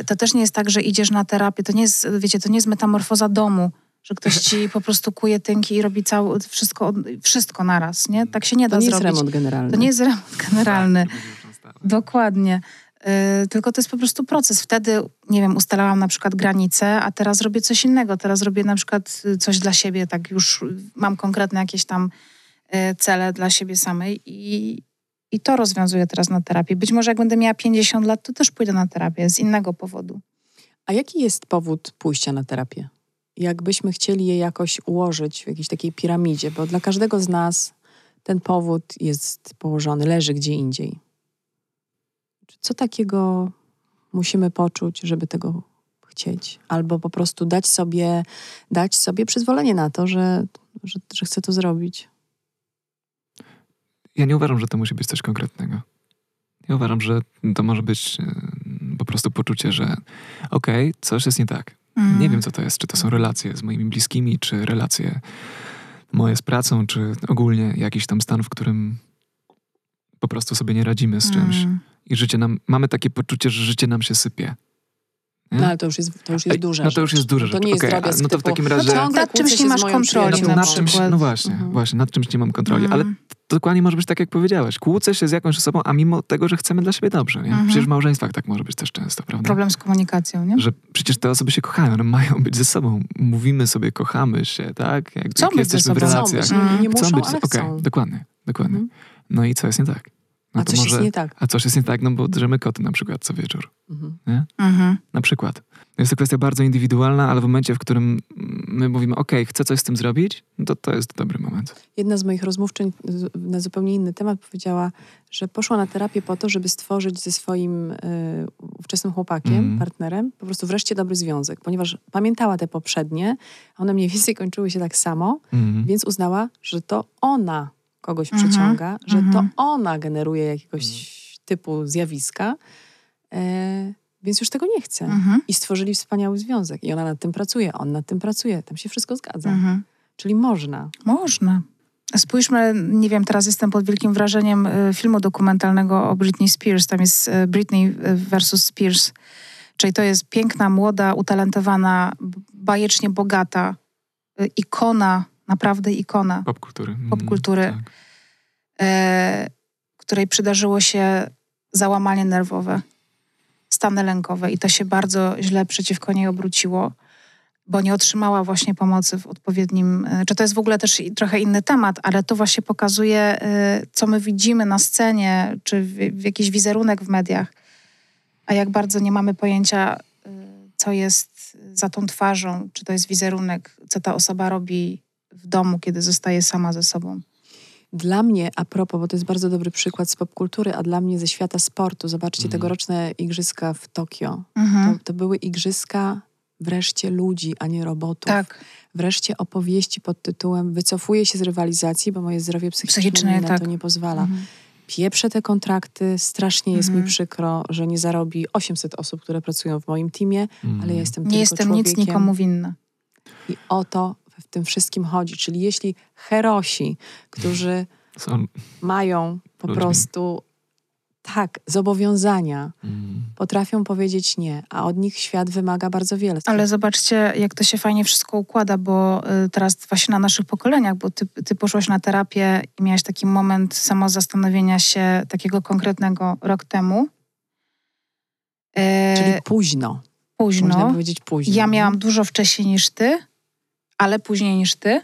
[SPEAKER 2] Y, To też nie jest tak, że idziesz na terapię, to nie jest, wiecie, to nie jest metamorfoza domu, że ktoś ci po prostu kuje tynki i robi całe, wszystko, wszystko naraz, nie? Tak się nie da
[SPEAKER 1] To nie jest
[SPEAKER 2] zrobić.
[SPEAKER 1] remont generalny.
[SPEAKER 2] To nie jest remont generalny. Dokładnie. Y, tylko to jest po prostu proces. Wtedy, nie wiem, ustalałam na przykład granice, a teraz robię coś innego. Teraz robię na przykład y, coś dla siebie, tak już mam konkretne jakieś tam y, cele dla siebie samej i, i to rozwiązuję teraz na terapii. Być może jak będę miała 50 lat, to też pójdę na terapię z innego powodu.
[SPEAKER 1] A jaki jest powód pójścia na terapię? Jakbyśmy chcieli je jakoś ułożyć w jakiejś takiej piramidzie, bo dla każdego z nas ten powód jest położony, leży gdzie indziej. Co takiego musimy poczuć, żeby tego chcieć? Albo po prostu dać sobie, dać sobie przyzwolenie na to, że, że, że chcę to zrobić.
[SPEAKER 3] Ja nie uważam, że to musi być coś konkretnego. Ja uważam, że to może być e, po prostu poczucie, że okej, coś jest nie tak.
[SPEAKER 2] Mm.
[SPEAKER 3] Nie wiem, co to jest. Czy to są relacje z moimi bliskimi, czy relacje moje z pracą, czy ogólnie jakiś tam stan, w którym po prostu sobie nie radzimy z czymś.
[SPEAKER 2] Mm.
[SPEAKER 3] I życie nam, mamy takie poczucie, że życie nam się sypie. Nie?
[SPEAKER 1] No ale to już jest, to już jest
[SPEAKER 3] Ej,
[SPEAKER 1] duża
[SPEAKER 3] no to już jest duża
[SPEAKER 1] To
[SPEAKER 3] rzecz.
[SPEAKER 1] nie jest
[SPEAKER 3] Okej,
[SPEAKER 1] drobiazg
[SPEAKER 3] a no to w takim razie-
[SPEAKER 1] ciągle
[SPEAKER 2] Nad czymś nie masz kontroli na
[SPEAKER 3] nad czymś, no właśnie,
[SPEAKER 1] Mhm.
[SPEAKER 3] właśnie, nad czymś nie mam kontroli, ale
[SPEAKER 2] Mm.
[SPEAKER 3] dokładnie może być tak, jak powiedziałeś. Kłócę się z jakąś osobą, a mimo tego, że chcemy dla siebie dobrze. Nie?
[SPEAKER 2] Mhm.
[SPEAKER 3] Przecież w małżeństwach tak może być też często, prawda?
[SPEAKER 2] Problem z komunikacją, nie?
[SPEAKER 3] Że przecież te osoby się kochają, one mają być ze sobą. Mówimy sobie, kochamy się, tak? Jak,
[SPEAKER 2] Chcą
[SPEAKER 3] jak
[SPEAKER 2] być
[SPEAKER 3] jesteśmy w
[SPEAKER 2] sobą.
[SPEAKER 1] Chcą
[SPEAKER 3] relacjach.
[SPEAKER 1] być, nie, nie
[SPEAKER 3] Chcą
[SPEAKER 1] muszą,
[SPEAKER 3] być,
[SPEAKER 1] ale
[SPEAKER 3] okej,
[SPEAKER 1] chcą.
[SPEAKER 3] dokładnie, dokładnie.
[SPEAKER 1] Mhm.
[SPEAKER 3] No i co jest nie tak? No
[SPEAKER 1] A coś
[SPEAKER 3] może,
[SPEAKER 1] jest nie tak.
[SPEAKER 3] A coś jest nie tak, no bo drzemy koty na przykład co wieczór.
[SPEAKER 1] Mhm.
[SPEAKER 2] Mhm.
[SPEAKER 3] Na przykład. Jest to kwestia bardzo indywidualna, ale w momencie, w którym my mówimy, ok, chcę coś z tym zrobić, no to to jest dobry moment.
[SPEAKER 1] Jedna z moich rozmówczyń na zupełnie inny temat powiedziała, że poszła na terapię po to, żeby stworzyć ze swoim y, ówczesnym chłopakiem,
[SPEAKER 3] Mhm.
[SPEAKER 1] partnerem, po prostu wreszcie dobry związek, ponieważ pamiętała te poprzednie, a one mniej więcej kończyły się tak samo,
[SPEAKER 3] Mhm.
[SPEAKER 1] więc uznała, że to ona kogoś
[SPEAKER 2] Mhm.
[SPEAKER 1] przyciąga, że
[SPEAKER 2] Mhm.
[SPEAKER 1] to ona generuje jakiegoś typu zjawiska, e, więc już tego nie chce.
[SPEAKER 2] Mhm.
[SPEAKER 1] I stworzyli wspaniały związek. I ona nad tym pracuje, on nad tym pracuje. Tam się wszystko zgadza.
[SPEAKER 2] Mhm.
[SPEAKER 1] Czyli można.
[SPEAKER 2] Można. Spójrzmy, nie wiem, teraz jestem pod wielkim wrażeniem e, filmu dokumentalnego o Britney Spears. Tam jest e, Britney e, versus Spears. Czyli to jest piękna, młoda, utalentowana, bajecznie bogata ikona, naprawdę ikona,
[SPEAKER 3] Popkultury. Mhm,
[SPEAKER 2] Popkultury.
[SPEAKER 3] Tak.
[SPEAKER 2] e, której przydarzyło się załamanie nerwowe, stany lękowe i to się bardzo źle przeciwko niej obróciło, bo nie otrzymała właśnie pomocy w odpowiednim... e, Czy to jest w ogóle też trochę inny temat, ale to właśnie pokazuje, e, co my widzimy na scenie, czy w, w jakiś wizerunek w mediach, a jak bardzo nie mamy pojęcia, e, co jest za tą twarzą, czy to jest wizerunek, co ta osoba robi w domu, kiedy zostaje sama ze sobą.
[SPEAKER 1] Dla mnie, a propos, bo to jest bardzo dobry przykład z popkultury, a dla mnie ze świata sportu, zobaczcie
[SPEAKER 3] Mhm.
[SPEAKER 1] tegoroczne igrzyska w Tokio.
[SPEAKER 2] Mhm.
[SPEAKER 1] To, to były igrzyska wreszcie ludzi, a nie robotów.
[SPEAKER 2] Tak,
[SPEAKER 1] Wreszcie opowieści pod tytułem Wycofuję się z rywalizacji, bo moje zdrowie psychiczne,
[SPEAKER 2] Psychiczne,
[SPEAKER 1] mi na
[SPEAKER 2] tak.
[SPEAKER 1] to nie pozwala.
[SPEAKER 2] Mhm.
[SPEAKER 1] Pieprzę te kontrakty, strasznie jest
[SPEAKER 2] Mhm.
[SPEAKER 1] mi przykro, że nie zarobi 800 osób, które pracują w moim teamie,
[SPEAKER 3] Mm.
[SPEAKER 1] ale ja jestem
[SPEAKER 2] nie
[SPEAKER 1] tylko
[SPEAKER 2] jestem
[SPEAKER 1] człowiekiem.
[SPEAKER 2] nic nikomu winna.
[SPEAKER 1] I o to w tym wszystkim chodzi. Czyli jeśli herosi, którzy
[SPEAKER 3] Są...
[SPEAKER 1] mają po
[SPEAKER 3] Ludźmi.
[SPEAKER 1] prostu tak, zobowiązania,
[SPEAKER 3] Mm.
[SPEAKER 1] potrafią powiedzieć nie, a od nich świat wymaga bardzo wiele.
[SPEAKER 2] Ale zobaczcie, jak to się fajnie wszystko układa, bo y, teraz właśnie na naszych pokoleniach, bo ty, ty poszłaś na terapię i miałaś taki moment samozastanowienia się takiego konkretnego rok temu. E,
[SPEAKER 1] Czyli późno. Można
[SPEAKER 2] późno.
[SPEAKER 1] powiedzieć późno.
[SPEAKER 2] Ja miałam dużo wcześniej niż ty, ale później niż ty,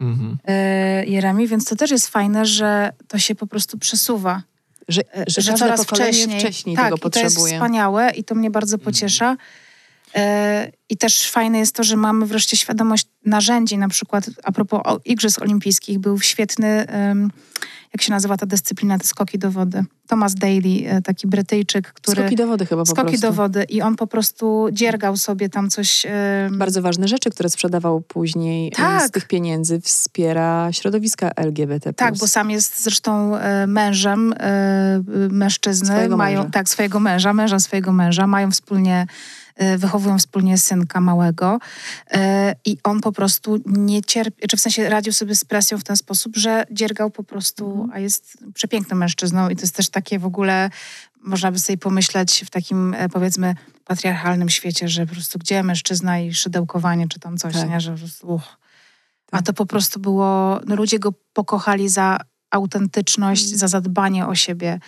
[SPEAKER 3] Mhm.
[SPEAKER 2] e, Jeremi, więc to też jest fajne, że to się po prostu przesuwa.
[SPEAKER 1] Że,
[SPEAKER 2] E,
[SPEAKER 1] że, każde
[SPEAKER 2] coraz wcześniej,
[SPEAKER 1] wcześniej
[SPEAKER 2] tak,
[SPEAKER 1] tego
[SPEAKER 2] i to jest
[SPEAKER 1] potrzebuje.
[SPEAKER 2] wspaniałe i to mnie bardzo pociesza. E, I też fajne jest to, że mamy wreszcie świadomość narzędzi, na przykład a propos Igrzysk Olimpijskich, był świetny, em, jak się nazywa ta dyscyplina, te skoki do wody. Thomas Daly, e, taki Brytyjczyk, który...
[SPEAKER 1] Skoki do wody chyba po
[SPEAKER 2] skoki
[SPEAKER 1] prostu.
[SPEAKER 2] do wody i on po prostu dziergał sobie tam coś... em,
[SPEAKER 1] Bardzo ważne rzeczy, które sprzedawał później
[SPEAKER 2] Tak.
[SPEAKER 1] e, z tych pieniędzy, wspiera środowiska LGBT+.
[SPEAKER 2] Tak, bo sam jest zresztą mężem e, mężczyzny.
[SPEAKER 1] Swojego
[SPEAKER 2] mają,
[SPEAKER 1] męża.
[SPEAKER 2] Tak, swojego męża, męża swojego męża. Mają wspólnie, wychowują wspólnie synka małego. E, I on po prostu nie cierpi, czy w sensie radził sobie z presją w ten sposób, że dziergał po prostu,
[SPEAKER 1] Mhm.
[SPEAKER 2] a jest przepięknym mężczyzną i to jest też takie w ogóle, można by sobie pomyśleć w takim e, powiedzmy patriarchalnym świecie, że po prostu gdzie mężczyzna i szydełkowanie czy tam coś,
[SPEAKER 1] Tak.
[SPEAKER 2] nie, że po prostu... uch. A
[SPEAKER 1] Tak.
[SPEAKER 2] to po prostu było, no ludzie go pokochali za autentyczność,
[SPEAKER 1] Mm.
[SPEAKER 2] za zadbanie o siebie.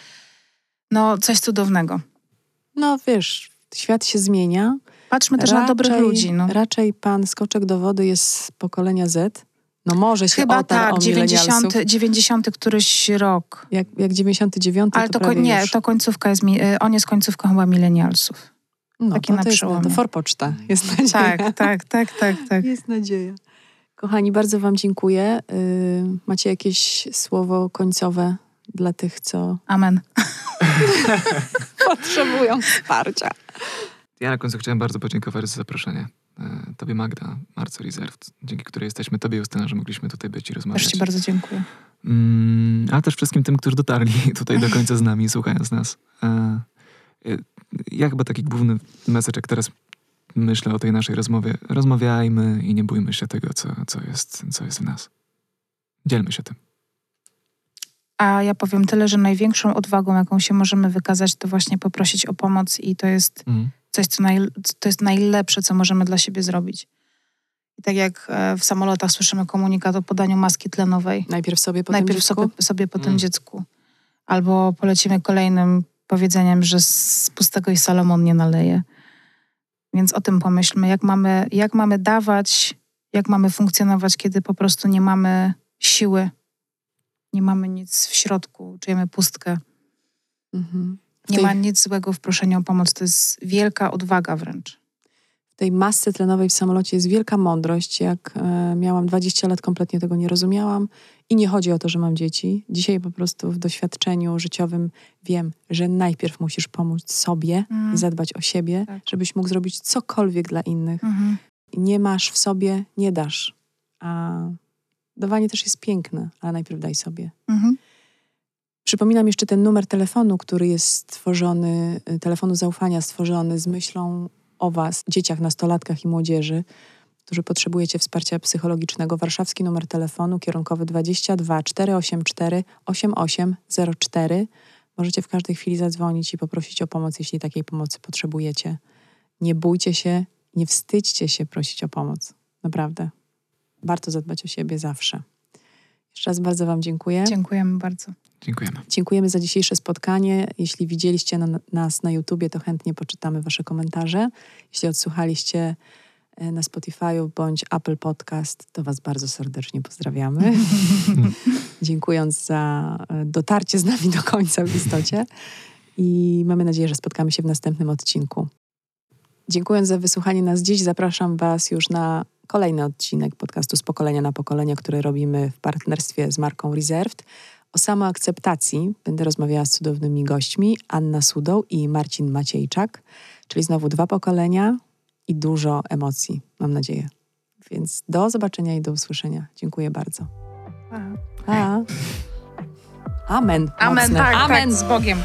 [SPEAKER 2] No, coś cudownego.
[SPEAKER 1] No wiesz, świat się zmienia.
[SPEAKER 2] Patrzmy też na dobrych ludzi. No.
[SPEAKER 1] Raczej pan Skoczek do wody jest z pokolenia Z. No może się
[SPEAKER 2] Chyba tak,
[SPEAKER 1] o
[SPEAKER 2] 90,
[SPEAKER 1] milenialsów.
[SPEAKER 2] 90 któryś rok.
[SPEAKER 1] Jak, jak 99,
[SPEAKER 2] Ale
[SPEAKER 1] to,
[SPEAKER 2] to, nie,
[SPEAKER 1] już.
[SPEAKER 2] to końcówka jest, y, on jest końcówką chyba milenialsów.
[SPEAKER 1] no,
[SPEAKER 2] taki
[SPEAKER 1] to,
[SPEAKER 2] na
[SPEAKER 1] to jest
[SPEAKER 2] przełomie.
[SPEAKER 1] to forpoczta. Jest nadzieja.
[SPEAKER 2] Tak, tak, tak, tak, tak.
[SPEAKER 1] Jest nadzieja. Kochani, bardzo wam dziękuję. Y, macie jakieś słowo końcowe dla tych, co
[SPEAKER 2] Amen.
[SPEAKER 1] potrzebują wsparcia?
[SPEAKER 3] Ja na końcu chciałem bardzo podziękować za zaproszenie. E, Tobie Magda, Marco Reserved, dzięki której jesteśmy Tobie, Justyna, że mogliśmy tutaj być i rozmawiać.
[SPEAKER 2] Też ci bardzo dziękuję.
[SPEAKER 3] Mm, ale też wszystkim tym, którzy dotarli tutaj do końca z nami, słuchając nas. E, e, Ja chyba taki główny message, jak teraz myślę o tej naszej rozmowie, rozmawiajmy i nie bójmy się tego, co, co, jest, co jest w nas. Dzielmy się tym.
[SPEAKER 2] A ja powiem tyle, że największą odwagą, jaką się możemy wykazać, to właśnie poprosić o pomoc i to jest
[SPEAKER 3] Mhm.
[SPEAKER 2] coś, co naj, to jest najlepsze, co możemy dla siebie zrobić. I tak jak e, w samolotach słyszymy komunikat o podaniu maski tlenowej,
[SPEAKER 1] Najpierw sobie, potem
[SPEAKER 2] najpierw
[SPEAKER 1] dziecku?
[SPEAKER 2] sobie, sobie po tym
[SPEAKER 3] Mm.
[SPEAKER 2] dziecku. Albo polecimy kolejnym powiedzeniem, że z pustego i Salomon nie naleje. Więc o tym pomyślmy, jak mamy, jak mamy dawać, jak mamy funkcjonować, kiedy po prostu nie mamy siły, nie mamy nic w środku, czujemy pustkę.
[SPEAKER 1] Mhm.
[SPEAKER 2] Nie
[SPEAKER 1] tej,
[SPEAKER 2] ma nic złego w proszeniu o pomoc. To jest wielka odwaga wręcz.
[SPEAKER 1] w tej masce tlenowej w samolocie jest wielka mądrość. Jak e, miałam 20 lat, kompletnie tego nie rozumiałam. I nie chodzi o to, że mam dzieci. Dzisiaj po prostu w doświadczeniu życiowym wiem, że najpierw musisz pomóc sobie
[SPEAKER 2] Mm.
[SPEAKER 1] i zadbać o siebie,
[SPEAKER 2] Tak.
[SPEAKER 1] żebyś mógł zrobić cokolwiek dla innych.
[SPEAKER 2] Mhm.
[SPEAKER 1] Nie masz w sobie, nie dasz. A dawanie też jest piękne, ale najpierw daj sobie.
[SPEAKER 2] Mhm.
[SPEAKER 1] Przypominam jeszcze ten numer telefonu, który jest stworzony, y, telefonu zaufania stworzony z myślą o Was, dzieciach, nastolatkach i młodzieży, którzy potrzebujecie wsparcia psychologicznego. Warszawski numer telefonu kierunkowy 22 484 8804. Możecie w każdej chwili zadzwonić i poprosić o pomoc, jeśli takiej pomocy potrzebujecie. Nie bójcie się, nie wstydźcie się prosić o pomoc. Naprawdę. Warto zadbać o siebie zawsze. Jeszcze raz bardzo Wam dziękuję.
[SPEAKER 2] Dziękujemy bardzo.
[SPEAKER 3] Dziękujemy.
[SPEAKER 1] Dziękujemy za dzisiejsze spotkanie. Jeśli widzieliście na, nas na YouTubie, to chętnie poczytamy Wasze komentarze. Jeśli odsłuchaliście e, na Spotify'u bądź Apple Podcast, to Was bardzo serdecznie pozdrawiamy. Dziękując za e, dotarcie z nami do końca w istocie. I mamy nadzieję, że spotkamy się w następnym odcinku. Dziękując za wysłuchanie nas dziś, zapraszam Was już na kolejny odcinek podcastu z pokolenia na pokolenie, który robimy w partnerstwie z marką Reserved. O samoakceptacji będę rozmawiała z cudownymi gośćmi Anna Sudą i Marcin Maciejczak, czyli znowu dwa pokolenia i dużo emocji, mam nadzieję. Więc do zobaczenia i do usłyszenia. Dziękuję bardzo. Pa. Pa. Amen.
[SPEAKER 2] Amen,
[SPEAKER 1] Mocne.
[SPEAKER 2] tak,
[SPEAKER 1] Amen.
[SPEAKER 2] tak, z Bogiem.